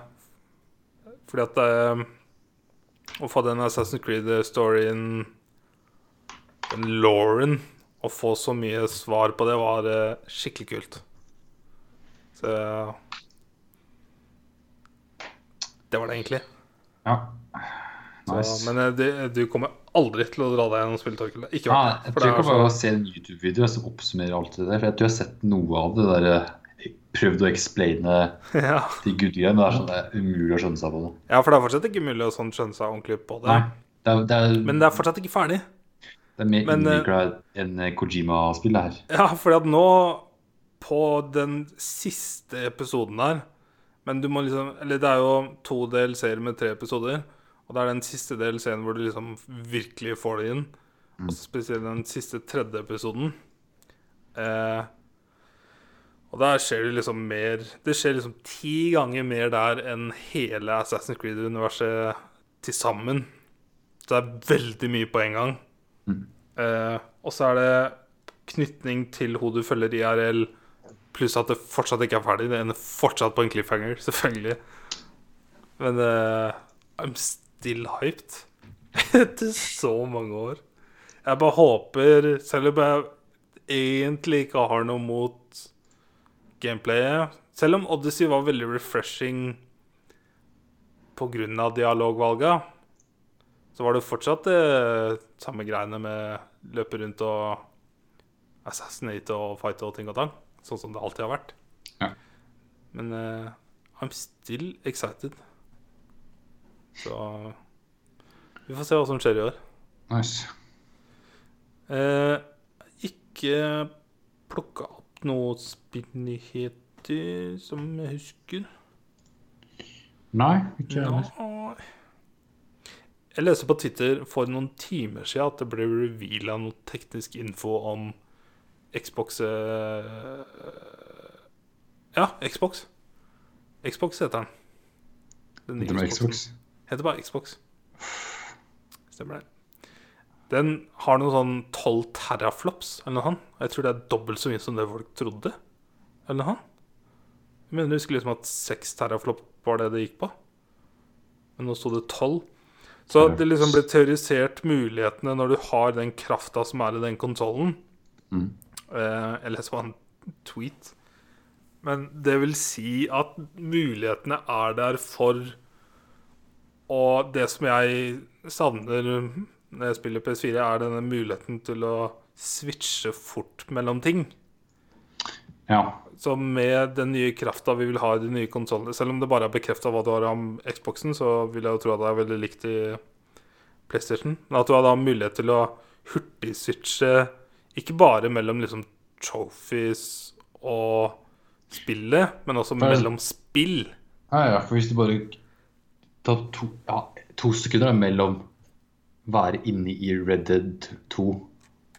fordi at eh, Å få den Assassin's Creed-storyen, den Lauren, å få så mye svar på det, var eh, skikkelig kult. Så Det var det egentlig. Ja. Så, men eh, det, du kommer aldri til å dra deg gjennom spillet, Ikke det, jeg tror ikke bare å se en YouTube-video som oppsummerer alt det der. For jeg tror jeg har sett noe av det der eh, Prøvd å explaine ja. de good greiene. Det er sånn det er umulig å skjønne seg på det. ja, for det er fortsatt ikke mulig å sånn skjønne seg ordentlig på det. Nei. Det er, det er, Men det er fortsatt ikke ferdig. det er mer men, eh, enn eh, Kojima-spill, det her. Ja, fordi at nå, på den siste episoden her Men du må liksom Eller det er jo to DLC-er med tre episoder. Og det er den siste DLC-en hvor du liksom virkelig får det inn. Og spesielt den siste tredje episoden. Eh, og der skjer det liksom mer Det skjer liksom ti ganger mer der enn hele Assassin's Creed-universet til sammen. Så det er veldig mye på en gang. Eh, og så er det knytning til hun du følger IRL, pluss at det fortsatt ikke er ferdig. Det ender fortsatt på en cliffhanger, selvfølgelig. Men eh, I'm still hyped. Etter så mange år. Jeg bare håper, selv om jeg egentlig ikke har noe mot gameplayet Selv om Odyssey var veldig refreshing pga. dialogvalga, så var det fortsatt det samme greiene med løpe rundt og assassinate og fighte og ting og tang. Sånn som det alltid har vært. Ja. Men eh, I'm still excited. Så vi får se hva som skjer i år. Nice. Eh, ikke plukka opp noen som jeg husker. Nei, ikke heller. Jeg leste på Twitter for noen timer siden at det ble reveala noe teknisk info om Xbox eh, Ja, Xbox. Xbox heter den. Den heter. Xbox. Heter bare Xbox. Stemmer det. Den har noe sånn 12 teraflops eller noe sånt. Jeg tror det er dobbelt så mye som det folk trodde. Eller noe sånt. Jeg mener jeg husker liksom at 6 teraflop var det det gikk på. Men nå sto det 12. Så det liksom ble teorisert mulighetene når du har den krafta som er i den konsollen. Mm. Eh, jeg leser bare en tweet. Men det vil si at mulighetene er der for Og det som jeg savner når jeg spiller PS4, er denne muligheten til å switche fort mellom ting. Ja. Så med den nye krafta vi vil ha i de nye konsollene Selv om det bare er bekrefta hva du har om Xboxen, så vil jeg jo tro at det er veldig likt i PlayStation. Men at du har da mulighet til å hurtigswitche ikke bare mellom liksom trophies og spillet, men også mellom spill. Ja, ja, for hvis du bare tar to, ja, to sekunder mellom være inne i Red Dead 2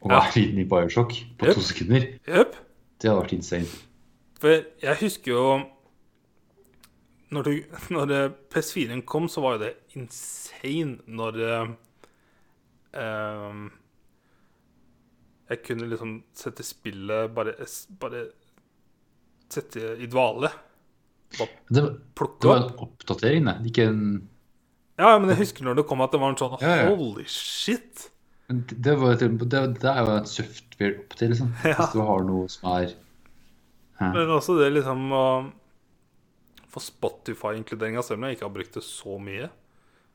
og Ja. være inne i Bioshock på Yep. to sekunder, Yep. det hadde vært insane. For jeg husker jo Når, du, når eh, PS4-en kom, så var jo det insane når ehm, Jeg kunne liksom sette spillet bare, bare Sette i dvale. Bare det var en oppdatering, det. Ikke en Ja, men jeg husker når det kom at det var en sånn Ja, ja. Holy shit! det, var, det, det er jo en software-oppdatering, liksom. Ja. Hvis du har noe som er ja. Men også det liksom å få Spotify-inkluderinga, selv om jeg ikke har brukt det så mye.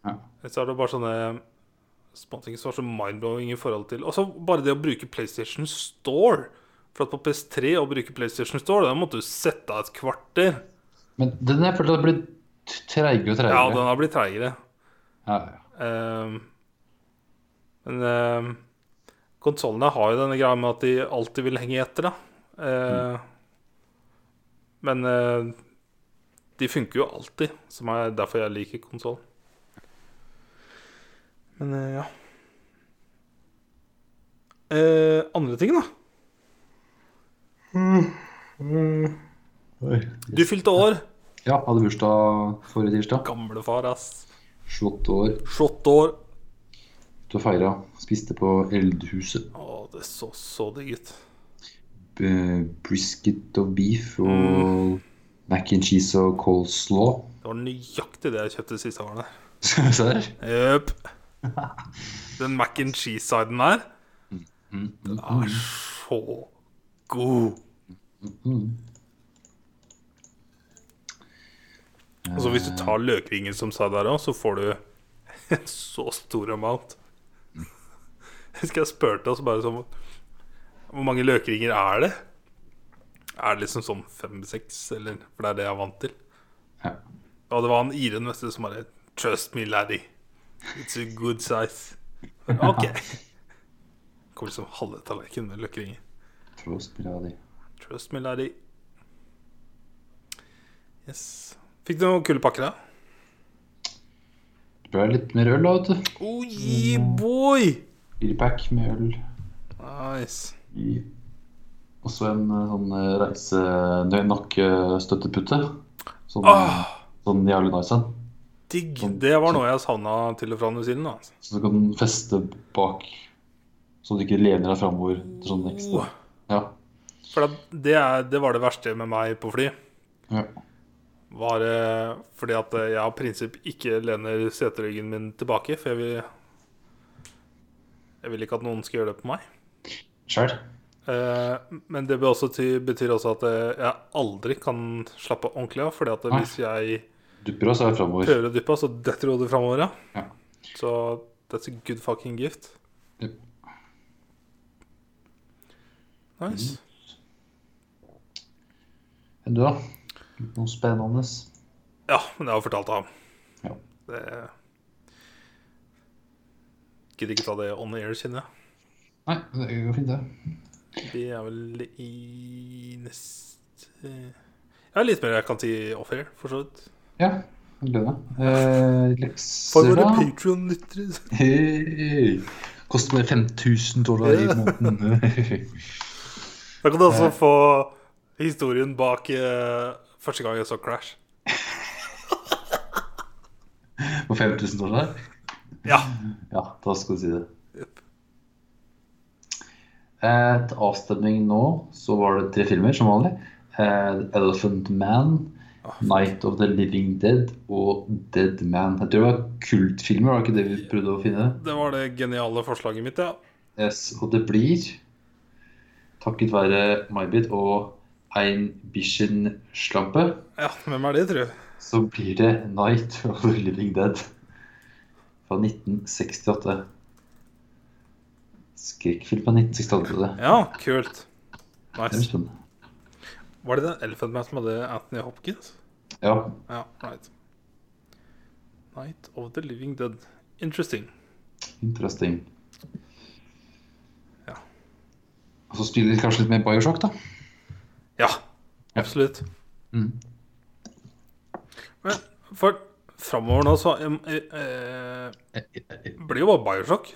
Ja. Så er det bare sånne småting som var så mind-blowing i forhold til Også bare det å bruke PlayStation Store. For at på PS3 å bruke PlayStation Store, da måtte du sette av et kvarter. Men den jeg følte har blitt treigere og Ja, den har blitt treigere. Ja, ja. Ehm, men um, konsollene har jo denne greia med at de alltid vil henge etter, da. Eh, Men uh, de funker jo alltid, som er derfor jeg liker konsoll. Men uh, ja. Eh, andre ting, da. Oi. Du fylte år. Ja, hadde bursdag forrige tirsdag. Gamlefar, ass. 28 år. 28 år. Du og feira. Spiste på Eldhuset. Å, det så så digg ut. Brisket og beef og mac and cheese og coleslaw. Det var nøyaktig det jeg kjøpte siste årene. Serr? Jøp. Den mac and cheese-siden der Mm, den er så god. Og så hvis du tar løkringen som sa der òg, så får du en så stor amount. Jeg husker jeg spurte oss bare sånn Hvor mange løkringer er det? Er det liksom sånn fem-seks, eller For det er det jeg er vant til. Ja. Og det var han Iren vet som bare Trust me, laddie. It's a good size. Ok. Kommer liksom halve tallerkenen med løkringer. Trust me, laddie. Trust me, laddie. Yes. Fikk du noen kule pakker, da? Det ble litt mer øl, da, vet du. Oh, yeah, boy! Firepack med øl. Nice. Og så en eh, sånn reise reisenøy-nakke-støttepute. Sånn, Ah, sånn jævlig nice en. digg. Det var noe jeg savna til og fra New Zealand. Altså. Så du kan feste bak, så du ikke lener deg framover. Sånn ekstra. Oh, Ja. for det, er, det var det verste med meg på fly. ja. Var fordi at jeg av prinsipp ikke lener seteryggen min tilbake. For jeg vil Jeg vil ikke at noen skal gjøre det på meg. Sure. Eh, men det også, til, betyr også at eh, jeg aldri kan slappe ordentlig av. Fordi at hvis jeg Dupper oss er prøver å dyppe, så detter hodet framover. Ja. Ja. Så that's a good fucking gift. Yep. Nice. Enn du, da? Noe spennende? Ja, men jeg har fortalt ham. Ja. Det Gidder ikke ta det on air, kjenner jeg. Nei, det går fint, det. Vi er vel i neste Jeg har litt mer jeg kan si off air, for så vidt. Ja, jeg gleder meg. Eh, lekser, For våre. Hei. Koster bare 5000 dollar i Ja. måneden. Da kan du også få historien bak eh, første gang jeg så Crash. For 5000 dollar? Ja. Ja, da skal du si det. Yep. Eh, til avstemning nå så var det tre filmer som vanlig. Eh, Elephant Man, oh, Night of the Living Dead og Dead Man. Jeg tror det var kultfilmer, var det ikke det vi prøvde å finne? Det var det geniale forslaget mitt, ja. Yes, og det blir, takket være Maybit og ein Bichen-slampe, Ja, hvem er det, tror du? så blir det Night of the Living Dead fra 1968. Skrekkfilm fra 1968. Ja, kult. Nice. Var det den Elephant Man som hadde Anthony Hopkins? Ja, Ja, right. Night of the Living Dead. Interesting. interesting. Ja. Og så spiller vi kanskje litt mer Bioshock, da. Ja, absolutt. Mm. Men for framover nå så em, eh, eh, blir jo bare Bioshock.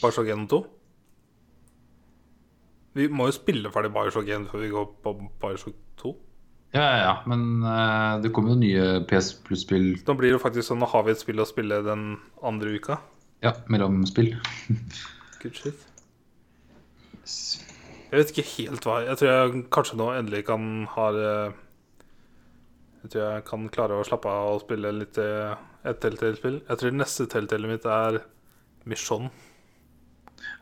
Bioshock 1 og 2. Vi må jo spille ferdig Bioshock 1 før vi går på Bioshock 2. Ja, ja, ja, men eh, det kommer jo nye PS Plus-spill Da blir det faktisk sånn, nå har vi et spill å spille den andre uka. ja, mellom spill. Good shit. Jeg vet ikke helt hva Jeg tror jeg kanskje nå endelig kan ha eh, Jeg tror jeg kan klare å slappe av og spille litt eh, et Telltale-spill. Jeg tror neste Telltale mitt er Mission.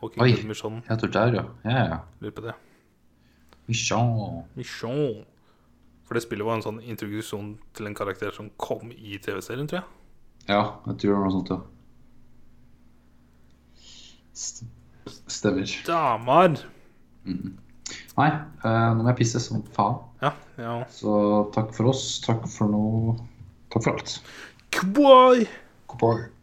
Oi. Mission. Jeg tror der, ja. Ja, ja. Lurer på det. Mission. Mission. For det spillet var en sånn introduksjon til en karakter som kom i TV-serien, tror jeg. Ja, jeg tror det var noe sånt, ja. St- Stemmer. Damer! Nei, eh, nå må jeg pisse som faen. Ja, ja. Så takk for oss. Takk for nå. Takk for alt. Kboy! Goodbye.